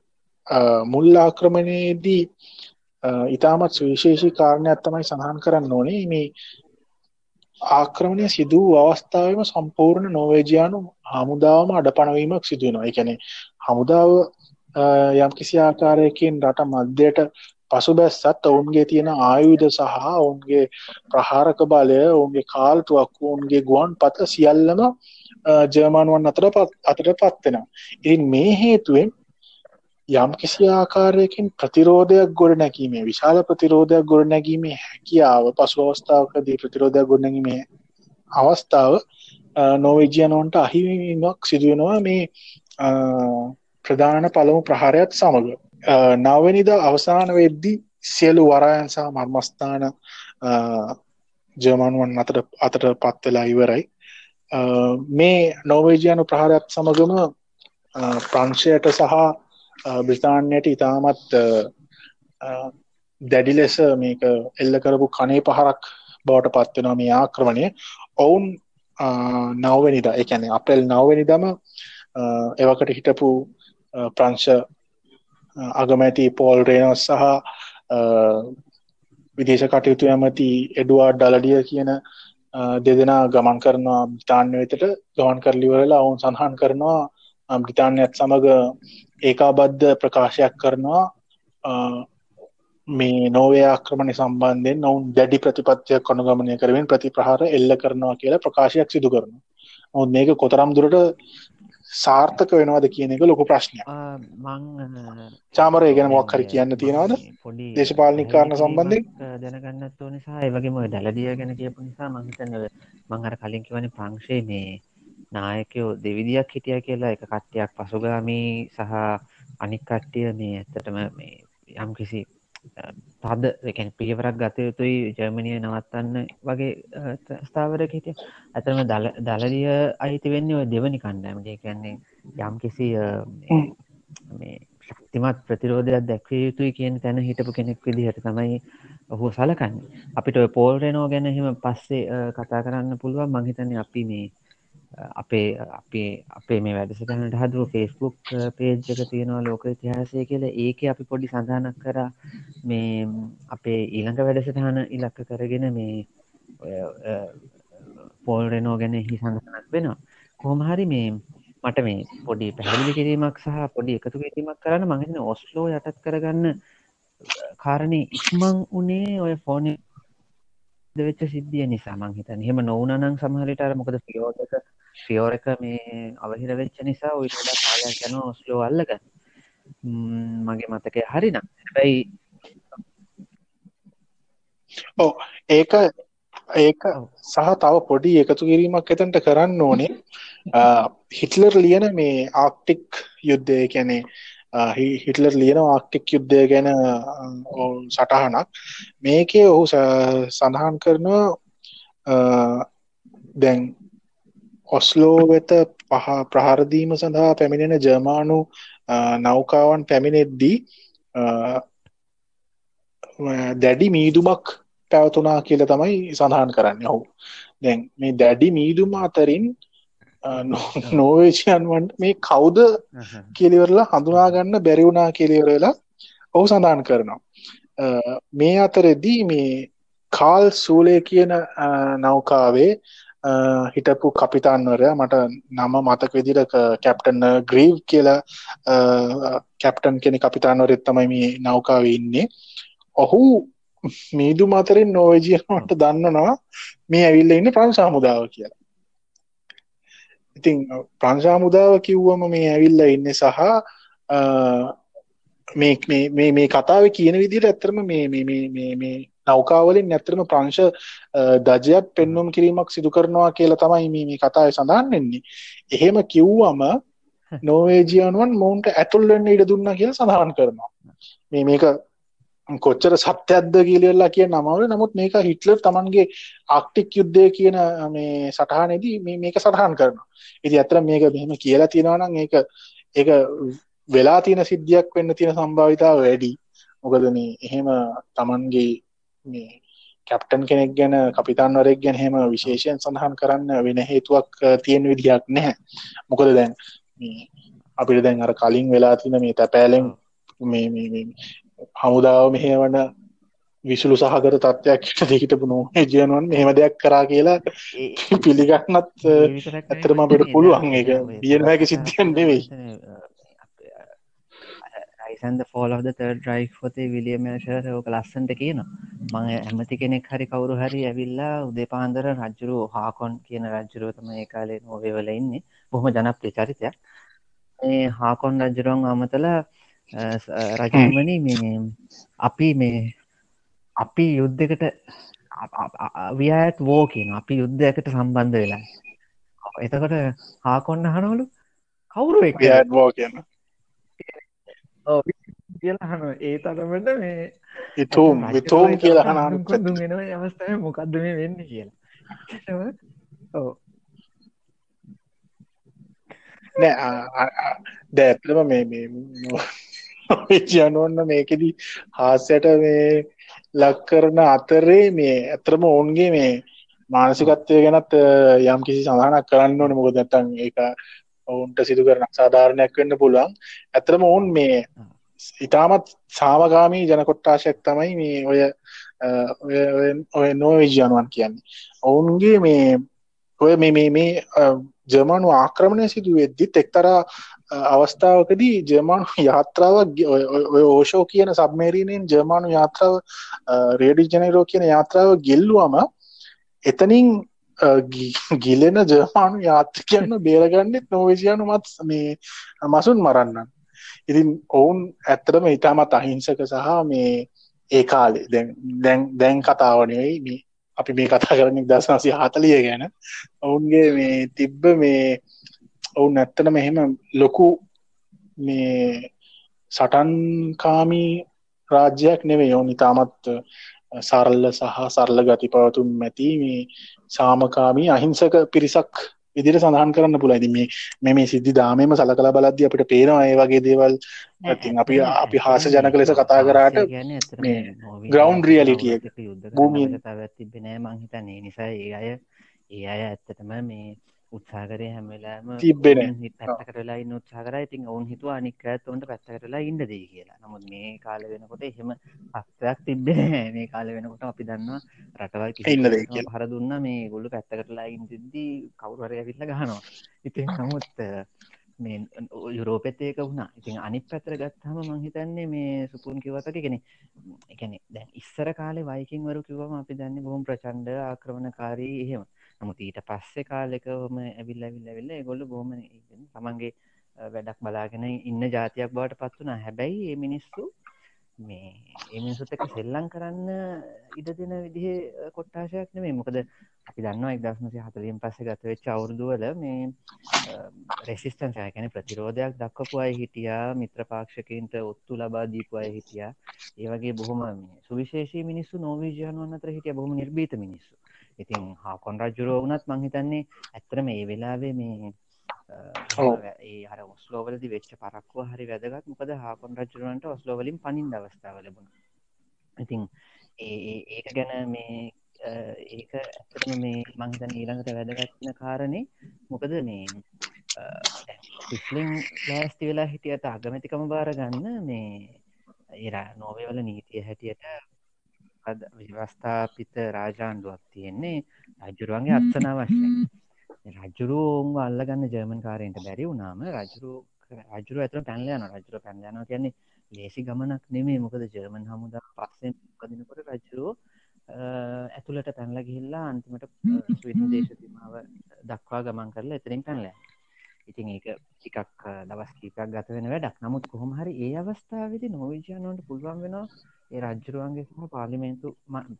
මුල් ආක්‍රමණයේදී ඉතාමත් සුවිශේෂී කාරණයක් තමයි සඳහන් කරන්න ඕනේ. මේ ආක්‍රමණය සිදු අවස්ථාවම සම්පූර්ණ නෝවේජයානු හමුදාවම අඩපනවීමක් සිදුවෙනවා. එකැනෙ හමුදාව යම් කිසි ආකාරයකින් රට මධ්‍යයට පසුබැස්සත් ඔවුන්ගේ තියෙන ආයුධ සහ ඔවුන්ගේ ප්‍රහාරක බලය ඔවුන්ගේ කාල්ටුවක් ඔවුන්ගේ ගුවන් පත්ල සියල්ලම ජර්මානුවන් අතර අතට පත්වෙනවා ඉතින් මේ හේතුවෙන් යම් කිසි ආකාරයකින් ප්‍රතිරෝධයක් ගොඩ නැකීමේ විශාල ප්‍රතිරෝධයක් ගොඩ නැගීමේ හැකියාව පසු අවස්ථාවකදී ප්‍රතිරෝධයක් ගොඩ නැගීමේ අවස්ථාව නොවේජියනොන්ට අහිවීමක් සිදුවෙනවා මේ ප්‍රධාන පළමු ප්‍රහාරයක් සමඟ නවනිද අවසාන වෙද්දි සියලු වරායන් සහ මර්මස්ථාන ජර්මනුවන් අතට අතට පත්වෙලා ඉවරයි. මේ නෝවේජයනු ප්‍රහාරයක් සමගම ප්‍රංශයට සහ බ්‍රතාන්යට ඉතාමත් දැඩි ලෙස මේක එල්ල කරපු කනේ පහරක් බවට පත්වෙනවා මේ ආක්‍රමණය. ඔවුන් නවවැනිදා එකැන අපෙල් නවවැනිදම එවකට හිටපු ප්‍රංශ අගමැති පෝල් රේනොස් සහ විදේශ කටයුතු ඇමති එඩුවා ඩලඩිය කියන දෙදෙනා ගමන් කරනවා බ්‍රතාන්‍ය වෙතට. ගමන් කරලිවරලා ඔවුන් සඳහන් කරනවා බ්‍රතාන්‍යත් සමඟ ඒකාබද්ධ ප්‍රකාශයක් කරනවා. මේ නෝවේ ආක්‍රමණය සම්බන්ධයෙන් ඔවුන් දැඩි ප්‍රතිපත්තියක් කොනුගමනය කරවෙන් ප්‍රතිප්‍රහාර එල්ල කරනවා කියලා ප්‍රකාශයක් සිදු කරන ඔවුන් මේක කොතරම් දුරට සාර්ථක වෙනවාද කියන එක ලොකු ප්‍රශ්නය චාමරය ගැන මොක්හරි කියන්න තියෙනවාද? දේශපාලනික කාරණ සම්බන්ධය
දැනගන්නත් ඕ නිසා ඒවගේම දලදිය ගැන කියපු නිසා මහිතන්න මංහර කලින් කිවන ප්‍රංශය මේ නායකයෝ දෙවිදියක් හිටිය කියලා එක කට්ටයක් පසුගාමී සහ අනික් කට්ටිය මේ ඇත්තටම මේ යම් කිසි තද එකැන පිළිවරක් ගත යුතුයි ජර්මණය නවත්තන්න වගේ ස්ථාවරක හිටිය. ඇතම දලදිය අයිති වෙන්නේ ඔය දෙවනි කණ්ඩෑමගේ කියන්නේ යම් කිසි මේ ශක්තිමත් ප්‍රතිරෝධයක් දැක්විය යුතුයි කියන තැන හිටපු කෙනෙක් විදිහට තමයි ඔහු සලකන්න. අපිට පෝල්රනෝ ගැන හෙම පස්සේ කතා කරන්න පුළුවන්. මහිතන්නේ අපි මේ අපේ අපේ අපේ මේ වැඩසටහනට හදුව ෆෙස්බුක් පේජ් uh, එක තියෙනවා ලෝක ඉතිහාසය කියල. ඒක අපි පොඩි සඳහනක් කර. මේ අපේ ඊළඟ වැඩසටහන ඉලක්ක කරගෙන මේ පෝල් රෙනෝ ගැන හි සඳහනක් වෙනවා. කොහොමහරි මේ මට මේ පොඩි පැහැදිලි කිරීමක් සහ පොඩි එකතු කිරීමක් කරන්න මඟන ඔස්ලෝ යටත් කරගන්න uh, කාරණය ඉක්මං උනේ ඔය ෆෝන වෙච්ච සිද්ධිය නිසා මං හිතන හෙම නොවනනං සමහරිටර මොකද ෆියෝක ෆියෝර එක මේ අවහිර වෙච්ච නිසා ඔයිට කාලයක් යන ඔස්ලෝ අල්ලක මගේ මතකය හරිනම්. හැබැයි
ඕ ඒක ඒක සහ තව පොඩි එකතු කිරීමක් එතන්ට කරන්න ඕනේ. හිටලර් ලියන මේ ආක්ටික් යුද්ධය කැනේ හිටලර් ලියන ආක්ටික් යුද්ධය ගැන සටහනක්. මේකේ ඔහු සඳහන් කරනවා දැන් ඔස්ලෝ වෙත පහ ප්‍රහාරදීම සඳහා පැමිණෙන ජර්මානු නෞකාවන් පැමිණෙද්දී දැඩි මීදුමක් පැවතුනා කියල තමයි සඳහන් කරන්න. ඔහු දැන් මේ දැඩි මීදුම අතරින් නෝවේෂයන්වන්ට මේ කවුද කියලිවරලා හඳුනාගන්න බැරිවුනා කියලිවරලා ඔහු සඳහන් කරනවා. මේ අතරෙදී මේ කාල් සූලය කියන නෞකාවේ හිටපු කපිතාන්වරය මට නම මතක විදිට කැප්ටන් ග්‍රීව් කියලා කැප්ටන් කෙනෙ කපිතාන්වරෙත් තමයි මේ නෞකාව ඉන්නේ. ඔහු මීදු මතරින් නෝවජියනට දන්නනවා මේ ඇවිල්ල ඉන්න ප්‍රංශ හමුදාව කියලා. ඉතින් ප්‍රංශා මුදාව කිව්වම මේ ඇවිල්ල ඉන්න සහ මේ මේ කතාව කියන විදිට ඇත්තරම මේ මේ නෞකාවලින් ඇත්තරම ප්‍රංශ දජයක් පෙන්නුම් කිරීමක් සිදු කරනවා කියලා තමයි මේ මේ කතාව සඳහන් වෙන්නේ. එහෙම කිව්වම නෝවේජියනුවන් මොවුන්ට ඇතුල්ලන්න ඉඩ දුන්න කියලා සඳහන් කරනවා. මේ මේක කොච්චර සත්‍යයක්ද කියලලා කිය නමවල නමුත් මේක හිටලර් තමන්ගේ ආක්ටික් යුද්ධය කියන මේ සටහනේදී මේක සටහන් කරනවා. ඉති ඇතර මේක මෙහෙම කියලා තියෙනවනම් ඒක ඒක වෙලා තියෙන සිද්ධියක් වෙන්න තියෙන සම්භාවිතාව වැඩි. මොකද මේ එහෙම තමන්ගේ මේ කැප්ටන් කෙනෙක් ගැන කපිතාන්වරෙක් ගැන හෙම විශේෂයෙන් සඳහන් කරන්න වෙන හේතුවක් තියෙන විදිහක් නැහැ. මොකද දැන් අපිට දැන් අර කලින් වෙලා තින මේ තැපෑලෙන් මේ හමුදාව මෙහවන විසුළු සහකර තත්ත්වයක් හිටපු නෝ ජයනුවන් මෙහෙම දෙයක් කරා කියලා පිළිගන්නත් ඇතරම අපට පුළුවන් එක බියනහැක සිද්ධියන් නෙවෙයි
සන්ද ෆෝල් ද තර්ඩ රයි් පොතේ විලියම ශරෝක ලස්සන්ට කියන මං ඇමති කෙනෙක් හරි කවුරු හරි ඇවිල්ලා උදේ පාන්දර රජ්ජුරු හාකොන් කියන රජ්ජුරුවතම ඒ කාලේ නොවේවල ඉන්නේ. බොහොම ජනප්‍රිය චරිතයක්. ඒ හාකොන් රජ්ජුරුවන් අමතල රජමනි මේ අපි මේ අපි යුද්ධකට වියත් වෝ කියන අපි යුද්ධයකට සම්බන්ධ වෙලා. එතකොට හාකොන්න හනවලු කවුරු ෝ
කියන
කියලාහන ඒ තරමට මේ
ඉතුම් විතෝම් කියලා හන
දුගෙන අවස්ථාව මොකක්ද මේ වෙන්න කියලා. ඕ
නෑ දැත්ලම මේ ජනුවන්න මේකෙදී හාසයට මේ ලක් කරන අතරේ මේ ඇතරම ඔවුන්ගේ මේ මානසිකත්වය ගැනත් යම් කිසි සඳහනක් කරන්න ඕන. මොකද නැත්තන් ඒක ඔවුන්ට සිදු කරන සාධාරණයක් වෙන්න පුළුවන්. ඇතරම ඔවුන් මේ ඉතාමත් සාමගාමී ජනකොට්ටාශයක් තමයි මේ ඔය ඔය නෝවිජයනුවන් කියන්නේ. ඔවුන්ගේ මේ ඔය මේ මේ මේ ජර්මණු ආක්‍රමණය සිදු වෙද්දිත් එක්තරා අවස්ථාවකදී ජර්මානු යාත්‍රාවක් ඔය ඕෂෝ කියන සබ්මේරීනයෙන් ජර්මානු යාත්‍රාව රේඩි ජනරෝ කියන යාත්‍රාව ගෙල්ලුවම එතනින් ගිලෙන ජර්මානු යාත්‍රකයන්න බේරගන්නෙත් නොවේසියානු මත් මේ මසුන් මරන්න ඉතින් ඔවුන් ඇත්තටම ඉතාමත් අහිංසක සහ මේ ඒ කාලේ දැන් දැන් කතාවනවෙයි මේ අපි මේ කතා කරන දසනසි හතලිය ගැන. ඔවුන්ගේ මේ තිබ්බ මේ ඔවුන් ඇත්තට මෙහෙම ලොකු මේ සටන්කාමී රාජ්‍යයක් නෙවේ යෝනි තාමත් සරල්ල සහ සරල ගති පවතුම් මැති මේ සාමකාමී අහිංසක පිරිසක් විදිර සඳහන් කරන්න පුලයිද මේ මෙ මේ සිද්ධි දාමම සලකල බලද්දි අපිට පේනවා ඒ වගේ දේවල්. ඇතින් අපි අපි හාස ජනක ලෙස කතා කරාට ග්‍රවන්් රියලිටිය භූමිය
තිබෙනෑ මංහිතන්නේ නිසා ඒ අය ඒ අය ඇත්තටම මේ උත්සාකරය හැමලාම
තිබෙන
පැත්තකටලා ඉන්න උත්සා කර. ඉතින් ඔවුන් හිතුව අනික් ඇත්තවන්ට පැත්තකටලා ඉන්න දී කියලා. නමුත් මේ කාල වෙනකොට එහෙම අත්වයක් තිබෙන මේ කාල වෙනකොට අපි දන්නවා රටවල් හර දුන්න. මේ ගොල්ලු පැත්තකටලා ඉන්දිද්දී කවුරය ඇවිල්ල ගහනවා. ඉතින් නමුත් මේ යුරෝපෙත් ඒක වුණා. ඉතින් අනි පැතර ගත්හම මංහිතන්නේ මේ සුපුන් කිවතක කෙනෙ එකන දැන් ඉස්සර කාලේ වයිකින් වරු කිවම අපි දන්න බොහොම ප්‍රචන්්ඩ ආක්‍රමණකාරී එහෙම නමුත් ඊට පස්සේ කාලෙකම ඇවිල්ල ඇවිල්ල වෙල්ල ගොල්ල බොහම තමන්ගේ වැඩක් බලාගෙන ඉන්න ජාතියක් බවට පත් වනා හැබැයි ඒ මිනිස්සු මේ එමිනිසුත් එක සෙල්ලං කරන්න ඉඩ දෙන විදිහ කොට්ටාශයක් නෙමේ මොකද අපි දන්නවා එක්දස්මසි හතලින් පස්සේ ගත වෙච්ච අවුරදුවල මේ රෙසිස්ටන්සයකැන ප්‍රතිරෝධයක් දක්වපු අය හිටියා මිත්‍ර පාක්ෂකන්ට ඔත්තු ලබා දීපු අය හිටියා. ඒවගේ බොහොම සුවිශේෂී මිනිස්සු නෝවීජයනුවන්න අතර හිටිය බොහම නිර්බීත මිනිස්සු. ඉතින් හාකොන් රජුරුව වුණත් මංහිතන්නේ ඇත්තරම ඒ වෙලාවේ මේ ඒ හර ඔස්ලෝවලදි වෙච්ච පරක්ව හරි වැදගත්. මොකද හාකොන් රජරුවන්ට ඔස්ලෝවලින් පනින් දවස්ථාව ලැබුණ. ඉතින් ඒ ඒක ගැන මේ ඒක ඇතරම මේ මංහිතන් ඊළඟට වැදගත්න කාරණය මොකද මේ පිස්ලිං ලෑස්ති වෙලා හිටියට අගමැතිකම බාර ගන්න මේ ඒරා නෝවේවල නීතිය හැටියට ව්‍යවස්ථාපිත රාජාණ්ඩුවක් තියෙන්නේ රජුරුවන්ගේ අත්සන වශ්‍ය රජුරුවන්ව අල්ලගන්න ජර්මන් කාරයට බැරි වුණාම රජරු රජුර ඇතර පැන්ලයන රජුර පැන්ලයන කියන්නේ ලේසි ගමනක් නෙමේ මොකද ජර්මන් හමුදා පස්සෙන් පදිනකොට රජරුව ඇතුළට පැන්ල ගිහිල්ලා අන්තිමට ස්වින් දේශතිමාව දක්වා ගමන් කරලා එතරින් පැන්ලෑ ඉතින් ඒක ටිකක් දවස් කීපයක් ගත වෙන වැඩක්. නමුත් කොහොම හරි ඒ අවස්ථාවදි නොවිජයනොන්ට පුළුවන් වෙනවා ඒ රජ්ජරුවන්ගේ සම පාලිමේන්තු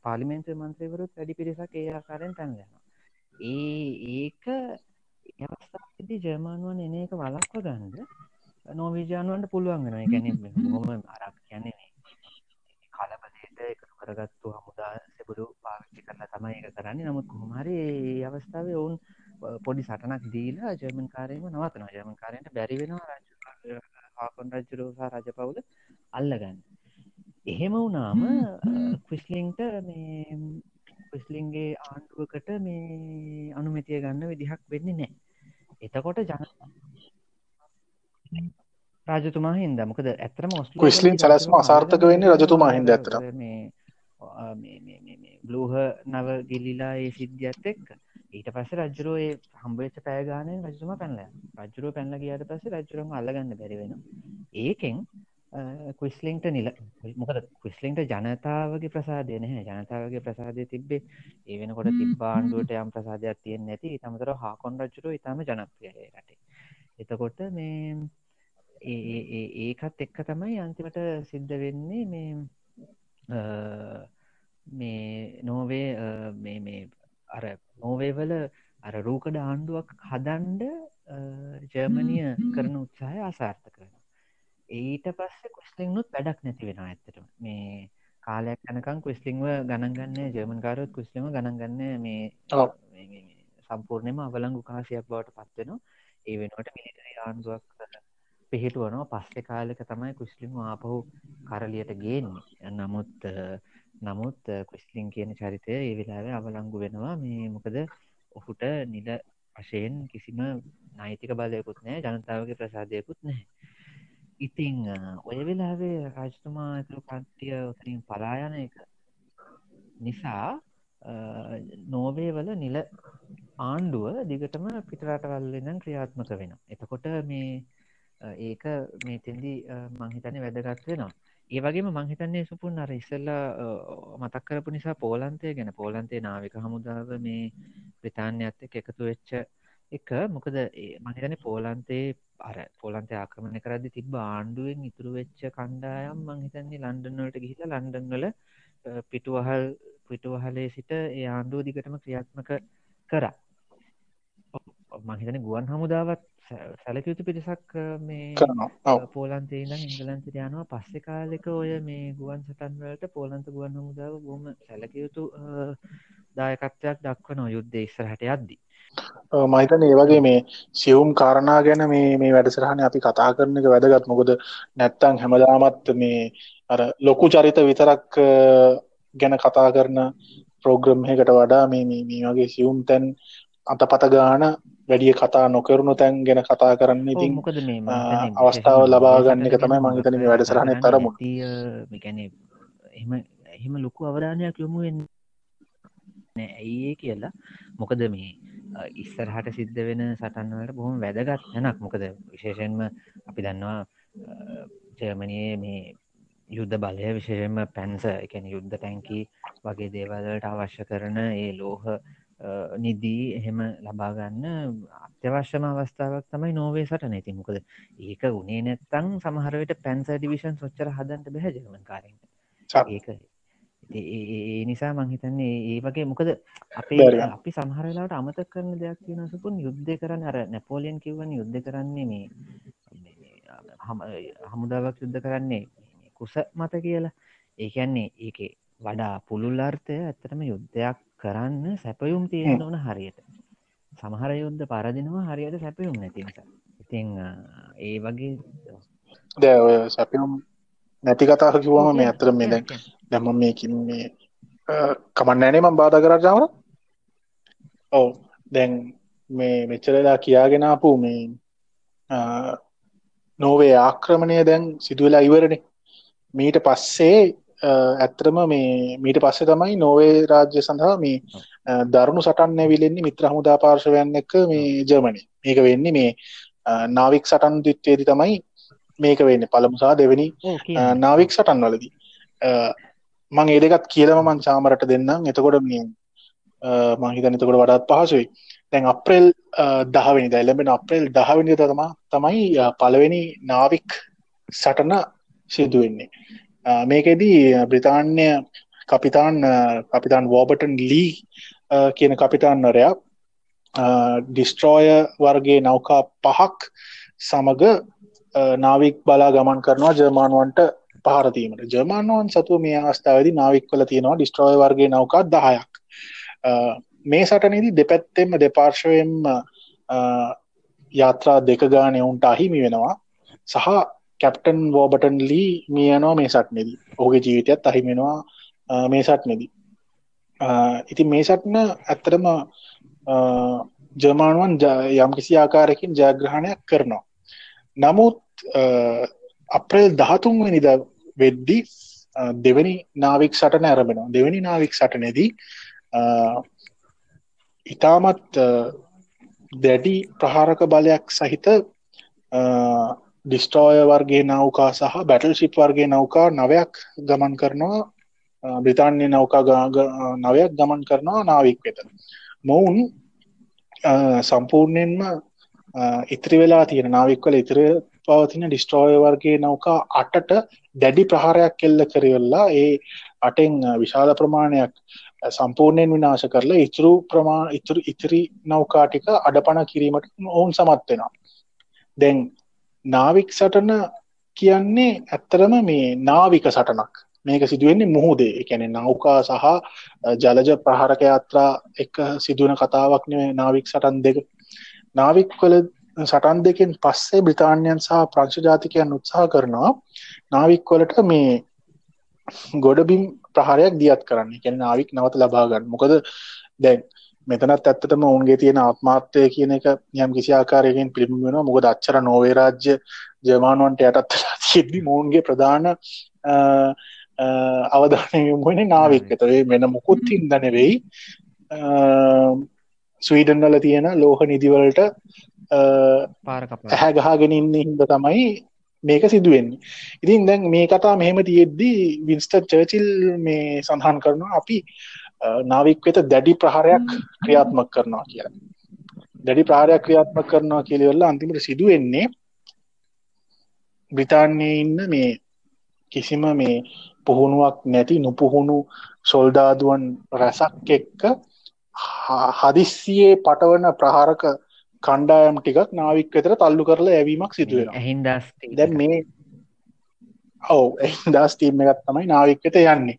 පාලිමේන්තු මන්ත්‍රවරුත් වැඩි පිරිසක් ඒ ආකාරයෙන් පැන්ලෙනවා ඒ ඒක අවස්ථාති ජර්මානුවන් එන එක වලක්ව ගන්ද නෝවිජානුවන්ට පුළුවන් වෙන ගැන හොම අරක් කියන්නේ කරගත්තු හමුදා සෙබුරු පාවිච්චි කරලා තමයි එක කරන්නේ. නමුත් කොහමරි ඒ අවස්ථාව ඔවුන් පොඩි සටනක් දීලා ජර්මන් කාරයම නවතන ජර්මන් කාරයට බැරි වෙනවා ආකොන් රජ්ජරෝසා රජ පවුල අල්ලගන්න. එහෙම වුනාම ක්විස්ලිංට මේ ක්විස්ලින්ගේ ආණ්ඩුවකට මේ අනුමැතිය ගන්න විදිහක් වෙන්නේ නෑ එතකොට ජන රාජතුමා හින්ද මොකද ඇතරම
ක්විස්ලින් සලස්ම අසාර්ථක වෙන්නේ රජතුමා හින්ද ඇතර
මේ බ්ලූහ නව ගිල්ලිලා ඒ සිද්ධියත් එක්ක. ඊට පස්ස රජරුව ඒ හම්බවෙච්ච පෑගානය රජතුම පැනල රජරුව පැනල කියට පස්ස රජරුවම අල්ලගන්න බැරිවෙන ඒකෙන් කුස්ලින්ට නිල මොකද කුස්ලින්ට ජනතාවගේ ප්‍රසාදය නැහැ. ජනතාවගේ ප්‍රසාදය තිබ්බේ ඒ වෙනකොට තිබ්බාණ්ඩුවට යම් ප්‍රසාදයක් තියෙන් නැති. තමතර හාකොන් රජ්ජුරු ඉතාම ජනප්‍රියය රටේ. එතකොට මේ ඒකත් එක්ක තමයි අන්තිමට සිද්ධ වෙන්නේ මේ මේ නෝවේ මේ අර නෝවේවල අර රූකඩ ආණ්ඩුවක් හදන්ඩ ජර්මනිය කරන උත්සාහය අසාර්ථ කරන ඊට පස්සේ කුස්ලිංනුත් වැඩක් නැති වෙන ඇත්තටම. මේ කාලයක් යනකම් කුස්ලිංව ගණන්ගන්න ජර්මන් කාරත් කුස්ලිම ගණන්ගන්න මේ සම්පූර්ණයම අවලංගු කාශයක් බවට පත්වෙනවා ඒ වෙනට මිලිටරි ආණ්ඩුවක් පිහිටුවනවා. පස්සෙ කාලෙක තමයි කුස්ලිම ආපහු කරලියට ගේන්නේ. නමුත් නමුත් කුස්ලිං කියන චරිතය ඒ වෙලාව අවලංගු වෙනවා. මේ මොකද ඔහුට නිල වශයෙන් කිසිම නෛතික බලයකුත් නෑ ජනතාවගේ ප්‍රසාදයකුත් නැහැ. ඉතිං ඔය වෙලාවේ රාජතුමා ඇතුළු කට්ටිය උතරින් පලායන එක නිසා නෝවේ වල නිල ආණ්ඩුව දිගටම පිටරටවල්ලෙන් ක්‍රියාත්මක වෙන එතකොට මේ ඒක මේ තෙන්දි මංහිතන වැදගත් වෙනවා. ඒ වගේම මංහිතන්නේ සුපුන් අර ඉස්සල්ලා මතක් කරපු නිසා පෝලන්තය ගැන පෝලන්තේ නාවික හමුදාව මේ ප්‍රතාන්‍යඇත්ත එකතු වෙච්ච එක. මොකද මහිතන පෝලන්තේ අර පොලන්ත ආක්‍රමණ කරදි තිබ ආණ්ඩුවෙන් ඉතුරු වෙච්ච කණ්ඩායම් මංහිතන්නේ ලන්ඩන්වලට ගිහිලා ලන්ඩන්වල පිටුවහල් පිටුවහලේ සිට ඒ ආණ්ඩුව දිගටම ක්‍රියාත්මක කරා. මහිතන ගුවන් හමුදාවත් සැලකයුතු පිරිසක් මේ පෝලන්තේ ඉඳම් ඉංගලන්තට යනවා. පස්සෙ කාලෙක ඔය මේ ගුවන් සටන්වලට පෝලන්ත ගුවන් හමුදාව බොම සැලකයුතු දායකත්වයක් දක්වන යුද්ධ ඉස්සරහට යද්දී.
මහිතන ඒ වගේ මේ සියුම් කාරණා ගැන මේ මේ වැඩසරහන අපි කතා කරන එක වැදගත්. මොකද නැත්තං හැමදාමත් මේ අර ලොකු චරිත විතරක් ගැන කතා කරන ප්‍රෝග්‍රම් එකට වඩා මේ මේ වගේ සියුම් තැන් අත පත ගාන වැඩිය කතා නොකරුණු තැන් ගැන කතා කරන්න ඉතින්
මොකද මේ
අවස්ථාව ලබාගන්න එක තමයි මංහිතන මේ වැඩසරහන තරමු
එම එහෙම ලොකු අවධානයක් යොමුුවෙන් නෑ ඇයි කියලා. මොකද මේ ඉස්සරහට සිද්ධ වෙන සටන්වලට බොහොම වැදගත් නැනක් මොකද විශේෂෙන්ම අපි දන්නවා ජර්මනයේ මේ යුද්ධ බලය විශෂයෙන්ම පැන්ස එකැන යුද්ධ ටැන්කි වගේ දේවල්ලට අවශ්‍ය කරන ඒ ලෝහ නිදී එහෙම ලබාගන්න අත්‍යවශ්‍යම අවස්ථාවක් තමයි නෝවේ සට නැති මොකද ඒක උනේ නැත්තං සමහරවට පැන්ස ඩිවිෂන් සොච්චර හදන්ට බැහ ජර්මන් කාරෙන්ට ඒක ඒ නිසා මංහිතන්නේ ඒ වගේ මොකද අපේ අපි සමහරලාට අමත කරන දෙයක් තියෙන සුපුන් යුද්ධ කරන්න. අර නැපෝලියන් කිව්වන යුද්ධ කරන්නේ මේ හමුදාවක් යුද්ධ කරන්නේ කුස මත කියලා. ඒකන්නේ ඒක වඩා පුළුල් අර්ථය ඇත්තටම යුද්ධයක් කරන්න සැපයුම් තියෙන ඕන හරියට. සමහර යුද්ධ පරදිනවා හරියට සැපයුම් නැති නිසා. ඉතිං ඒ වගේ
දැ සැපියුම් නැති කතාහ කිවම මේ ඇතර මේ දැන් දැම මේකින් මේ කමන්න ෑනේ මම් බාධ කරජාවන ඔව දැන් මේ මෙච්චරලා කියාගෙනපු මේ නොවේ ආක්‍රමණය දැන් සිදුවලා ඉවරණ මීට පස්සේ ඇත්තරම මේ මීට පස්සේ තමයි නොවේ රාජ්‍ය සඳහා මේ දරුණු සටන් ඇවිලෙන්නේ මිත්‍ර හමුදා පාර්ශවයන් එක්ක මේ ජර්මණය මේක වෙන්නේ මේ නාවික් සටන් දිත්වේදි තමයි මේක වෙන්න. පළමුසා දෙවැනි නාවික් සටන් වලදී. මං ඒ දෙකත් කියලම මං චාමරට දෙන්නම්. එතකොට මිය මංහිතන එතකොට වඩාත් පහසුයි. දැන් අප්‍රේල් දහවනි දැල්ලබෙන අප්‍රේල් දහවනි තම තමයි පළවෙනි නාවික් සටන සිදුවෙන්නේ මේකෙදී බ්‍රතාන්‍ය කපිතාන් කපිතාන් වෝබටන් ලී කියන කපිතාන්නරයා ඩිස්ට්‍රෝය වර්ගේ නෞකා පහක් සමග නාවික් බලා ගමන් කරනවා ජර්මානුවන්ට පහරතීමට ජර්මානුවන් සතුව මේ අවස්ථාවදි නාවික් වල තියෙනවා ඩිස්ට්‍රෝය වර්ගේ නෞකා දහයක්. මේ සටනේදී දෙපැත්තෙම දෙපාර්ශවයෙන්ම යාත්‍රා දෙක ගාන එවුන්ට අහිමි වෙනවා. සහ කැප්ටන් වෝබටන් ලී මියනවා මේ සට්නෙදී ඔහුගේ ජීවිතයත් අහිමෙනවා මේ සට්නෙදී ඉතින් මේ සටන ඇත්තරම ජර්මානුවන් යම් කිසි ආකාරයකින් ජයග්‍රහණයක් කරනවා. නමුත් අප්‍රේල් දහතුන් වනිද වෙද්දි දෙවැනි නාවික් සටන ඇරබෙනවා දෙවැනි නාවික් සටනෙදී ඉතාමත් දැඩි ප්‍රහාරක බලයක් සහිත ඩිස්ටෝය වර්ගේ නෞකා සහ බැටල් ශිප් වර්ගේ නෞකා නවයක් ගමන් කරනවා. බ්‍රිතාන්‍ය නෞකා නවයක් ගමන් කරනවා නාවික් වෙත. මොවුන් සම්පූර්ණයෙන්ම ඉතිරි වෙලා තියෙන නාවික්වල ඉතිර පවතින ඩිස්ට්‍රෝය වර්ගේ නෞකා අටට දැඩි ප්‍රහාරයක් කෙල්ල කරවෙල්ලා ඒ අටෙන් විශාල ප්‍රමාණයක් සම්පූර්ණයෙන් විනාශ කරලා ඉතුරු ප්‍රමා ඉතුරු ඉතිරි නෞකාටික අඩපන කිරීමට ඔවුන් සමත් වෙනවා. දැන් නාවික් සටන කියන්නේ ඇත්තරම මේ නාවික සටනක්. මේක සිදුවෙන්නේ මුහුදේ. එකැන නෞකා සහ ජලජ ප්‍රහාරක යාත්‍රා එක සිදුවන කතාවක් නෙවේ නාවික් සටන් දෙක. නාවික් වල සටන් දෙකෙන් පස්සේ බ්‍රතාානයන් සහ ප්‍රංශ ජාතිකයන් උත්සාහ කරනවා නාවික්වලට මේ ගොඩබිම් ප්‍රහාරයක් දියත් කරන්න. කැන නාවික් නවත ලබාගන්න මොකද දැන් මෙතනත් ඇත්තටම ඔවුන්ගේ තියෙන ආත්මාර්ථය කියන එක යම් කිසි ආකාරයකින් පිළිබිඹ වෙනවා. මොකද අච්චර නෝවේ රාජ්‍ය ජර්මානුවන්ට යටත් වෙලා තියෙද්දි මොවුන්ගේ ප්‍රධාන අවධානය යොමු වෙන්නේ නාවික් එතකොට වෙන මොකුත් හින්දා නෙවෙයි. ස්වීඩන් වල තියෙන ලෝහ නිදිවලට ඇහැ ගහගෙන ඉන්න හින්දා තමයි මේක සිදුවෙන්නේ. ඉතින් දැන් මේ කතා මෙහෙම තියෙද්දි වින්ස්ටර් චර්චිල් මේ සඳහන් කරනවා අපි නාවික් වෙත දැඩි ප්‍රහාරයක් ක්‍රියාත්මක කරනවා කියලා. දැඩි ප්‍රහාරයක් ක්‍රියාත්මක කරනවා කියලවල්ල අන්තිමට සිදුවෙන්නේ බ්‍රිතාන්‍යයේ ඉන්න මේ කිසිම මේ පුහුණුවක් නැති නුපුහුණු සොල්දාදුවන් රැසක් එක්ක හදිස්සියේ පටවන ප්‍රහාරක කණ්ඩායම් ටිකක් නාවික් වෙතර තල්ලු කරලා ඇවීමක් සිදුවෙන
හින්දස්
දැන් මේ ඔව එහිදස් තීම එකත් තමයි නාවික් වෙත යන්නේ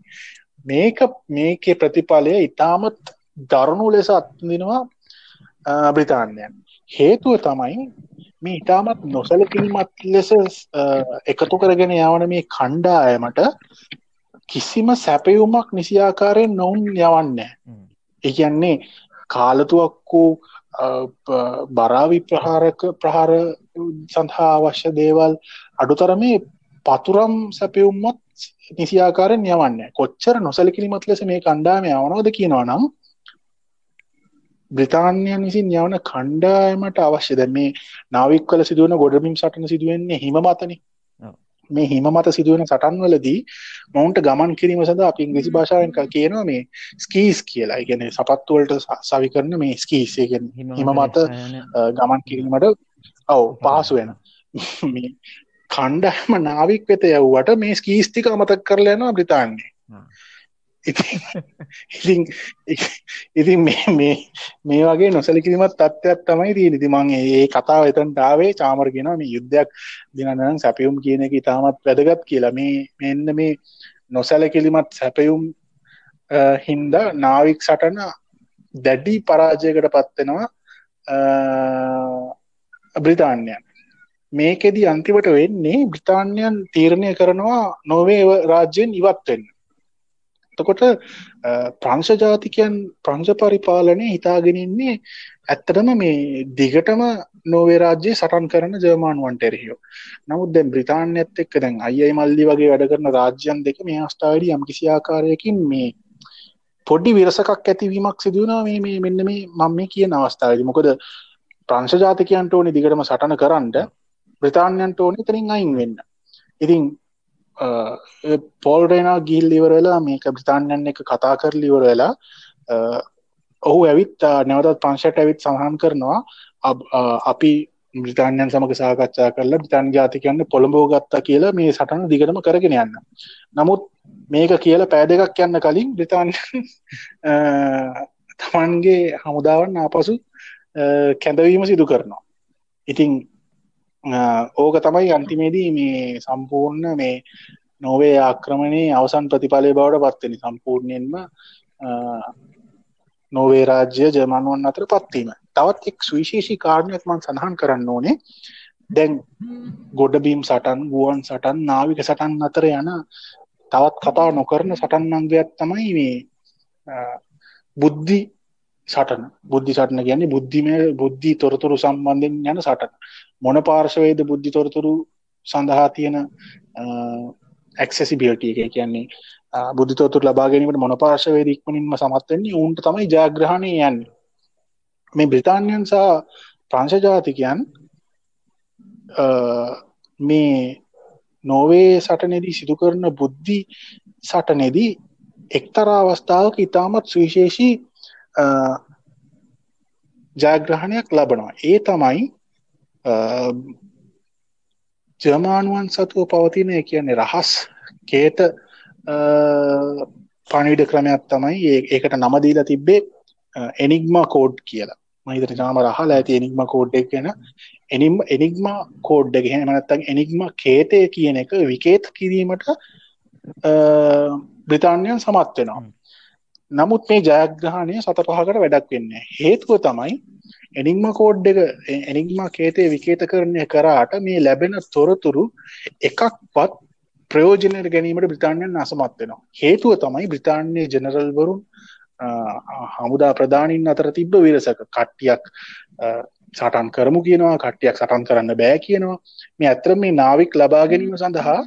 මේක මේකේ ප්‍රතිඵලය ඉතාමත් දරුණු ලෙස අත්දිනවා බ්‍රිතාන්‍යයන්. හේතුව තමයි මේ ඉතාමත් නොසලකිලිමත් ලෙස එකතු කරගෙන යවන මේ කණ්ඩායමට කිසිම සැපයුමක් නිසියාකාරයෙන් නොවුන් යවන්න එකන්නේ කාලතුවක්කු බරාවි ප්‍රහාරක ප්‍රහාර සඳහා අවශ්‍ය දේවල් අඩුතර මේ පතුරම් සැපයුම්මත් නිසියාකාරෙන් යවන්න කොච්චර නොසලකිලිමත් ලෙස මේ කණ්ඩාම යවනෝද කියනවා නම් බ්‍රතාන්යන් විසින් යවන කණ්ඩායමට අවශ්‍ය. දැ මේ නාවික් කල සිදුවන ගොඩමින් සටන සිදුවෙන්නේ හිම මතන මේ හිම මත සිදුවෙන සටන්වලදී මොවුන්ට ගමන් කිරීම සඳ අපි ඉංග්‍රිසි භාෂාවෙන් කියනවා මේ ස්කීස් කියලා. ගැන සපත්තුවලට සවි කරන මේ ස්කීසේගෙන් හිම මත ගමන් කිරීමට ඔව් පහසු වෙන කණ්ඩහම නාවික් වෙත යව්වට මේ ස්කීස්තික අමතක් කරලයනවා බ්‍රතාන්නේ ඉතින් ඉතින් මේ මේ වගේ නොසලිකිරීමත් තත්ත්වයක් තමයි තියෙන ඉතින් මම ඒ කතාව එතනට ආවේ. චාමර් කියනවා මේ යුද්ධයක් දිනනනම් සැපයුම් කියන එක ඉතාමත් වැදගත් කියලා. මේ මෙන්න මේ නොසැලකිලිමත් සැපයුම් හින්දා නාවික් සටන දැඩි පරාජයකට පත්වෙනවා බ්‍රිතාන්‍යයන් මේකෙදී අන්තිමට වෙන්නේ බ්‍රිතාන්‍යයන් තීරණය කරනවා නොවේ රාජ්‍යයෙන් ඉවත්වෙන්න එතකොට ප්‍රංශ ජාතිකයන් ප්‍රංශ පරිපාලනය හිතාගෙනන්නේ ඇත්තටම මේ දිගටම නොවේ රාජ්‍යය සටන් කරන ජර්මානුවන්ට එරහිෝ නමුත් දැන් බ්‍රිතාන්‍යත් එක්ක දැන් අයයි මල්ලි වගේ වැඩ කරන රාජ්‍යන් දෙක මේ අස්ථාවඩි යම් කිසි ආකාරයකින් මේ පොඩ්ඩි විරසකක් ඇතිවීමක් සිදුවනා මේ මේ මෙන්න මේ මම මේ කියන අවස්ථාවදි. මොකද ප්‍රංශ ජාතිකයන්ට ඕනි දිගටම සටන කරන්නට බ්‍රතාන්යන්ට ඕනි තරින් අයින් වෙන්න. ඉතින් පෝල් රේනා ගිල් ඉවර වෙලා මේක බ්‍රතාන්යන් එක කතා කර ලිවර වෙලා ඔහු ඇවිත් නැවතත් පංශයට ඇවිත් සඳහන් කරනවා අපි බ්‍රතාන්යන් සමඟ සාකච්ඡා කරලා බ්‍රතාන් ජාතිකයන්න පොළඹෝ ගත්තා කියලා මේ සටන දිගටම කරගෙන යන්න. නමුත් මේක කියල පෑ දෙකක් යන්න කලින් බ්‍රතාන් තමන්ගේ හමුදාවන් ආපසු කැඳවීම සිදු කරනවා. ඉතිං ඕක තමයි අන්තිමේදී මේ සම්පූර්ණ මේ නොවේ ආක්‍රමණයේ අවසන් ප්‍රතිඵලය බවට පත්වෙන සම්පූර්ණයෙන්ම නොවේ රාජ්‍ය ජර්මනුවන් අතර පත්වීම තවත් එක් සුවිශේෂී කාරණයක්මන් සඳහන් කරන්න ඕනේ. දැන් ගොඩබීම් සටන් ගුවන් සටන් නාවික සටන් අතර යන තවත් කතා නොකරන සටන් අංගයක් තමයි මේ බුද්ධි සටන. බුද්ධි සටන කියන්නේ බුද්ධිමය බුද්ධි තොරතුරු සම්බන්ධෙන් යන සටන. මොන පාර්ශවේද බුද්ධි තොරතුරු සඳහා තියෙන ඇක්සෙසිබිලිට එක? කියන්නේ බුද්ධතොතුර ලබාගැනීමට මොන පාර්ශවේද ඉක්මනින්ම සමත්වෙන්නේ උන්ට තමයි ජාග්‍රහණය යන්න. මේ බ්‍රතාන්යන් සහ ප්‍රංශ ජාතිකයන් මේ නොවේ සටනෙදී සිදු කරන බුද්ධි සටනෙදී එක්තරා අවස්ථාවක ඉතාමත් සුවිශේෂී ජයග්‍රහණයක් ලබනවා. ඒ තමයි ජර්මානුවන් සතුව පවතින කියන්නේ රහස් කේත පණවිඩ ක්‍රමයක් තමයි ඒකට නමදීලා තිබ්බේ එනිග්මා කෝඩ් කියලා. මහිතට නාම රහලා ඇති එනිග්ම කෝඩ් එක ගැන. එනිම් එනිග්ම කෝඩ් එක හෙන මනත්තන් එනිග්ම කේතය කියන එක විකේත් කිරීමට බ්‍රතාන්යන් සමත් වෙනවා. නමුත් මේ ජයග්‍රහණය සත පහකට වැඩක් වෙන්න හේතුව තමයි එනිග්ම කෝඩ් එක එනිග්ම කේතය විකේත කරණය කරාට මේ ලැබෙන තොරතුරු එකක්පත් ප්‍රයෝජනයට ගැනීමට බ්‍රතාන්යන් අසමත් වෙනවා. හේතුව තමයි බ්‍රතාන්‍ය ජනරල්වරුන් හමුදා ප්‍රධානින් අතර තිබ්බ විරසක කට්ටියක් සටන් කරමු කියනවා කට්ටියක් සටන් කරන්න බෑ කියනවා. මේ ඇතර මේ නාවික් ලබා ගැනීම සඳහා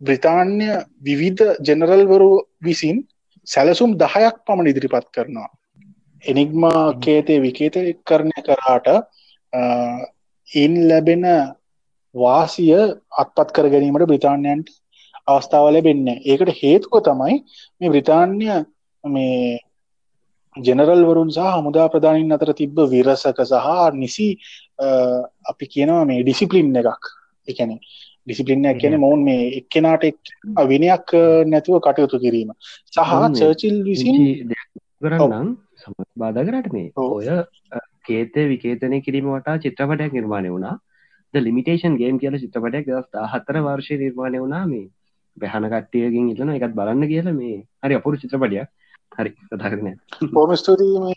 බ්‍රතාන්‍ය විවිධ ජෙනරල්වරු විසින් සැලසුම් දහයක් පමණ ඉදිරිපත් කරනවා. එනිග්මා කේතය විකේත කරණය කරාට ඉන් ලැබෙන වාසිය අත්පත් කර ගැනීමට බ්‍රතාන්යන්ට අවස්ථාව ලැබෙන්න ඒකට හේතුව තමයි මේ බ්‍රතාන්‍ය මේ ජෙනරල් වරුන් සහ හමුදා ප්‍රධානින් අතර තිබ්බ විරසක සහ නිසි අපි කියනවා මේ ඩිසිපලින් එකක්. එකන ඩිසිපලින්න කියන මොවන් මේ එක්කෙනාට විනයක් නැතුව කටයුතු කිරීම. සහ චර්චිල් විසින්
කරන්නම් සම බාධකරට මේ ඔය කේතය විකේතනය කිරීම වටා චිත්‍රපටයක් නිර්මාණය වුණා. ද ලිමිටේෂන් ගේම් කියල චිත්‍රපටයක් දස්ථා හතර වර්ෂය නිර්මාණය වුණා මේ. බැහන කට්ටියකින් ඉතන එකත් බලන්න කියල මේ. හරි අපපුරු චිත්‍රපටියක්. හරි කතා කරන
පොම ස්තුතියි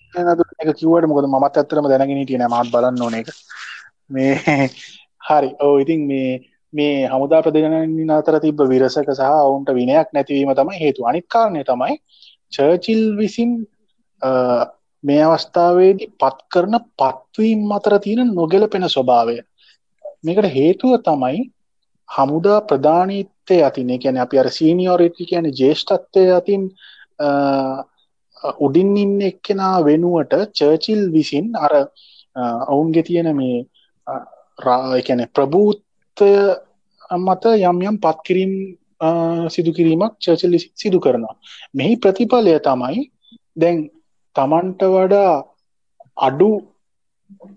එක කිවට මොකද මත් ඇත්තරම දැනගෙන තියෙන මත් බලන්න ඕන එක මේ හරි. ඕ ඉතින් මේ මේ හමුදා ප්‍රදගන අතර තිබ විරසක සහ ඔවුන්ට විනයක් නැතිවීම තමයි හේතු අනික්කාරණය තමයි චර්චිල් විසින් මේ අවස්ථාවේදී පත් කරන පත්වීම් අතර තියෙන නොගෙලපෙන ස්වභාවය. මේකට හේතුව තමයි හමුදා ප්‍රධානීත්වය අතින්. කියන අපි අර සීනියෝරිටි කියන ජේෂ්ඨත්වය අතින් උඩින් ඉන්න එක්කෙනා වෙනුවට චර්චිල් විසින් අර ඔවුන්ගේ තියෙන මේ රාකැන ප්‍රභූත්වය මත යම් යම් පත්කිරීම් සිදු කිරීමක් චර්චල් සිදු කරනවා. මෙහි ප්‍රතිඵලය තමයි දැන් තමන්ට වඩා අඩු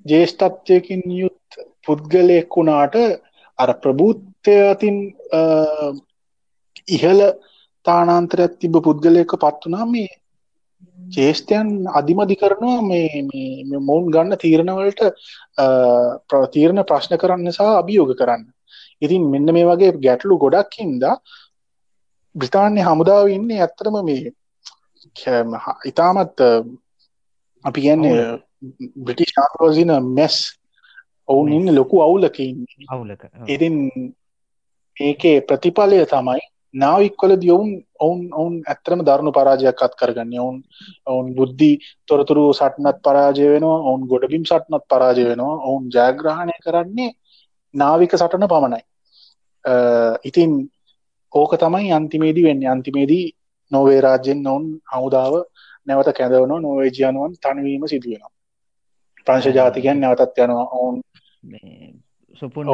ජේෂ්ඨත්වයකින් යුත් පුද්ගලයෙක් වුණාට අර ප්‍රභූත්වය අතින් ඉහල තානාන්තරයක් තිබ පුද්ගලයක පත් වනා මේ ජේෂ්ඨයන් අධිමදි කරනවා මේ මොවුන් ගන්න තීරණවලට ප්‍රතීරණ ප්‍රශ්න කරන්න සහ අභියෝග කරන්න. ඉතින් මෙන්න මේ වගේ ගැටලු ගොඩක් හින්ද බ්‍රතාන්‍ය හමුදාව ඉන්නේ ඇත්තරම මේ ඉතාමත් අපි කියන්නේ බ්‍රිටිෂ් ආරෝසින මෙස් ඔවුන් ඉන්න ලොකු අවුලක
අවුලක
ඉතින් ඒකේ ප්‍රතිඵලය තමයි නාවික්වල දියවුන් ඔවුන් ඔවුන් ඇත්තරම දරුණු පරාජයක් අත් කරගන්න. ඔවුන් ඔවුන් බුද්ධි තොරතුරු සටනත් පරාජය වෙනවා ඔවුන් ගොඩබිම් සටනත් පරාජය වෙනවා. ඔවුන් ජයග්‍රහණය කරන්නේ නාවික සටන පමණයි. ඉතින් ඕක තමයි අන්තිමේදී වෙන්න. අන්තිමේදී නොවේ රාජ්‍යෙන් ඔවුන් හමුදාව නැවත කැදවන නොවේජියනුවන් තනවීම සිදුවෙනවා. ප්‍රංශ ජාතිකයන් නැවතත් යනවා ඔවුන්
සුපුන්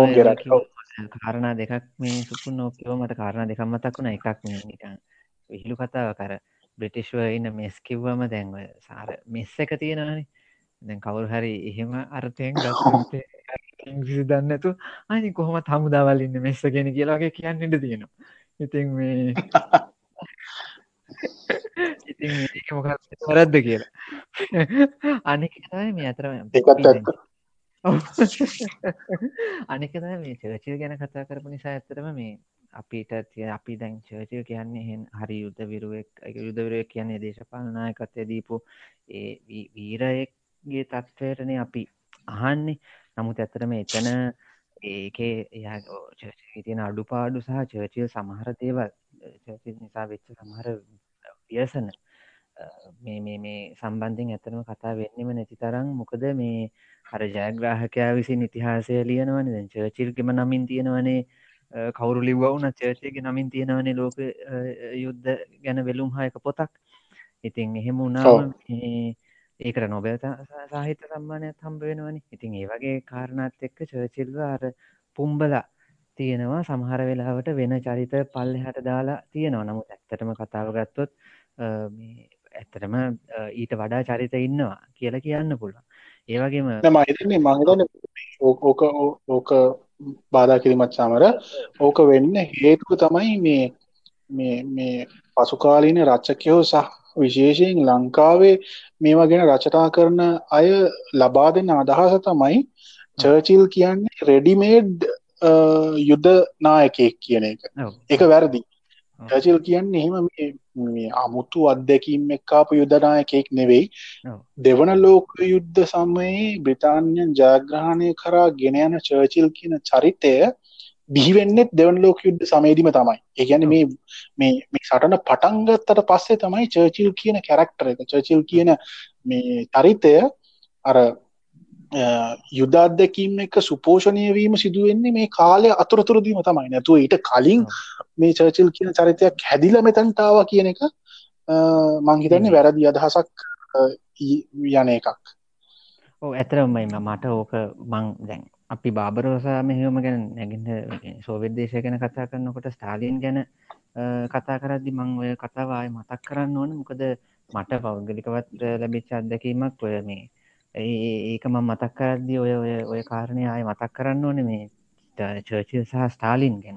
කාරණා දෙකක් මේ සුපුන් නෝකව මට කාරණ දෙකක් මතක් වුණ. එකක් නිකන් විහිලු කතාව කර බ්‍රිටිශ්ව ඉන්න මෙස් කිව්වම දැන්ව සාර මෙස්ස එක තියෙනවානේ. දැන් කවුරු හරි එහෙම අර්ථයෙන් ගත්තේ ඉංග්‍රිසි දන්නතු අනි කොහොම හමුදාවල් ඉන්න මෙස්ස ගෙන කියලාගේ කියන්න ඉට තියෙනවා. ඉතින් මේ ඉතින් මොක වරද්ද කියලා. අනෙක මේ අතරම අනිකත මේ චර්චය ගැන කතා කරපු නිසා ඇතරම මේ අපිට තිය අපි දැන් චර්චය කියන්නේ හෙන් හරි යුද්ධ විරුවෙක් යුද්ධවිරුවක් කියන්නේ දේශපාලනායකත්වය දීපු ඒ වීරයෙක්ගේ තත්ත්වයටනේ අපි අහන්නේ. නමුත් ඇතරම එතන ඒකේ එයා තියෙන අඩු පාඩු සහ චර්චිල් සමහර දේවල් නිසා වෙච්ච සමහර ව්‍යසන මේ මේ සම්බන්ධින් ඇතනම කතා වෙන්නම නැති තරම් මොකද මේ අර ජයග්‍රාහකයා විසින් ඉතිහාසය ලියනවන. දැන් චර්චිල්ගෙම නමින් තියෙනවනේ. කවුරු ලිව්වුන චර්චයගේ නමින් තියෙනවනේ ලෝක යුද්ධ ගැන වෙලුම් හයක පොතක්. ඉතින් එහෙම උනාම ඒකට නොබෙල් සාහිත්‍ය සම්මානයක් හම්බ වෙනවනි. ඉතින් ඒ වගේ කාරණත් එක්ක චර්චිල්ව අර පුම්බලා තියෙනවා. සමහර වෙලාවට වෙන චරිත පල්ලෙහාට දාලා තියෙනවා. නමුත් ඇත්තටම කතාව ගත්තොත් මේ ඇත්තටම ඊට වඩා චරිත ඉන්නවා කියලා කියන්න පුළුවන්. ඒ වගේම
මම හිතන්නේ මම හිතන්නේ ඕක ඕක බාධා කිරීමත් සමර ඕක වෙන්න හේතුව තමයි මේ මේ මේ පසුකාලීන රචකයෝ සහ විශේෂයෙන් ලංකාවේ මේවා ගැන රචනා කරන අය ලබා දෙන්න අදහස තමයි චර්චිල් කියන්නේ රෙඩිමේඩ් යුද්ධ නායකයෙක් කියන එක. එක වැරදි චර්චිල් කියන්නේ එහෙම මේ අමුතු අත්දැකීම් එක්කාපු යුද්ධනායකයෙක් නෙවෙයි. දෙවන ලෝක යුද්ධ සමයේ බ්‍රිතාන්‍යයන් ජයග්‍රහණය කරා ගෙන යන චර්චිල් කියන චරිතය බිහිවෙන්නෙත් දෙවන් ලෝක යුද්ධ සමේදීම තමයි. ඒගැන මේ මේ මේ සටන පටන්ගත්තට පස්සේ තමයි චර්චිල් කියන කැරක්ටර එක චර්චිල් කියන මේ චරිතය අර යුද්ධාත්දැකීම් එක සුපෝෂණය වීම සිදුවෙන්නේ මේ කාලය අතුරතුරදීම තමයි. නැතුව ඊට කලින් මේ චර්චිල් කියන චරිතයක් හැදිල මෙතැන්ටාව කියන එක මංහිතන්නේ වැරදි අදහසක් යන එකක්.
ඕ ඇතරමයි මට ඕක මං දැන් අපි බාබරෝසා මෙහෙම ගැන නැගිට සෝවිද් දේශය ගැන කතා කරන්නකොට ස්ටාලින් ගැන කතා කරදදි මං ඔය කතාවාය මතක් කරන්න ඕන. මොකද මට පෞද්ගලිකවත් ලැබිච්ච අත්දැකීමක් ඔය මේ ඒක ම මතක් කරද්දි ඔය ඔය ඔය කාරණය ආය මතක් කරන්න ඕන මේ චර්චිල් සහ ස්ටාලින් ගැන.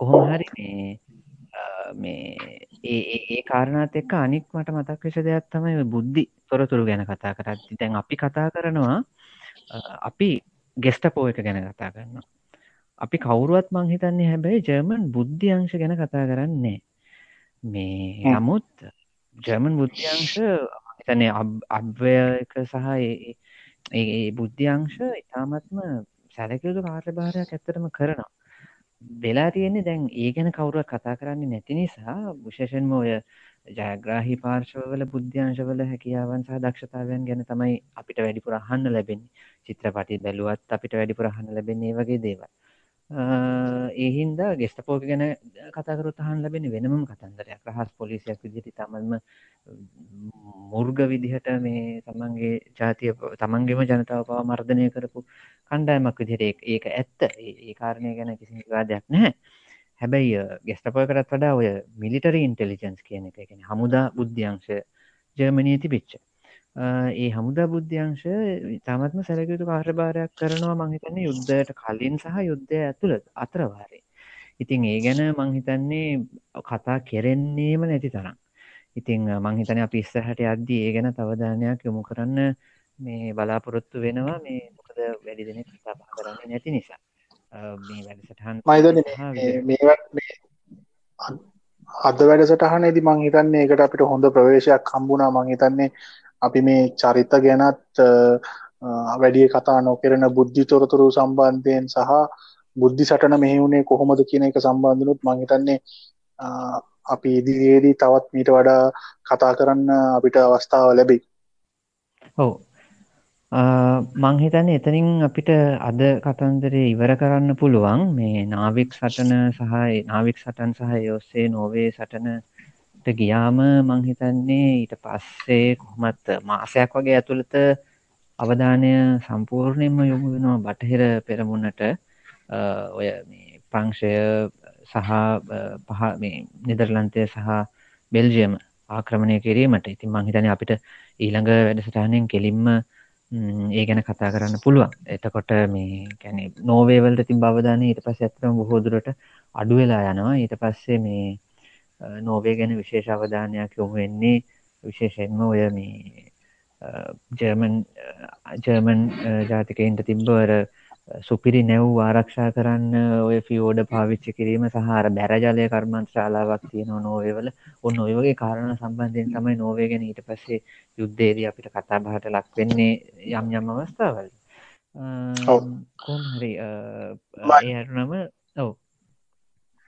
කොහොම හරි මේ මේ ඒ ඒ කාරණත් එක්ක අනික් මට මතක් විෂ දෙයක් තමයි බුද්ධි තොරතුරු ගැන කතා කරද්දි. දැන් අපි කතා කරනවා අපි ගෙස්ටපෝ එක ගැන කතා කරන්න අපි කවුරුවත් මං හිතන්නේ හැබැයි ජර්මන් බුද්ධ්‍යංශ ගැන කතා කරන්නේ මේ නමුත් ජර්මන් බුද්ධ්‍යංශ හිතන අභ්‍යක සහ ඒ බුද්ධ්‍යංශ ඉතාමත්ම සැලකයුතු කාර්යභාරයක් ඇත්තටම කරනවා. වෙලා තියෙන්නේ දැන් ඒ ගැන කවුරුවක් කතා කරන්නේ නැති නිසා විශේෂෙන්ම ඔය ජයග්‍රාහි පාර්ශවල බුද්ධ්‍යංශවල හැකියාවන් සහ දක්ෂතාවයන් ගැන තමයි අපිට වැඩිපුර අහන්න ලැබෙන්නේ. චිත්‍රපටි බැලුවත් අපිට වැඩිපුර අහන්න ලැබෙන්නේ වගේ දේවල්. ඒහින්ද ගෙස්ටපෝක ගැන කතකරුත් අහන් ලැබෙන වෙනම කතන්දරයක්. රහස් පොලිසියක් විදිහට තමන්ම මුර්ග විදිහට මේ තමන්ගේ ජාතිය තමන්ගේම ජනතාව පවා මර්ධනය කරපු කණ්ඩායමක් විදිහට ඒක ඇත්ත. ඒ කාරණය ගැන කිසි විවාදයක් නැහැ. හැබැයි ගෙස්ටපයකටත් වඩා ඔය මිලිටරි ඉන්ටෙලිජන්ස් කියන එක එකෙන හමුදා බුද්ධ්‍යංශ ජර්මණී තිබිච්ච ඒ හමුදා බුද්ධ්‍යංශ තමත්ම සැලකයුතු කාර්භාරයක් කරනවා. මංහිතන්නේ යුද්ධයට කලින් සහ යුද්ධය ඇතුළ අතරවාරේ ඉතින් ඒ ගැන මංහිතන්නේ කතා කෙරෙන්නේම නැති තරම්. ඉතිං මංහිතන අප ඉස්සහට අද්දී ඒ ගැන තවධානයක් යොමු කරන්න මේ බලාපොරොත්තු වෙනවා. මේ මොකද වැඩි දෙනෙ කතා කරන්නේ නැති නිසා. මේ වැඩසටහන්
මයිද අද වැඩසටහනේදි මං හිතන්නේ එකට අපිට හොඳ ප්‍රවේශයක් හම්බුණා. මං හිතන්නේ අපි මේ චරිත ගැනත් වැඩිය කතා නොකරන බුද්ධි තොරතුරු සම්බන්ධයෙන් සහ බුද්ධි සටන මෙහිවුණේ කොහොමද කියන එක සම්බන්ධනුත් මං හිතන්නේ අපි ඉදිරියේදී තවත් මීට වඩා කතා කරන්න අපිට අවස්ථාව ලැබෙයි.
ඔව්. මංහිතන්නේ එතනින් අපිට අද කතන්දරේ ඉවර කරන්න පුළුවන් මේ නාවික් සටන සහ නාවික් සටන් සහ යොස්සේ නොවේ සටනට ගියාම මංහිතන්නේ ඊට පස්සේ කොහොමත් මාසයක් වගේ ඇතුළත අවධානය සම්පූර්ණයෙන්ම යොමු වෙනවා බටහිර පෙරමුණට. ඔය ප්‍රංශය සහ පහ නිදර්ලන්තය සහ බෙල්ජියම ආක්‍රමණය කිරීමට. ඉතින් මංහිතන අපිට ඊළඟ වැඩසටහනෙන් කෙලින්ම ඒ ගැන කතා කරන්න පුළුවන්. එතකොට මේ කැනෙ නෝවේවල්ට තින් බවධාන ඊට පස් ඇත්තම බොහෝදුරට අඩු වෙලා යනවා. ඊට පස්සේ මේ නෝවේ ගැන විශේෂ අවධානයක් යොමු වෙන්නේ විශේෂෙන්ම ඔය මේ ජර්මන් ජර්මන් ජාතිකයින්ට තිබ්බවර සුපිරි නැව් ආරක්ෂා කරන්න ඔය ෆියෝඩ පාවිච්චි කිරීම සහර බැරජලය කර්මන්ත ශාලාවක් තියෙන නෝවේවල ඔන්න ඔය වගේ කාරණ සම්බන්ධයෙන් තමයි නෝවේ ගැන ඊට පස්සේ යුද්ධේදී අපිට කතා බහට ලක් වෙන්නේ යම් යම් අවස්ථාවල්. කොහරි ඒනම ඔව.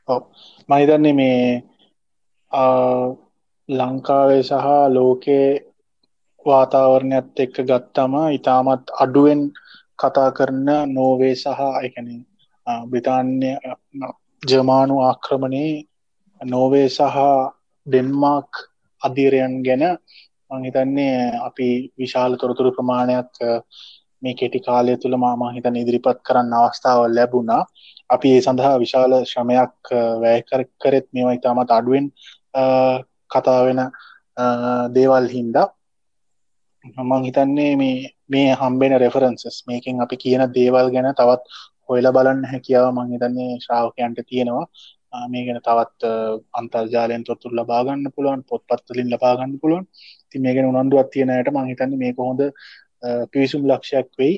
ඔව. මහිතන්නේ මේ ලංකාවේ සහ ලෝකයේ වාතාවරණයත් එක්ක ගත්තම ඉතාමත් අඩුවෙන් කතා කරන නෝවේ සහ එකන බ්‍රිතාන්‍ය ජමානු ආක්‍රමණයේ නෝවේ සහ ඩෙන්මාක් අධීරයන් ගැන මංහිතන්නේ අපි විශාල තොරතුරු ප්‍රමාණයක් මේ කෙටි කාලය තුළ මාමහිතන ඉදිරිපත් කරන්න අවස්ථාව ලැබුණා. අපි ඒ සඳහා විශාල ශ්‍රමයක් වැෑකර කරෙත් මේවා ඉතාමත් අඩුවෙන් කතා වෙන දේවල් හින්දා. මං හිතන්නේ මේ මේ හම්බෙන රෙෆරන්සස් මේකින් අපි කියන දේවල් ගැන තවත් හොයල බලන්න හැකියාව මං හිතන්නේ ශ්‍රාවකයන්ට තියෙනවා. මේ ගැන තවත් අන්තර්ජාලයෙන් තොත්තුර ලබාගන්න පුළුවන් පොත්පත්වලින් ලබාගන්න පුළුවන්. ති මේ ගැන උනන්දුවත් තියෙනයට මං හිතන්නේ මේ කොහොඳ පිවිසුම් ලක්ෂයක් වෙයි.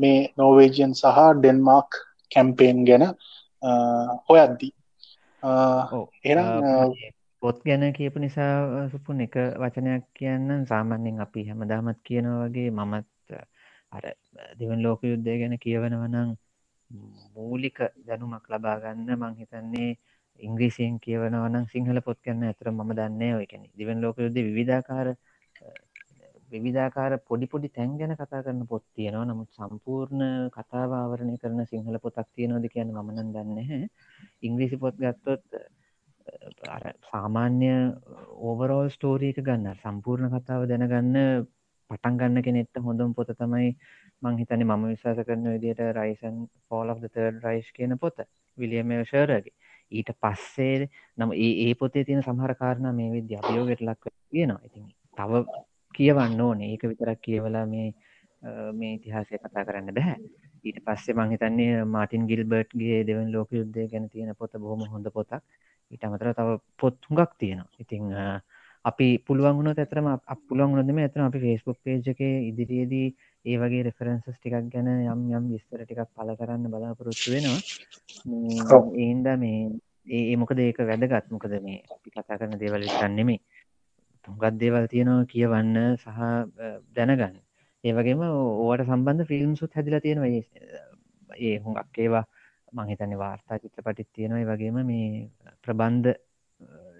මේ නෝවේජයන් සහ ඩෙන්මාර්ක් කැම්පේන් ගැන හොයද්දී. එනම්
පොත් ගැන කියපු නිසා සුපුන් එක වචනයක් කියන්න සාමාන්‍යෙන් අපි හැමදාමත් කියනවා වගේ මමත් අර දෙවන් ලෝක යුද්ධය ගැන කියවනවනං මූලික දැනුමක් ලබාගන්න මං හිතන්නේ ඉංග්‍රීසියෙන් කියවනවනම් සිංහල පොත් කන්න ඇතර ම දන්නේ ඔය කැනෙ දිවන් ලෝක යුද්ධ විධාකාර විවිධාකාර පොඩි පොඩි තැන් ගැන කතා කරන්න පොත් තියෙනවා. නමුත් සම්පූර්ණ කතාව ආවරණය කරන සිංහල පොතක් තියෙනවද කියන්න මනන් දන්න ඉංග්‍රීසි පොත් ගත්තොත් සාමාන්‍ය ඕවරෝල් ස්ටෝරීක ගන්න සම්පූර්ණ කතාව දැනගන්න පටන් ගන්න කෙනෙත්ට හොඳම් පොත තමයි මං හිතන්නේ මම විශවාස කරන විදියට rise and fall of third Reich කියන පොත විලියම ෂරගේ ඊට පස්සේ නම් ඒ ඒ පොතේ තියෙන සමහර කාරණ මේ විද්‍ය අභියෝගයට ලක් තියෙනවා. ඉතින් තව කියවන්න ඕනේ. ඒක විතරක් කියවලා මේ මේ ඉතිහාසය කතා කරන්න බැහැ ඊට පස්සේ මං හිතන්නේ මාටින් ගිල්බර්ට්ගේ දෙවන් ලෝක යුද්ධය ගැන තියෙන පොත බොහොම හොඳ පොතක්. ඊට අමතර තව පොත් හුඟක් තියෙනවා. ඉතිං අපි පුළුවන් වුණොත් ඇතරම පුළුවන් වුණදම ඇතන අපි ෆේස්බුක් පේජ් එක ඉදිරියේදී ඒ වගේ රෙෆරන්සස් ටිකක් ගැන යම් යම් විස්තර ටිකක් පල කරන්න බලාපොරොත්තු වෙනවා. ඒන්ද මේ ඒ මොකද ඒක වැදගත්? මොකද මේ අපි කතා කරන දේවල් විතරන්නෙමේ තුගත් දේවල් තියෙනවා කියවන්න සහ දැනගන්න. ඒවගේම ඕවට සම්බන්ධ ෆිල්ම්සුත් හැදිලා තියෙනවා. ඒ හුඟක් ඒවා මංහිතන්නේ වාර්තා චිත්‍රපටිත් තියෙනයි වගේම මේ ප්‍රබන්ධ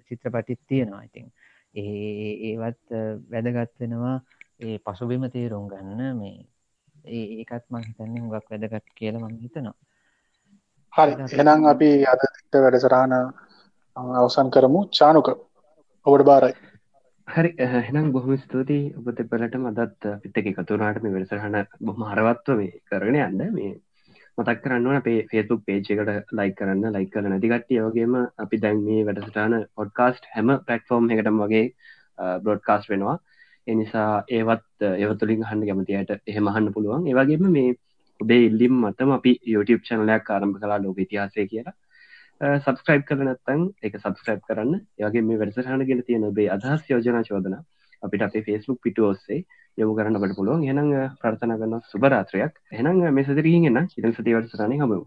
චිත්‍රපටිත් තියෙනවා. ඉතින් ඒ ඒවත් වැදගත් වෙනවා. ඒ පසුබිම තේරුම් ගන්න මේ ඒකත් මං හිතන්නේ හුඟක් වැදගත් කියල මං හිතනවා.
හරි. එනම් අපි අදට වැඩසරහන අවසන් කරමු. චානුක ඔබට බාරයි.
හරි එහෙනම් බොහොම ස්තුතියි. ඔබ දෙපලට මදත් පිත්ත එක එකතුනාට මේ වෙනසරහන බොහම හරවත්ව මේ කරන යන්න. මේ මතක් කරන්න අපේ ෆේතුක් පේච් එකට ලයි කරන්න ලයි කර නැතිකට්ටිය වගේම අපි දැන් මේ වැඩසටාන පොඩ්කාස්ට් හැම පලටෆෝර්ම් එකටම වගේ බ්‍රොඩ්කාස්ට වෙනවා. එනිසා ඒවත් ඒවතුලින් හන්න කැමතියට එහෙමහන්න පුළුවන්. ඒවගේම මේ ඔබේ ඉල්ලිම් මතම අපි YouTube චනලයක් ආරම්භ කලා ලෝක ඉතිහාසය කියලා. සබස්ක්‍රයිබ් කරනත්තන් එක සබස්ක්‍රයිබ් කරන්න. ඒගේ මේ වැඩසටහන ගෙන තියෙන ඔබේ අදහස් යෝජනා චෝදන අපිට අපේ ෆෙස්බුක් පිට ඔස්සේ යොමු කරන්න බට පුළුවන්. එනං ප්‍රර්ථන කරන්න සුබරාත්‍රයක් එනං මෙසදරීගෙන ඉදල් සතිවර්සරණය හමුව